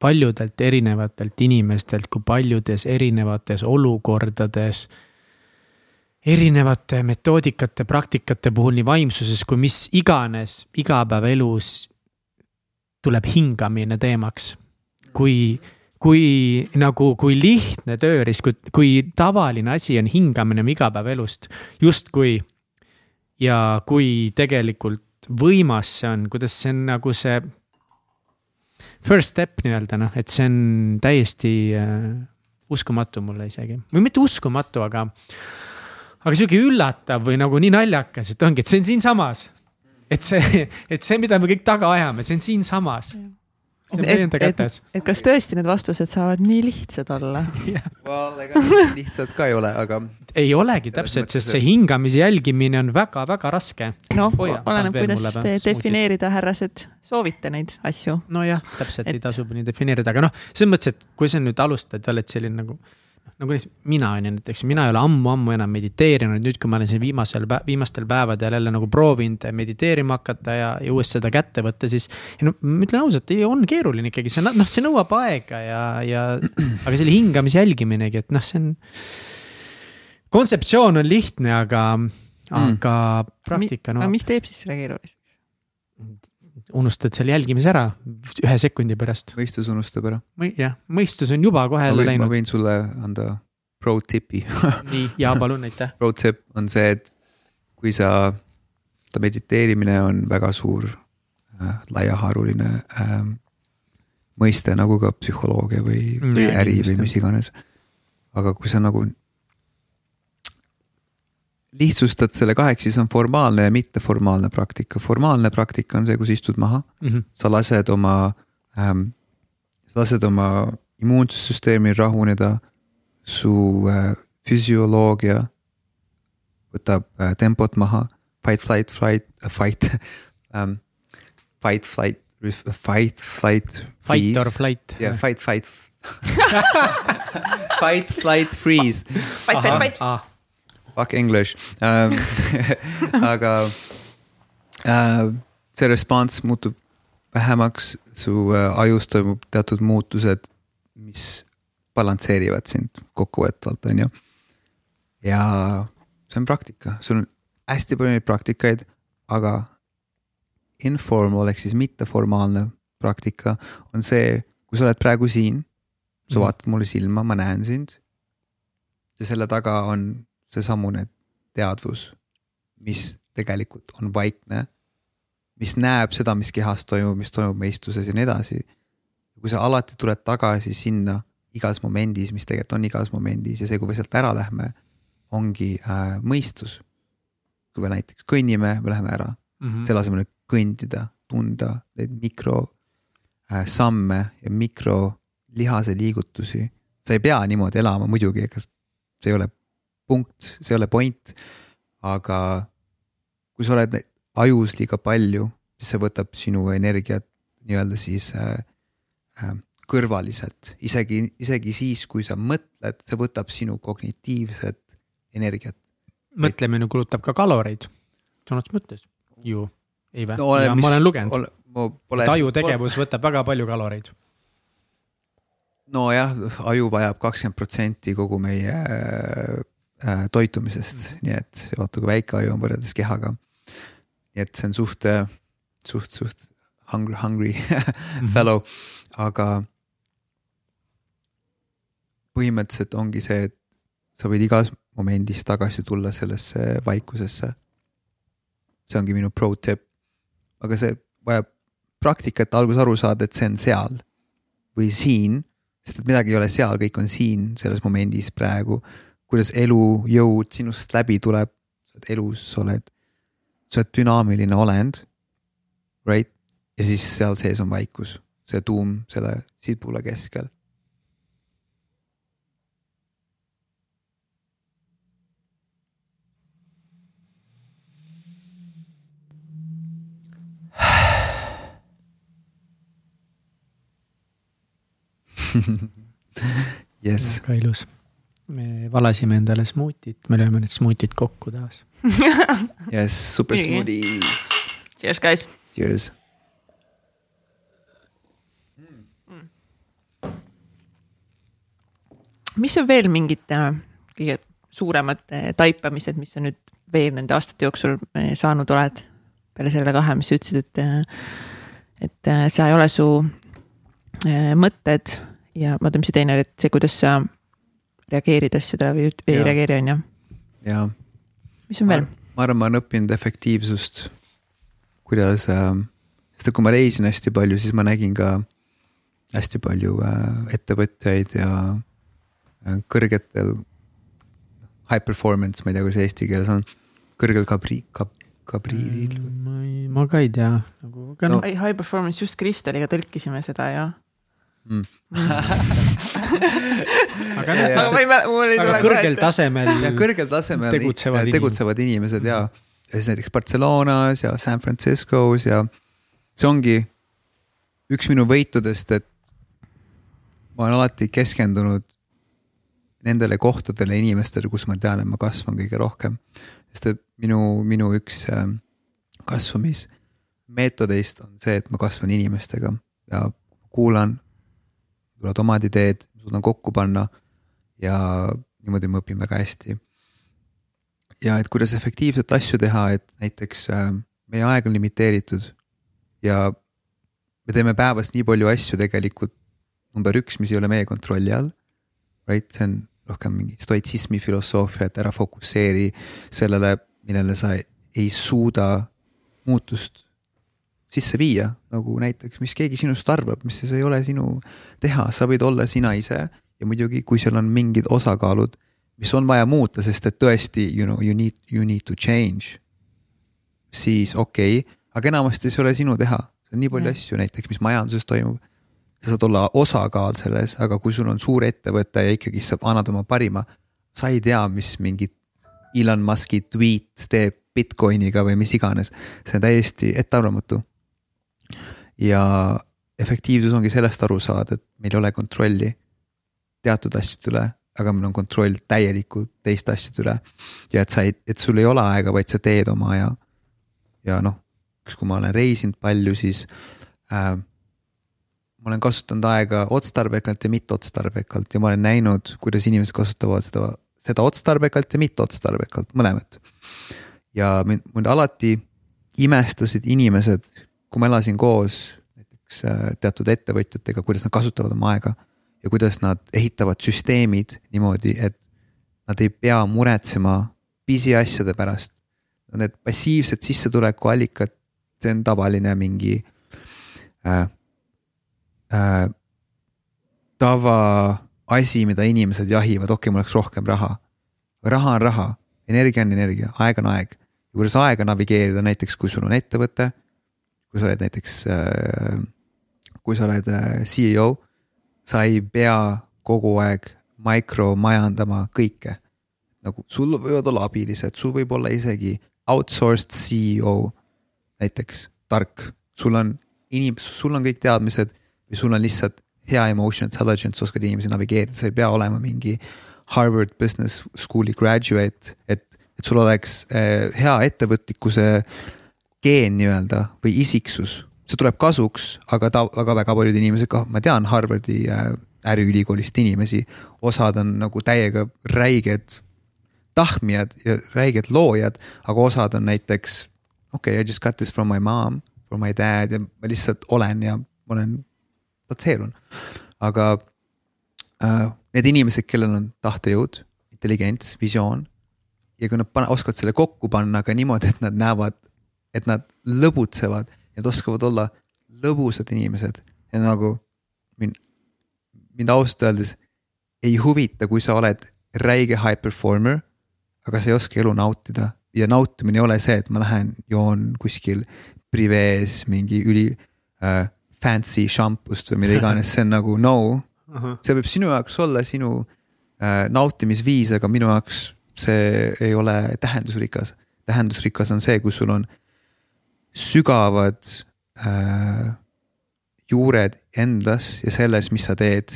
paljudelt erinevatelt inimestelt, kui paljudes erinevates olukordades erinevate metoodikate, praktikate puhul nii vaimsuses kui mis iganes igapäevaelus tuleb hingamine teemaks. kui, kui nagu, kui lihtne tööriist, kui, kui tavaline asi on hingamine igapäevaelust, justkui. ja kui tegelikult võimas see on, kuidas see on nagu see first step nii-öelda noh, et see on täiesti äh, uskumatu mulle isegi või mitte uskumatu, aga. aga sihuke üllatav või nagu nii naljakas, et ongi, et see on siinsamas. et see, et see, mida me kõik taga ajame, see on siinsamas see on meie enda kätes. et kas tõesti need vastused saavad nii lihtsad olla (laughs) Well, ega lihtsad ka ei ole, aga. ei olegi täpselt, sest see hingamise jälgimine on väga-väga raske. noh, oleneb, kuidas te defineerida, härrased, soovite neid asju. nojah, täpselt et... ei tasu nii defineerida, aga noh, selles mõttes, et kui sa nüüd alustad, oled selline nagu nagu mina on ju näiteks, mina ei ole ammu-ammu enam mediteerinud, nüüd, kui ma olen siin viimasel, viimastel päevadel jälle nagu proovinud mediteerima hakata ja, ja uuesti seda kätte võtta, siis. no ma ütlen ausalt, on keeruline ikkagi, see noh, see nõuab aega ja, ja aga selle hingamise jälgiminegi, et noh, see on. kontseptsioon on lihtne, aga mm., aga praktika no.. aga mis teeb siis selle keeruliseks? Unustad selle jälgimise ära ühe sekundi pärast. mõistus unustab ära. jah, mõistus on juba kohe jälle läinud. ma võin sulle anda pro tip'i (laughs) nii, jaa, palun, aitäh. Pro tip on see, et kui sa, ta mediteerimine on väga suur äh,, laiaharuline äh, mõiste nagu ka psühholoogia või, või ja, äri või mis iganes. aga kui sa nagu lihtsustad selle kaheks, siis on formaalne ja mitteformaalne praktika. formaalne praktika on see, kus istud maha mm, -hmm. sa lased oma ähm,, sa lased oma immuunsussüsteemil rahuneda. su äh, füsioloogia võtab äh, tempot maha, fight, flight, flight äh,, fight (laughs) ähm,, fight, flight, fight, flight. Fight or flight. jah yeah,, fight, fight (laughs) fight, flight, freeze. Fight, fight, fight ah fuck english ähm, (laughs) aga äh, see response muutub vähemaks, su äh, ajus toimub teatud muutused, mis balansseerivad sind kokkuvõtvalt, on ju. ja see on praktika, sul on hästi palju neid praktikaid, aga informal ehk siis mitteformaalne praktika on see, kui sa oled praegu siin, sa mhm. vaatad mulle silma, ma näen sind. ja selle taga on seesamune teadvus, mis tegelikult on vaikne, mis näeb seda, mis kehas toimub, mis toimub meistuses ja nii edasi. kui sa alati tuled tagasi sinna igas momendis, mis tegelikult on igas momendis ja see, kui me sealt ära lähme, ongi äh, mõistus. kui me näiteks kõnnime, me läheme ära mm -hmm. selle asemel, et kõndida, tunda neid mikro äh, samme ja mikro lihase liigutusi. sa ei pea niimoodi elama muidugi, ega see ei ole punkt, see ei ole point. aga kui sa oled ajus liiga palju, siis see võtab sinu energiat nii-öelda siis äh, äh, kõrvaliselt, isegi, isegi siis, kui sa mõtled, see võtab sinu kognitiivset energiat. mõtlemine kulutab ka kaloreid, sõna otseses mõttes ju, ei vä no,? ma olen lugenud, et ajutegevus võtab väga palju kaloreid nojah, aju vajab kakskümmend protsenti kogu meie toitumisest mm, -hmm. nii et vaata, kui väike aju on võrreldes kehaga. nii et see on suht, äh, suht, suht hungry, hungry (laughs) mhm. fellow, aga põhimõtteliselt ongi see, et sa võid igas momendis tagasi tulla sellesse vaikusesse. see ongi minu pro tip. aga see vajab praktikat alguses aru saada, et see on seal või siin, sest et midagi ei ole seal, kõik on siin selles momendis praegu kuidas elujõud sinust läbi tuleb, sa oled elus, sa oled, sa oled dünaamiline olend. Right, ja siis seal sees on vaikus, see tuum selle sibula keskel. (sighs) jess. väga ilus me valasime endale smuutit, me lööme need smuutid kokku taas. (laughs) jess, super smoothies. Cheers, guys. Cheers. mis on veel mingid äh, kõige suuremad äh, taipamised, mis sa nüüd veel nende aastate jooksul äh, saanud oled? peale selle kahe, mis sa ütlesid, et, et see ei ole su mõtted ja ma tean, mis see teine oli, et see, kuidas sa reageerid asjadele või ei ja. reageeri, on ju. jaa. mis on veel? ma arvan, ma olen õppinud efektiivsust, kuidas äh,, sest et kui ma reisin hästi palju, siis ma nägin ka hästi palju äh, ettevõtjaid ja äh, kõrgetel high performance, ma ei tea, kuidas eesti keeles on, kõrgel kabri-, kab-, kabriiril mm,. ma ei, ma ka ei tea nagu, aga noh no.. high performance, just Kristeliga tõlkisime seda ja mm. aga noh, aga kõrgel tasemel. kõrgel tasemel tegutsevad, tegutsevad inimesed ja, ja siis näiteks Barcelonas ja San Franciscos ja see ongi üks minu võitudest, et ma olen alati keskendunud nendele kohtadele, inimestele, kus ma tean, et ma kasvan kõige rohkem. sest et minu, minu üks ähm, kasvamismeetodist on see, et ma kasvan inimestega ja kuulan, omad ideed, suudan kokku panna ja niimoodi ma õpin väga hästi. ja et kuidas efektiivselt asju teha, et näiteks äh, meie aeg on limiteeritud ja me teeme päevas nii palju asju tegelikult number üks, mis ei ole meie kontrolli all. Right, see on rohkem mingi stoitsismi filosoofia, et ära fokusseeri sellele, millele sa ei suuda muutust sisse viia, nagu näiteks, mis keegi sinust arvab, mis see ei ole sinu teha, sa võid olla sina ise ja muidugi, kui seal on mingid osakaalud, mis on vaja muuta, sest et tõesti, you know, you need, you need to change. siis okei okay,, aga enamasti see ei ole sinu teha, see on nii palju yeah. asju näiteks, mis majanduses toimub. sa saad olla osakaal selles, aga kui sul on suur ettevõte ja ikkagi sa annad oma parima, sa ei tea, mis mingi Elon Musk'i tweet teeb Bitcoiniga või mis iganes, see on täiesti ettearvamatu ja efektiivsus ongi sellest aru saada, et meil ei ole kontrolli teatud asjade üle, aga meil on kontroll täielikult teiste asjade üle. ja et sa ei, et sul ei ole aega, vaid sa teed oma ja, ja noh, kui ma olen reisinud palju, siis äh, ma olen kasutanud aega otstarbekalt ja mitteotstarbekalt ja ma olen näinud, kuidas inimesed kasutavad seda, seda otstarbekalt ja mitteotstarbekalt, mõlemat. ja mind, mind alati imestasid inimesed, kui ma elasin koos näiteks äh, teatud ettevõtjatega, kuidas nad kasutavad oma aega ja kuidas nad ehitavad süsteemid niimoodi, et nad ei pea muretsema pisiasjade pärast. Need passiivsed sissetulekuallikad, see on tavaline mingi äh, äh, tavaasi, mida inimesed jahivad, okei okay,, mul oleks rohkem raha. raha on raha, energia on energia, aeg on aeg. ja kuidas aega navigeerida, näiteks kui sul on ettevõte kui sa oled näiteks, äh, kui sa oled äh, CEO, sa ei pea kogu aeg mikromajandama kõike. nagu sul võivad olla abilised, sul võib olla isegi outsourced CEO näiteks, tark, sul on inim-, sul on kõik teadmised või sul on lihtsalt hea emotion intelligence, oskad inimesi navigeerida, sa ei pea olema mingi Harvard Business School'i graduate, et, et sul oleks äh, hea ettevõtlikkuse äh, geen nii-öelda või isiksus, see tuleb kasuks, aga ta, aga väga paljud inimesed ka, ma tean Harvardi äh, äriülikoolist inimesi, osad on nagu täiega räiged tahmijad ja räiged loojad, aga osad on näiteks okei okay,, I just got this from my mom, from my dad ja ma lihtsalt olen ja olen, platseerun. aga äh, need inimesed, kellel on tahtejõud, intelligents, visioon ja kui nad pane, oskavad selle kokku panna ka niimoodi, et nad näevad et nad lõbutsevad, nad oskavad olla lõbusad inimesed ja nagu mind, mind ausalt öeldes ei huvita, kui sa oled räige high performer, aga sa ei oska elu nautida ja nautimine ei ole see, et ma lähen joon kuskil privees mingi üli äh, fancy šampust või mida iganes, see on nagu no uh. -huh. see võib sinu jaoks olla sinu äh, nautimisviis, aga minu jaoks see ei ole tähendusrikas. tähendusrikas on see, kui sul on sügavad äh, juured endas ja selles, mis sa teed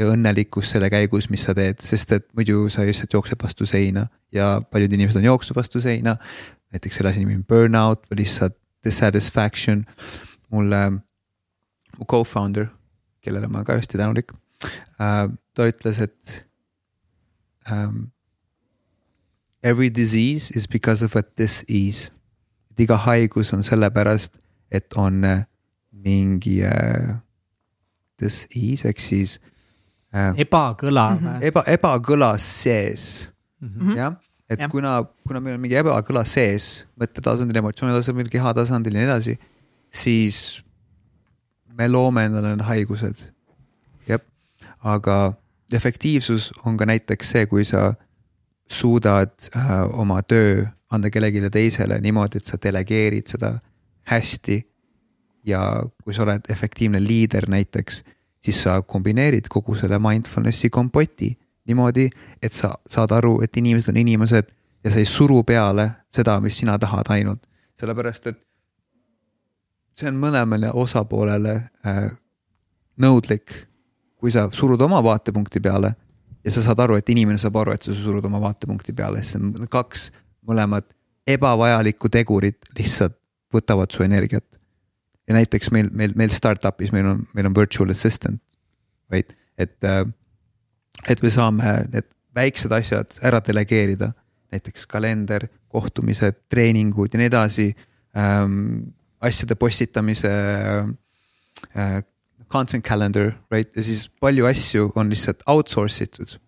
ja õnnelikkus selle käigus, mis sa teed, sest et muidu sa lihtsalt jooksed vastu seina ja paljud inimesed on jooksnud vastu seina. näiteks selle asja nimi on burnout või lihtsalt dissatisfaction. mulle, mu co-founder, kellele ma ka hästi tänulik äh,, ta ütles, et um, every disease is because of a dis-ease. Et iga haigus on sellepärast, et on äh, mingi äh, dis-ease ehk siis äh,. ebakõla mm. -hmm. eba, ebakõla sees mm -hmm. jah, et ja. kuna, kuna meil on mingi ebakõla sees, mõttetasandil, emotsiooni tasandil, keha tasandil ja nii edasi, siis me loome endale need haigused. jah, aga efektiivsus on ka näiteks see, kui sa suudad äh, oma töö anda kellelegi teisele niimoodi, et sa delegeerid seda hästi. ja kui sa oled efektiivne liider näiteks, siis sa kombineerid kogu selle mindfulness'i kompoti niimoodi, et sa saad aru, et inimesed on inimesed ja sa ei suru peale seda, mis sina tahad ainult, sellepärast et see on mõlemale osapoolele äh, nõudlik kui sa surud oma vaatepunkti peale ja sa saad aru, et inimene saab aru, et sa surud oma vaatepunkti peale, siis on kaks mõlemad ebavajalikku tegurit lihtsalt võtavad su energiat. ja näiteks meil, meil, meil startup'is meil on, meil on virtual assistant, right, et, äh, et me saame need väiksed asjad ära delegeerida, näiteks kalender, kohtumised, treeningud ja nii edasi ähm,. asjade postitamise äh, content calendar, right, ja siis palju asju on lihtsalt outsource itud.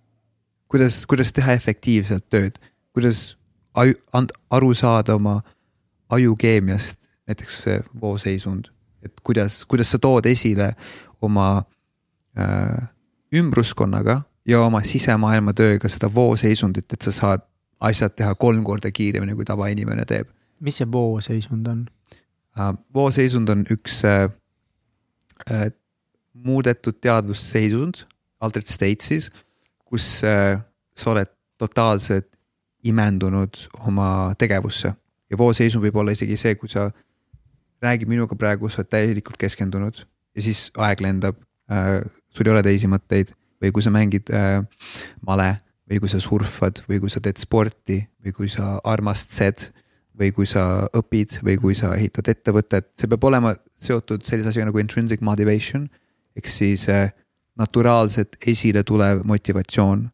kuidas, kuidas teha efektiivselt tööd, kuidas aju, and, aru saada oma ajukeemiast, näiteks see vooseisund, et kuidas, kuidas sa tood esile oma äh, ümbruskonnaga ja oma sisemaailma tööga seda vooseisundit, et sa saad asjad teha kolm korda kiiremini, kui tavainimene teeb. mis see vooseisund on uh,? vooseisund on üks uh, uh, muudetud teadvusseisund, altered state siis, kus äh, sa oled totaalselt imendunud oma tegevusse. ja vooseisund võib olla isegi see, kui sa räägid minuga praegu, sa oled täielikult keskendunud ja siis aeg lendab äh,. sul ei ole teisi mõtteid või kui sa mängid äh, male või kui sa surfad või kui sa teed sporti või kui sa armastsed või kui sa õpid või kui sa ehitad ettevõtet, see peab olema seotud sellise asjaga nagu intrinsic motivation ehk siis äh, naturaalselt esile tulev motivatsioon.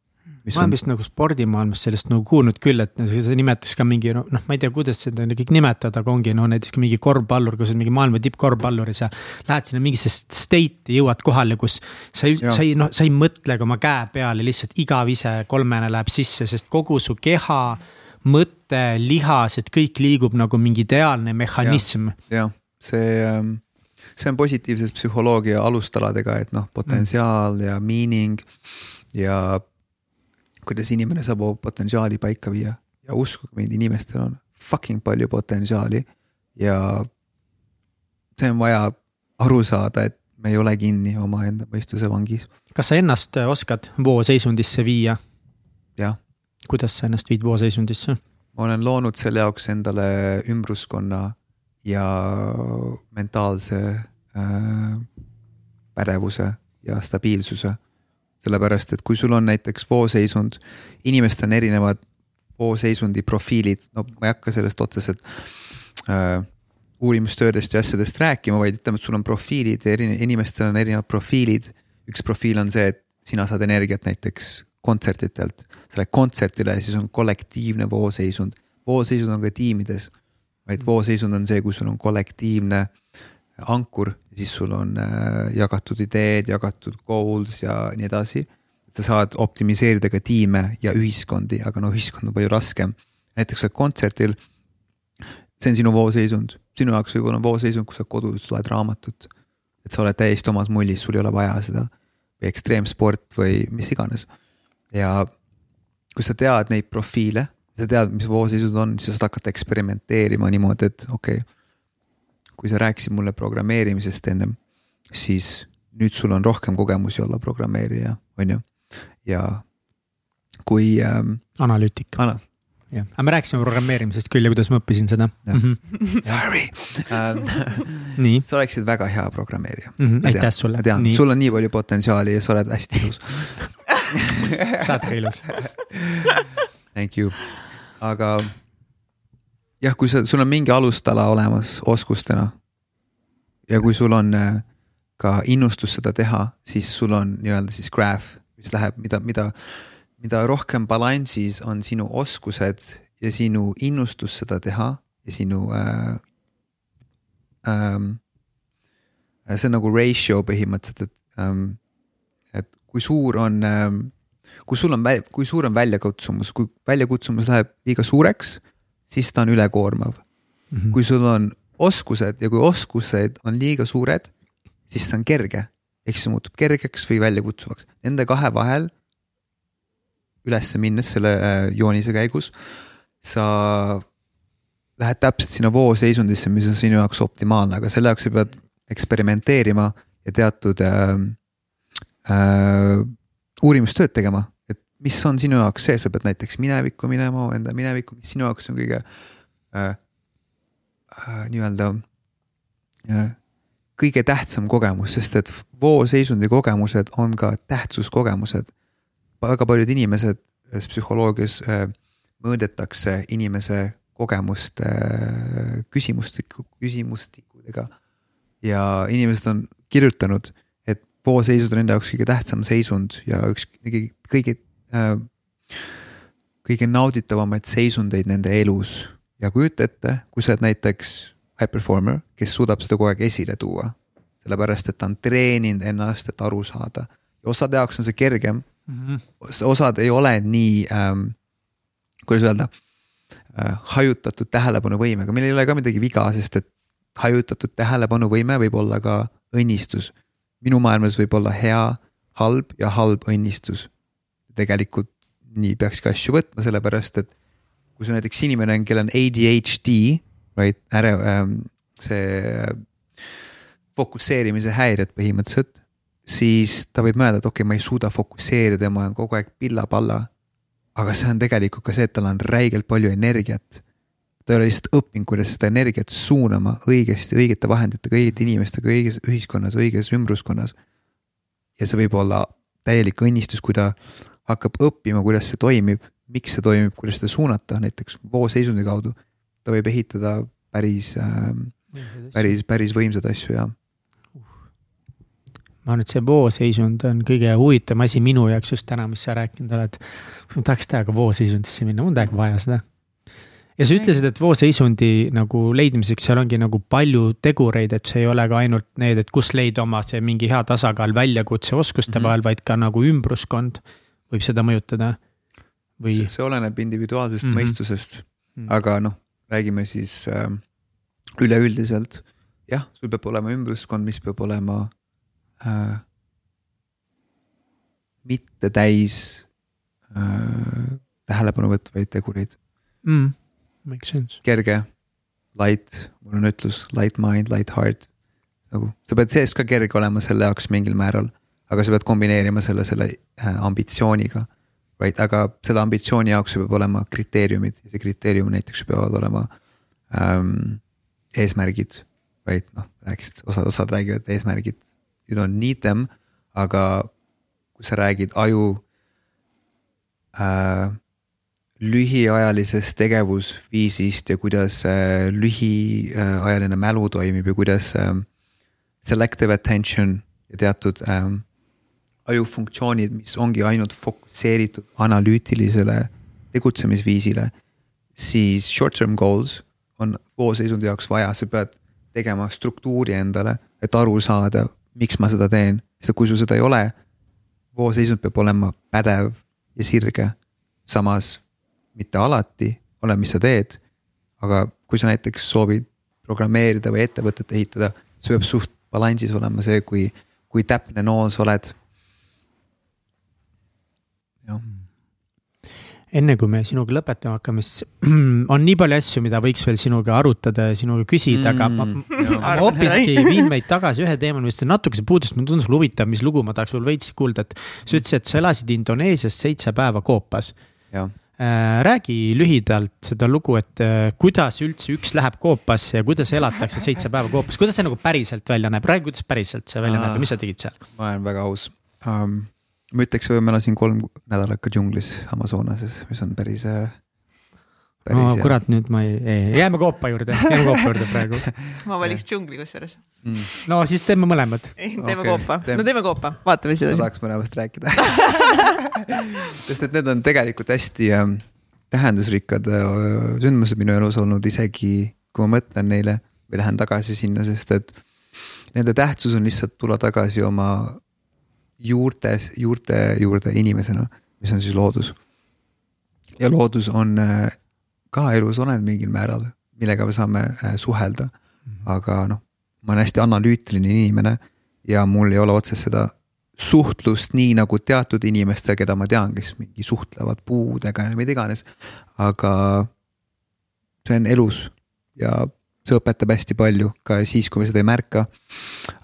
Ma olen on... vist nagu spordimaailmas sellest nagu kuulnud küll, et see nimetas ka mingi noh, ma ei tea, kuidas seda kõik nimetada, aga ongi no näiteks ka mingi korvpallur, kui sa oled mingi maailma tippkorvpallur ja sa lähed sinna mingisse state'i, jõuad kohale, kus. sa ei, sa ei noh, sa ei mõtlegi oma käe peale, lihtsalt igav ise kolmene läheb sisse, sest kogu su keha mõte, lihased, kõik liigub nagu mingi ideaalne mehhanism. jah, see ähm see on positiivse psühholoogia alustaladega, et noh, potentsiaal ja meaning ja kuidas inimene saab oma potentsiaali paika viia ja uskuge mind, inimestel on fucking palju potentsiaali ja see on vaja aru saada, et me ei ole kinni omaenda mõistuse vangis. kas sa ennast oskad vooseisundisse viia? jah. kuidas sa ennast viid vooseisundisse? ma olen loonud selle jaoks endale ümbruskonna ja mentaalse äh, pädevuse ja stabiilsuse. Sellepärast, et kui sul on näiteks vooseisund, inimestel on erinevad vooseisundi profiilid, no ma ei hakka sellest otseselt äh, uurimustöödest ja asjadest rääkima, vaid ütleme, et sul on profiilid ja eri, inimestel on erinevad profiilid. üks profiil on see, et sina saad energiat näiteks kontsertidelt, sa lähed kontserdile ja siis on kollektiivne vooseisund. vooseisund on ka tiimides vaid vooseisund on see, kui sul on kollektiivne ankur, siis sul on äh, jagatud ideed, jagatud goals ja nii edasi. sa saad optimiseerida ka tiime ja ühiskondi, aga no ühiskond on palju raskem. näiteks sa oled kontserdil. see on sinu vooseisund, sinu jaoks võib-olla on vooseisund, kui sa kodus loed raamatut. et sa oled täiesti omas mullis, sul ei ole vaja seda või ekstreemsport või mis iganes. ja kui sa tead neid profiile sa tead, mis voosisud on, siis sa saad hakata eksperimenteerima niimoodi, et okei okay,. Kui sa rääkisid mulle programmeerimisest ennem, siis nüüd sul on rohkem kogemusi olla programmeerija, on ju. ja kui ähm,. analüütik ana,. jah, aga me rääkisime programmeerimisest küll ja kuidas ma õppisin seda. Mm -hmm. Sorry (laughs) nii. sa oleksid väga hea programmeerija mm. -hmm. aitäh sulle. ma tean, sul on nii palju potentsiaali ja sa oled hästi ilus (laughs) sa oled ka ilus Thank you, aga jah, kui sa, sul on mingi alustala olemas oskustena. ja kui sul on äh, ka innustus seda teha, siis sul on nii-öelda siis graph, mis läheb, mida, mida mida rohkem balansis on sinu oskused ja sinu innustus seda teha ja sinu äh,. Ähm, see on nagu ratio põhimõtteliselt, et ähm,, et kui suur on ähm,, kui sul on, kui suur on väljakutsumus, kui väljakutsumus läheb liiga suureks, siis ta on ülekoormav mm. -hmm. kui sul on oskused ja kui oskused on liiga suured, siis see on kerge, ehk siis see muutub kergeks või väljakutsuvaks, nende kahe vahel üles minnes selle äh, joonise käigus, sa lähed täpselt sinna vooseisundisse, mis on sinu jaoks optimaalne, aga selle jaoks sa pead eksperimenteerima ja teatud äh, äh, uurimustööd tegema, mis on sinu jaoks see, sa pead näiteks minevikku minema, enda minevikku, mis sinu jaoks on kõige äh, äh, nii-öelda äh, kõige tähtsam kogemus, sest et vooseisundi kogemused on ka tähtsuskogemused väga paljud inimesed psühholoogias äh, mõõdetakse inimese kogemust äh, küsimustiku, küsimustikudega. ja inimesed on kirjutanud, et vooseisud on nende jaoks kõige tähtsam seisund ja üks kõige, kõige äh,, kõige nauditavamaid seisundeid nende elus. ja kujuta ette, kui sa oled näiteks high performer, kes suudab seda kogu aeg esile tuua. sellepärast, et ta on treeninud ennast, et aru saada ja osade jaoks on see kergem mm. -hmm. osad ei ole nii ähm,, kuidas öelda äh,, hajutatud tähelepanuvõimega, meil ei ole ka midagi viga, sest et hajutatud tähelepanuvõime võib olla ka õnnistus. minu maailmas võib olla hea, halb ja halb õnnistus. Tegelikult nii peakski asju võtma, sellepärast et kui sul näiteks inimene on, kellel on ADHD, right, ärev ähm,, see fokusseerimise häired põhimõtteliselt siis ta võib mõelda, et okei okay,, ma ei suuda fokusseerida, ma olen kogu aeg pilla-palla. aga see on tegelikult ka see, et tal on räigelt palju energiat. ta ei ole lihtsalt õppinud, kuidas seda energiat suunama õigesti, õigete vahenditega, õigete inimestega, õiges ühiskonnas, õiges ümbruskonnas. ja see võib olla täielik õnnistus, kui ta hakkab õppima, kuidas see toimib, miks see toimib, kuidas seda suunata, näiteks vooseisundi kaudu. ta võib ehitada päris äh,, päris, päris võimsaid asju ja ma arvan, et see vooseisund on kõige huvitavam asi minu jaoks just täna, mis sa rääkinud oled. kas ma tahaks täiega vooseisundisse minna, mul on täiega vaja seda. ja sa ütlesid, et vooseisundi nagu leidmiseks seal ongi nagu palju tegureid, et see ei ole ka ainult need, et kus leida oma see mingi hea tasakaal väljakutse oskuste mm -hmm. vahel, vaid ka nagu ümbruskond võib seda mõjutada. või. see oleneb individuaalsest mm -hmm. mõistusest -hmm. aga noh, räägime siis äh, üleüldiselt. jah, sul peab olema ümbruskond, mis peab olema äh, mitte täis äh, tähelepanu võtvaid tegureid mm,. Makes sense. kerge, light, mul on ütlus light mind, light heart. nagu sa pead sees ka kerge olema selle jaoks mingil määral, aga sa pead kombineerima selle, selle äh, ambitsiooniga. Right, aga selle ambitsiooni jaoks peab olema kriteeriumid ja see kriteerium näiteks peavad olema ähm, eesmärgid. Right, noh, rääkisid, osad, osad räägivad eesmärgid you don't need them, aga kui sa räägid aju äh, lühiajalisest tegevusviisist ja kuidas äh, lühiajaline mälu toimib ja kuidas äh, selective attention ja teatud äh, ajufunktsioonid, mis ongi ainult fokusseeritud analüütilisele tegutsemisviisile, siis short-term goals on voolseisundi jaoks vaja, sa pead tegema struktuuri endale, et aru saada, miks ma seda teen, sest kui sul seda ei ole, vooseisund peab olema pädev ja sirge. samas mitte alati, oleneb, mis sa teed. aga kui sa näiteks soovid programmeerida või ettevõtet ehitada, see peab suht balansis olema see, kui, kui täpne nool sa oled. Jah enne kui me sinuga lõpetama hakkame, siis (clears throat) on nii palju asju, mida võiks veel sinuga arutada ja sinuga küsida mm,, aga ma, mm, ma hoopiski viin meid tagasi ühe teemani, mis te natukese puudusite, mulle tundus huvitav, mis lugu ma tahaks veel veits kuulda, et sa ütlesid, et sa elasid Indoneesias seitse päeva koopas. äh,. räägi lühidalt seda lugu, et äh, kuidas üldse üks läheb koopasse ja kuidas elatakse seitse päeva koopas, kuidas see nagu päriselt välja näeb, räägi, kuidas päriselt see välja näeb ja mis sa tegid seal? ma olen väga aus um,. Ma ütleks, ma elasin kolm nädalat ka džunglis Amazonases, mis on päris äh, no hea. kurat, nüüd ma ei, ei, jääme koopa juurde, jääme koopa juurde praegu. (laughs) ma valiks džungli kusjuures mm.. no siis teeme mõlemad. teeme okay, koopa teeme., no teeme koopa, vaatame siis. ma tahaks mõlemast rääkida (laughs) sest et need on tegelikult hästi äh, tähendusrikkad äh, sündmused minu elus olnud, isegi kui ma mõtlen neile või lähen tagasi sinna, sest et nende tähtsus on lihtsalt tulla tagasi oma juurtes, juurte juurde inimesena, mis on siis loodus. ja loodus on äh, ka elus olen mingil määral, millega me saame äh, suhelda. Mhm. aga noh, ma olen hästi analüütiline inimene ja mul ei ole otsest seda suhtlust nii nagu teatud inimestel, keda ma tean, kes mingi suhtlevad puudega ja mida iganes. aga see on elus ja see õpetab hästi palju ka siis, kui me seda ei märka.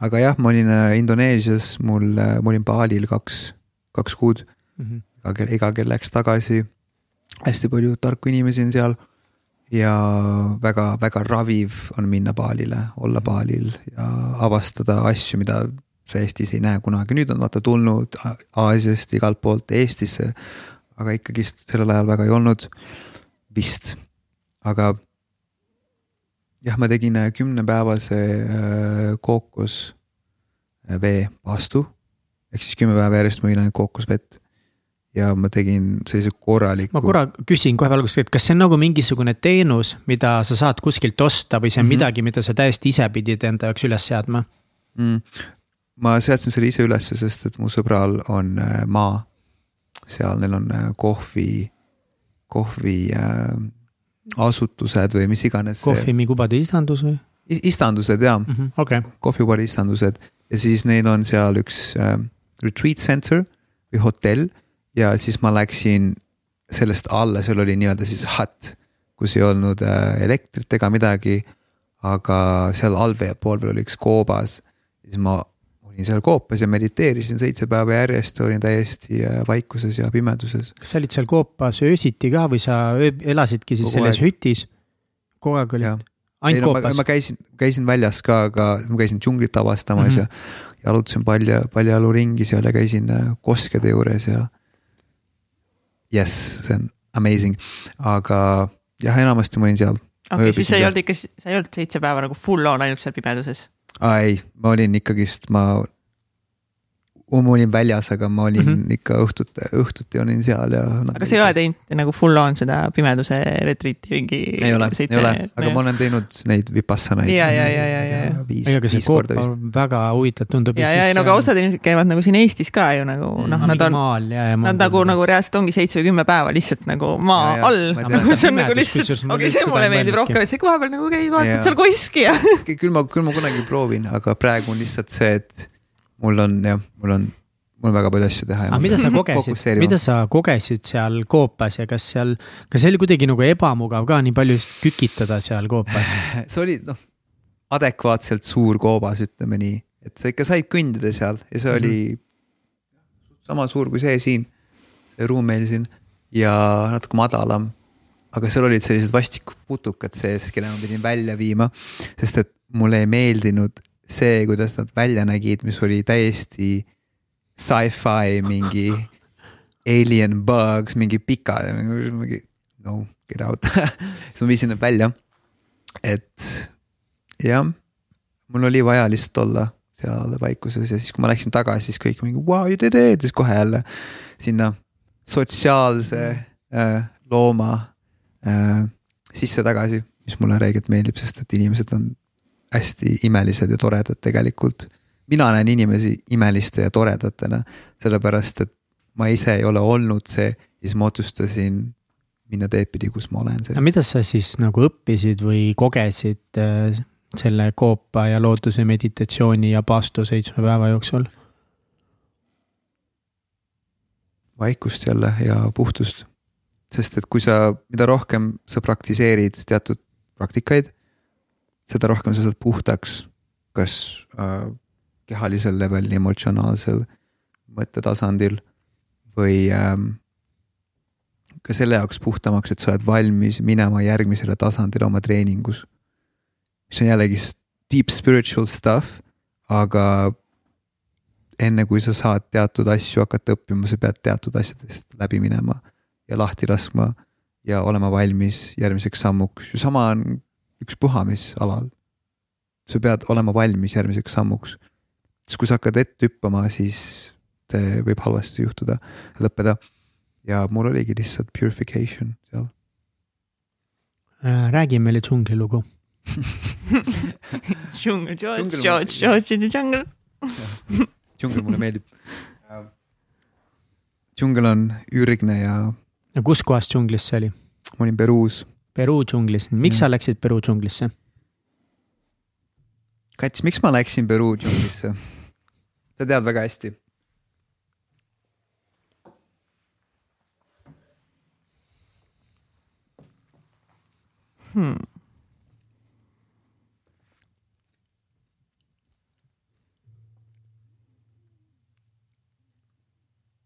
aga jah, ma olin äh, Indoneesias, mul, äh, ma olin Balil kaks, kaks kuud mm. -hmm. iga iga kell läks tagasi hästi palju tarku inimesi on seal. ja väga-väga raviv on minna baalile, olla baalil ja avastada asju, mida sa Eestis ei näe kunagi, nüüd on vaata tulnud Aasiast igalt poolt Eestisse. aga ikkagist sellel ajal väga ei olnud, vist, aga jah, ma tegin kümnepäevase äh, kookosvee äh, vastu. ehk siis kümme päeva järjest ma jõin ainult kookosvett ja ma tegin sellise korraliku. ma korra küsin kohe alguses, et kas see on nagu mingisugune teenus, mida sa saad kuskilt osta või see on mm -hmm. midagi, mida sa täiesti ise pidid enda jaoks üles seadma mm.? ma seadsin selle ise ülesse, sest et mu sõbral on äh, maa. seal neil on äh, kohvi, kohvi äh, asutused või mis iganes. kohvimikubade istandus või? istandused jaa mm -hmm,, okay. kohvipari istandused ja siis neil on seal üks äh, retreat center või hotell ja siis ma läksin sellest alla, seal oli nii-öelda siis hut, kus ei olnud äh, elektrit ega midagi. aga seal allpool veel oli üks koobas, siis ma olin seal koopas ja mediteerisin seitse päeva järjest, olin täiesti äh, vaikuses ja pimeduses. kas sa olid seal koopas öösiti ka või sa elasidki siis Kogu selles aeg. hütis? kogu aeg olid? ainult no, koopas? ma käisin, käisin väljas ka, aga ma käisin džunglit avastamas mm -hmm. ja jalutasin palja, paljajalu ringi seal ja käisin äh, koskede juures ja jess, see on amazing, aga jah, enamasti ma olin seal. okei okay,, siis sa ei olnud ikka, sa ei olnud seitse päeva nagu full on ainult seal pimeduses? Ei, ma olin ikkagist, ma ma olin väljas, aga ma olin mm -hmm. ikka õhtuti, õhtuti olin seal ja. aga sa ei ole teinud nagu full on seda pimeduse retriiti mingi? ei ole, ei ole, aga ma olen teinud neid vipassanaid. ja, ja, ja, ja, ja. ega see koop väga huvitav tundub. ja, ja, ja no aga osad inimesed käivad nagu siin Eestis ka ju nagu mm, noh, nad on, nad nagu, nagu reaalselt ongi seitse või kümme päeva lihtsalt nagu maa ja, all. nagu see on nagu lihtsalt, okei, see mulle meeldib rohkem, et see kohapeal nagu käid, vaatad seal koski ja. küll ma, küll ma kunagi proovin, aga praegu on lihtsalt see, et mul on jah, mul on, mul on väga palju asju teha. aga mida sa (laughs) kogesid, mida sa kogesid seal koopas ja kas seal, kas see oli kuidagi nagu ebamugav ka nii palju kükitada seal koopas? (laughs) see oli noh, adekvaatselt suur koobas, ütleme nii, et sa ikka said kõndida seal ja see mm -hmm. oli sama suur kui see siin, see ruum meil siin ja natuke madalam aga seal olid sellised vastikud putukad sees, kelle ma pidin välja viima, sest et mulle ei meeldinud see, kuidas nad välja nägid, mis oli täiesti sci-fi mingi alien bugs, mingi pikad, mingi no get out (laughs) siis ma viisin nad välja. et jah, mul oli vaja lihtsalt olla seal vaikuses ja siis, kui ma läksin tagasi, siis kõik mingi wow, you did it, siis kohe jälle sinna sotsiaalse äh, looma äh, sisse tagasi, mis mulle räigelt meeldib, sest et inimesed on hästi imelised ja toredad tegelikult. mina näen inimesi imeliste ja toredatena, sellepärast et ma ise ei ole olnud see ja siis ma otsustasin minna teed pidi, kus ma olen. aga mida sa siis nagu õppisid või kogesid äh, selle koopa ja looduse meditatsiooni ja paastu seitsme päeva jooksul? vaikust jälle ja puhtust. sest et kui sa, mida rohkem sa praktiseerid teatud praktikaid seda rohkem sa saad puhtaks, kas äh, kehalisel levelil, emotsionaalsel mõttetasandil või ähm, ka selle jaoks puhtamaks, et sa oled valmis minema järgmisele tasandile oma treeningus. mis on jällegi deep spiritual stuff, aga enne kui sa saad teatud asju hakata õppima, sa pead teatud asjadest läbi minema ja lahti laskma ja olema valmis järgmiseks sammuks ja sama on ükspuha mis alal. sa pead olema valmis järgmiseks sammuks. sest kui sa hakkad ette hüppama, siis see võib halvasti juhtuda, lõppeda. ja mul oligi lihtsalt purification seal. Äh, räägi meile džunglilugu (laughs) Džungel, George, George, George in the jungle. (laughs) džungel mulle meeldib. džungel on ürgne ja. no kus kohas džunglis see oli? ma olin Peruus. Peruu džunglis, miks mm. sa läksid Peruu džunglisse? Kats, miks ma läksin Peruu džunglisse? sa tead väga hästi hmm..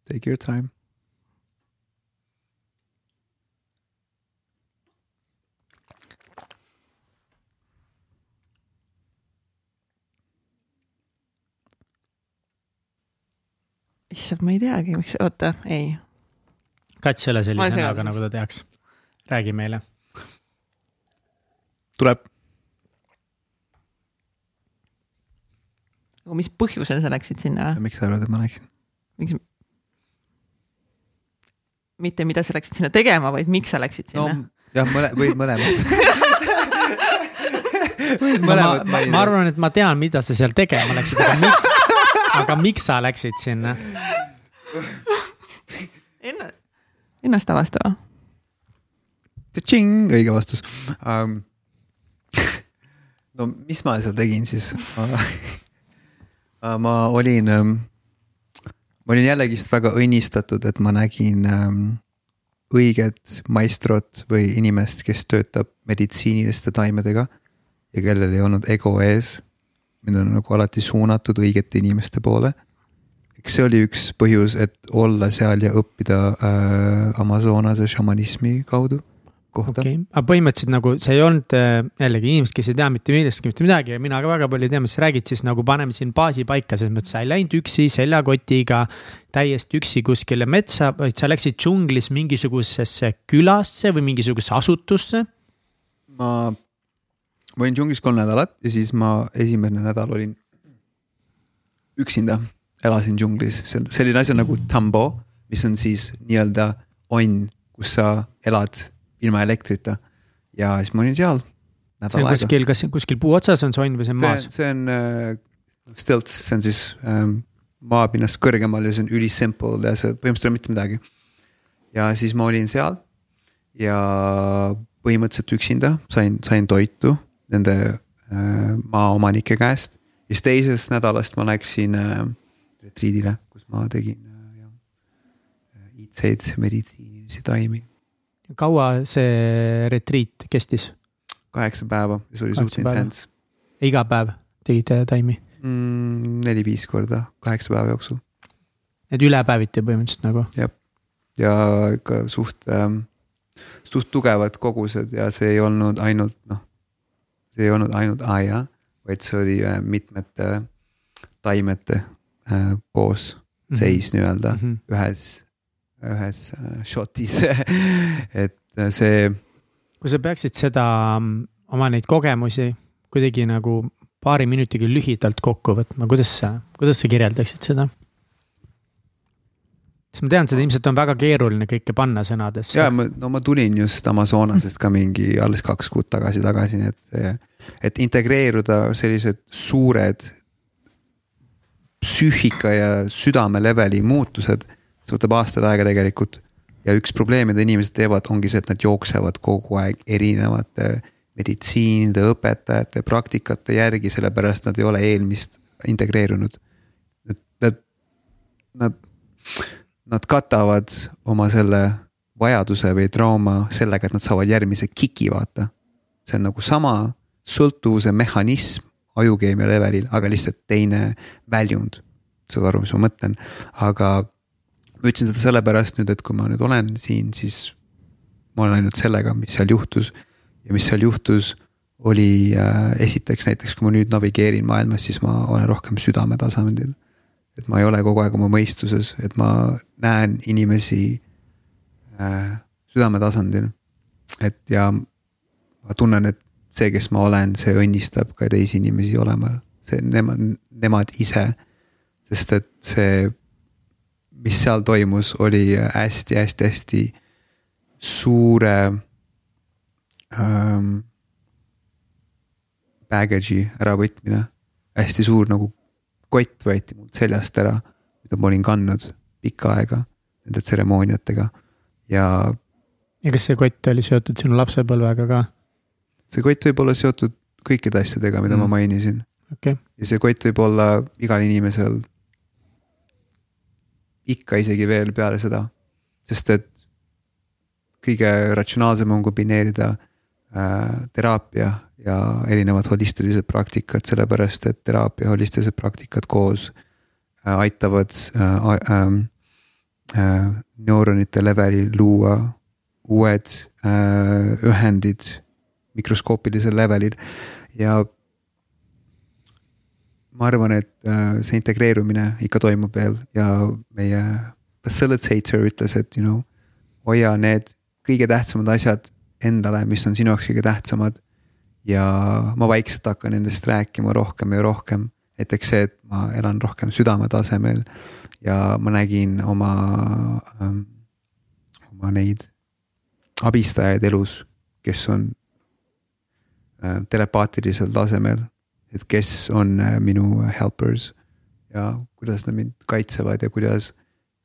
Take your time. Issand, ma ei teagi, miks, oota, ei. kats ei ole sellise näoga, nagu ta tehakse. räägi meile. tuleb. aga mis põhjusel sa läksid sinna? miks sa arvad, et ma läksin? miks? mitte mida sa läksid sinna tegema, vaid miks sa läksid sinna no,? jah, mõle-, või mõlemad (laughs) ma, ma, ma arvan, et ma tean, mida sa seal tegema läksid, aga miks, aga miks sa läksid sinna? Enna, ennast avastama. Õige vastus um,. no mis ma seal tegin siis ma olin um, ma olin jällegist väga õnnistatud, et ma nägin ähm, õiget maestrot või inimest, kes töötab meditsiiniliste taimedega ja kellel ei olnud ego ees. Mind on nagu alati suunatud õigete inimeste poole. eks see oli üks põhjus, et olla seal ja õppida äh, Amazonase šamanismi kaudu kohta okay.. aga põhimõtteliselt nagu see ei olnud äh, jällegi inimesed, kes ei tea mitte millestki mitte midagi ja mina ka väga palju ei tea, mis sa räägid, siis nagu paneme siin baasi paika, selles mõttes sa ei läinud üksi seljakotiga. täiesti üksi kuskile metsa, vaid sa läksid džunglis mingisugusesse külasse või mingisugusesse asutusse. ma, ma olin džunglis kolm nädalat ja siis ma esimene nädal olin üksinda, elasin džunglis, selline asi nagu tambo, mis on siis nii-öelda onn, kus sa elad ilma elektrita. ja siis ma olin seal nädal aega. kuskil, kas kuskil puu otsas on sonn või see on maas? see on äh, stilts, see on siis ähm, maapinnast kõrgemal ja see on ülisimple ja see põhimõtteliselt ei ole mitte midagi. ja siis ma olin seal ja põhimõtteliselt üksinda sain, sain toitu nende äh, maaomanike käest. ja siis teisest nädalast ma läksin äh, retriidile, kus ma tegin äh, iidseid meditsiinilisi taimi kaua see retriit kestis? kaheksa päeva, see oli suht intens. iga päev tegite taimi mm,? neli-viis korda kaheksa päeva jooksul. et ülepäeviti põhimõtteliselt nagu? jah, ja ikka suht ähm,, suht tugevad kogused ja see ei olnud ainult noh, see ei olnud ainult aia, vaid see oli äh, mitmete taimete äh, koos mm -hmm. seis nii-öelda mm -hmm. ühes ühes äh, shotis (laughs) et see. kui sa peaksid seda, mm, oma neid kogemusi kuidagi nagu paari minutiga lühidalt kokku võtma, kuidas sa, kuidas sa kirjeldaksid seda? Sest ma tean, seda ilmselt on väga keeruline kõike panna sõnadesse. ja ma, no ma tulin just Amazonasest ka mingi alles kaks kuud tagasi tagasi, nii et et integreeruda sellised suured psüühika ja südame leveli muutused see võtab aastaid aega tegelikult. ja üks probleem, mida inimesed teevad, ongi see, et nad jooksevad kogu aeg erinevate meditsiinide, õpetajate, praktikate järgi, sellepärast nad ei ole eelmist integreerunud. et nad, nad, nad katavad oma selle vajaduse või trauma sellega, et nad saavad järgmise kiki, vaata. see on nagu sama sõltuvuse mehhanism ajukeemia levelil, aga lihtsalt teine väljund. saad aru, mis ma mõtlen, aga ma ütlesin seda sellepärast nüüd, et kui ma nüüd olen siin, siis ma olen ainult sellega, mis seal juhtus. ja mis seal juhtus, oli äh, esiteks näiteks, kui ma nüüd navigeerin maailmas, siis ma olen rohkem südame tasandil. Et ma ei ole kogu aeg oma mõistuses, et ma näen inimesi äh, südame tasandil. et ja ma tunnen, et see, kes ma olen, see õnnistab ka teisi inimesi olema, see nemad, nemad ise. sest et see, mis seal toimus, oli hästi-hästi-hästi suure ähm, baggage'i äravõtmine. hästi suur nagu kott võeti mult seljast ära, mida ma olin kandnud pikka aega nende tseremooniatega ja. ja kas see kott oli seotud sinu lapsepõlvega ka? see kott võib olla seotud kõikide asjadega, mida mm. ma mainisin okay.. ja see kott võib olla igal inimesel ikka isegi veel peale seda, sest et kõige ratsionaalsem on kombineerida äh, teraapia ja erinevad holistilised praktikad, sellepärast et teraapia holistilised praktikad koos äh, aitavad äh, äh, äh, neuronite levelil luua uued äh, ühendid mikroskoopilisel levelil ja ma arvan, et äh, see integreerumine ikka toimub veel ja meie facilitator ütles, et you know, hoia need kõige tähtsamad asjad endale, mis on sinu jaoks kõige tähtsamad. Ja ma vaikselt hakkan nendest rääkima rohkem ja rohkem, näiteks see, et ma elan rohkem südame tasemel ja ma nägin oma ähm,, oma neid abistajaid elus, kes on Äh, telepaatilisel tasemel, et kes on äh, minu helpers ja kuidas nad mind kaitsevad ja kuidas,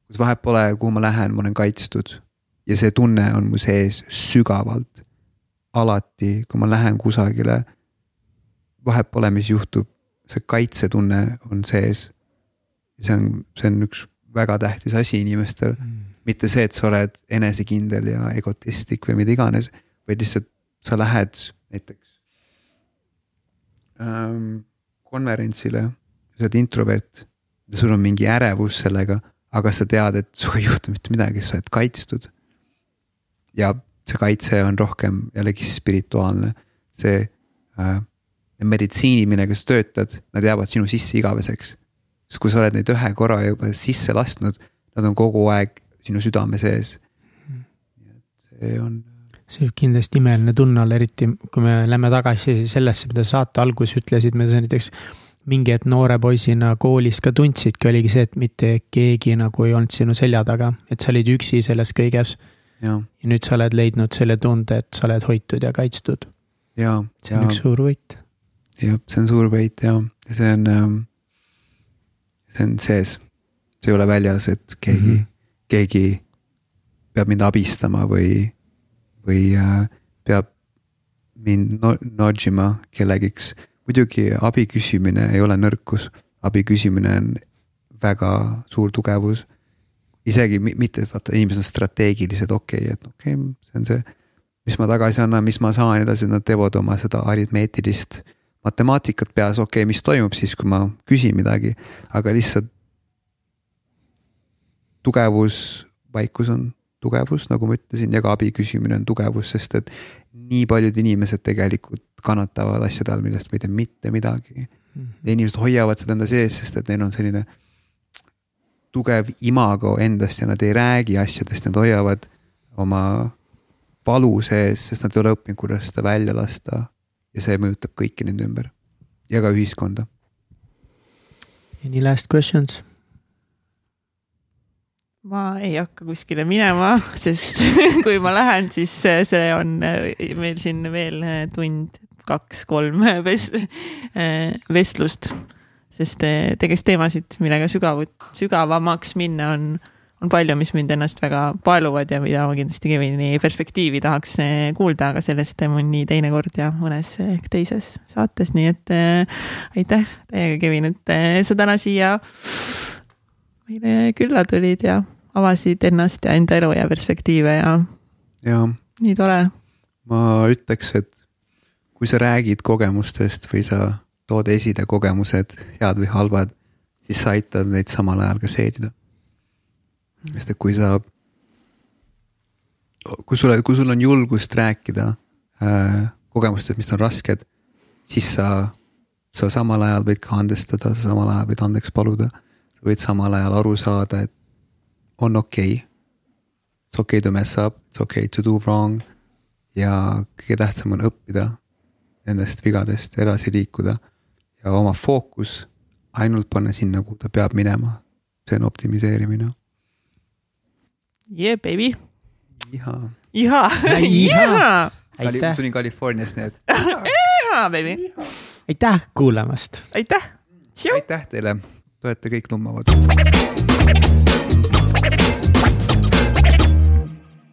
kus vahet pole, kuhu ma lähen, ma olen kaitstud. ja see tunne on mu sees sügavalt. Alati, kui ma lähen kusagile, vahet pole, mis juhtub, see kaitsetunne on sees. see on, see on üks väga tähtis asi inimestel mm., mitte see, et sa oled enesekindel ja egotistlik või mida iganes, vaid lihtsalt sa lähed näiteks ähm, konverentsile, sa oled introvert ja sul on mingi ärevus sellega, aga sa tead, et sinuga ei juhtu mitte midagi, sa oled kaitstud. ja see kaitse on rohkem jällegi spirituaalne, see äh, meditsiinid, millega sa töötad, nad jäävad sinu sisse igaveseks. sest kui sa oled neid ühe korra juba sisse lasknud, nad on kogu aeg sinu südame sees. see on see võib kindlasti imeline tunne olla, eriti kui me läheme tagasi sellesse, mida saate alguses ütlesid, me näiteks mingi hetk noore poisina koolis ka tundsidki, oligi see, et mitte keegi nagu ei olnud sinu selja taga, et sa olid üksi selles kõiges. Ja nüüd sa oled leidnud selle tunde, et sa oled hoitud ja kaitstud. see on ja, üks suur võit. jah, see on suur võit ja see on, ähm, see on sees, see ei ole väljas, et keegi mm, -hmm. keegi peab mind abistama või või äh, peab mind nudge ima kellegiks. muidugi abi küsimine ei ole nõrkus, abi küsimine on väga suur tugevus. Isegi mitte, vaata inimesed on strateegilised, okei okay,, et okei okay,, see on see, mis ma tagasi annan, mis ma saan edasi, nad teevad oma seda aritmeetilist matemaatikat peas, okei okay,, mis toimub siis, kui ma küsin midagi, aga lihtsalt tugevus, vaikus on tugevus, nagu ma ütlesin, ja ka abi küsimine on tugevus, sest et nii paljud inimesed tegelikult kannatavad asjade all, millest ma ei tea mitte midagi. -hmm. ja inimesed hoiavad seda enda sees, sest et neil on selline tugev imago endast ja nad ei räägi asjadest, nad hoiavad oma valu sees, sest nad ei ole õppinud, kuidas seda välja lasta. ja see mõjutab kõiki nende ümber ja ka ühiskonda. Any last questions? ma ei hakka kuskile minema, sest (laughs) kui ma lähen, siis see on meil siin veel tund, kaks-kolm vest-, (laughs) vestlust. Sest tegelikult teemasid, millega sügavut-, sügavamaks minna on, on palju, mis mind ennast väga paeluvad ja mida ma kindlasti Kevini perspektiivi tahaks kuulda, aga sellest mõni teine kord ja mõnes ehk teises saates, nii et aitäh täiega, Kevin, et sa täna siia meile külla tulid ja avasid ennast ja enda elu ja perspektiive ja. ja. nii tore. ma ütleks, et kui sa räägid kogemustest või sa tood esile kogemused, head või halvad, siis sa aitad neid samal ajal ka seedida. sest et kui sa kui sulle, kui sul on julgust rääkida äh, kogemustest, mis on rasked, siis sa, sa samal ajal võid ka andestada, sa samal ajal võid andeks paluda. sa võid samal ajal aru saada, et on okei okay.. It's okay to mess up, it's okay to do wrong. ja kõige tähtsam on õppida nendest vigadest, edasi liikuda ja oma fookus ainult panna sinna, kuhu ta peab minema. see on optimiseerimine. Yeah baby. iha. iha. iha. (laughs) aitäh. tulin Californiast, nii et. iha baby. aitäh kuulamast. aitäh. aitäh teile, te olete kõik nummavad.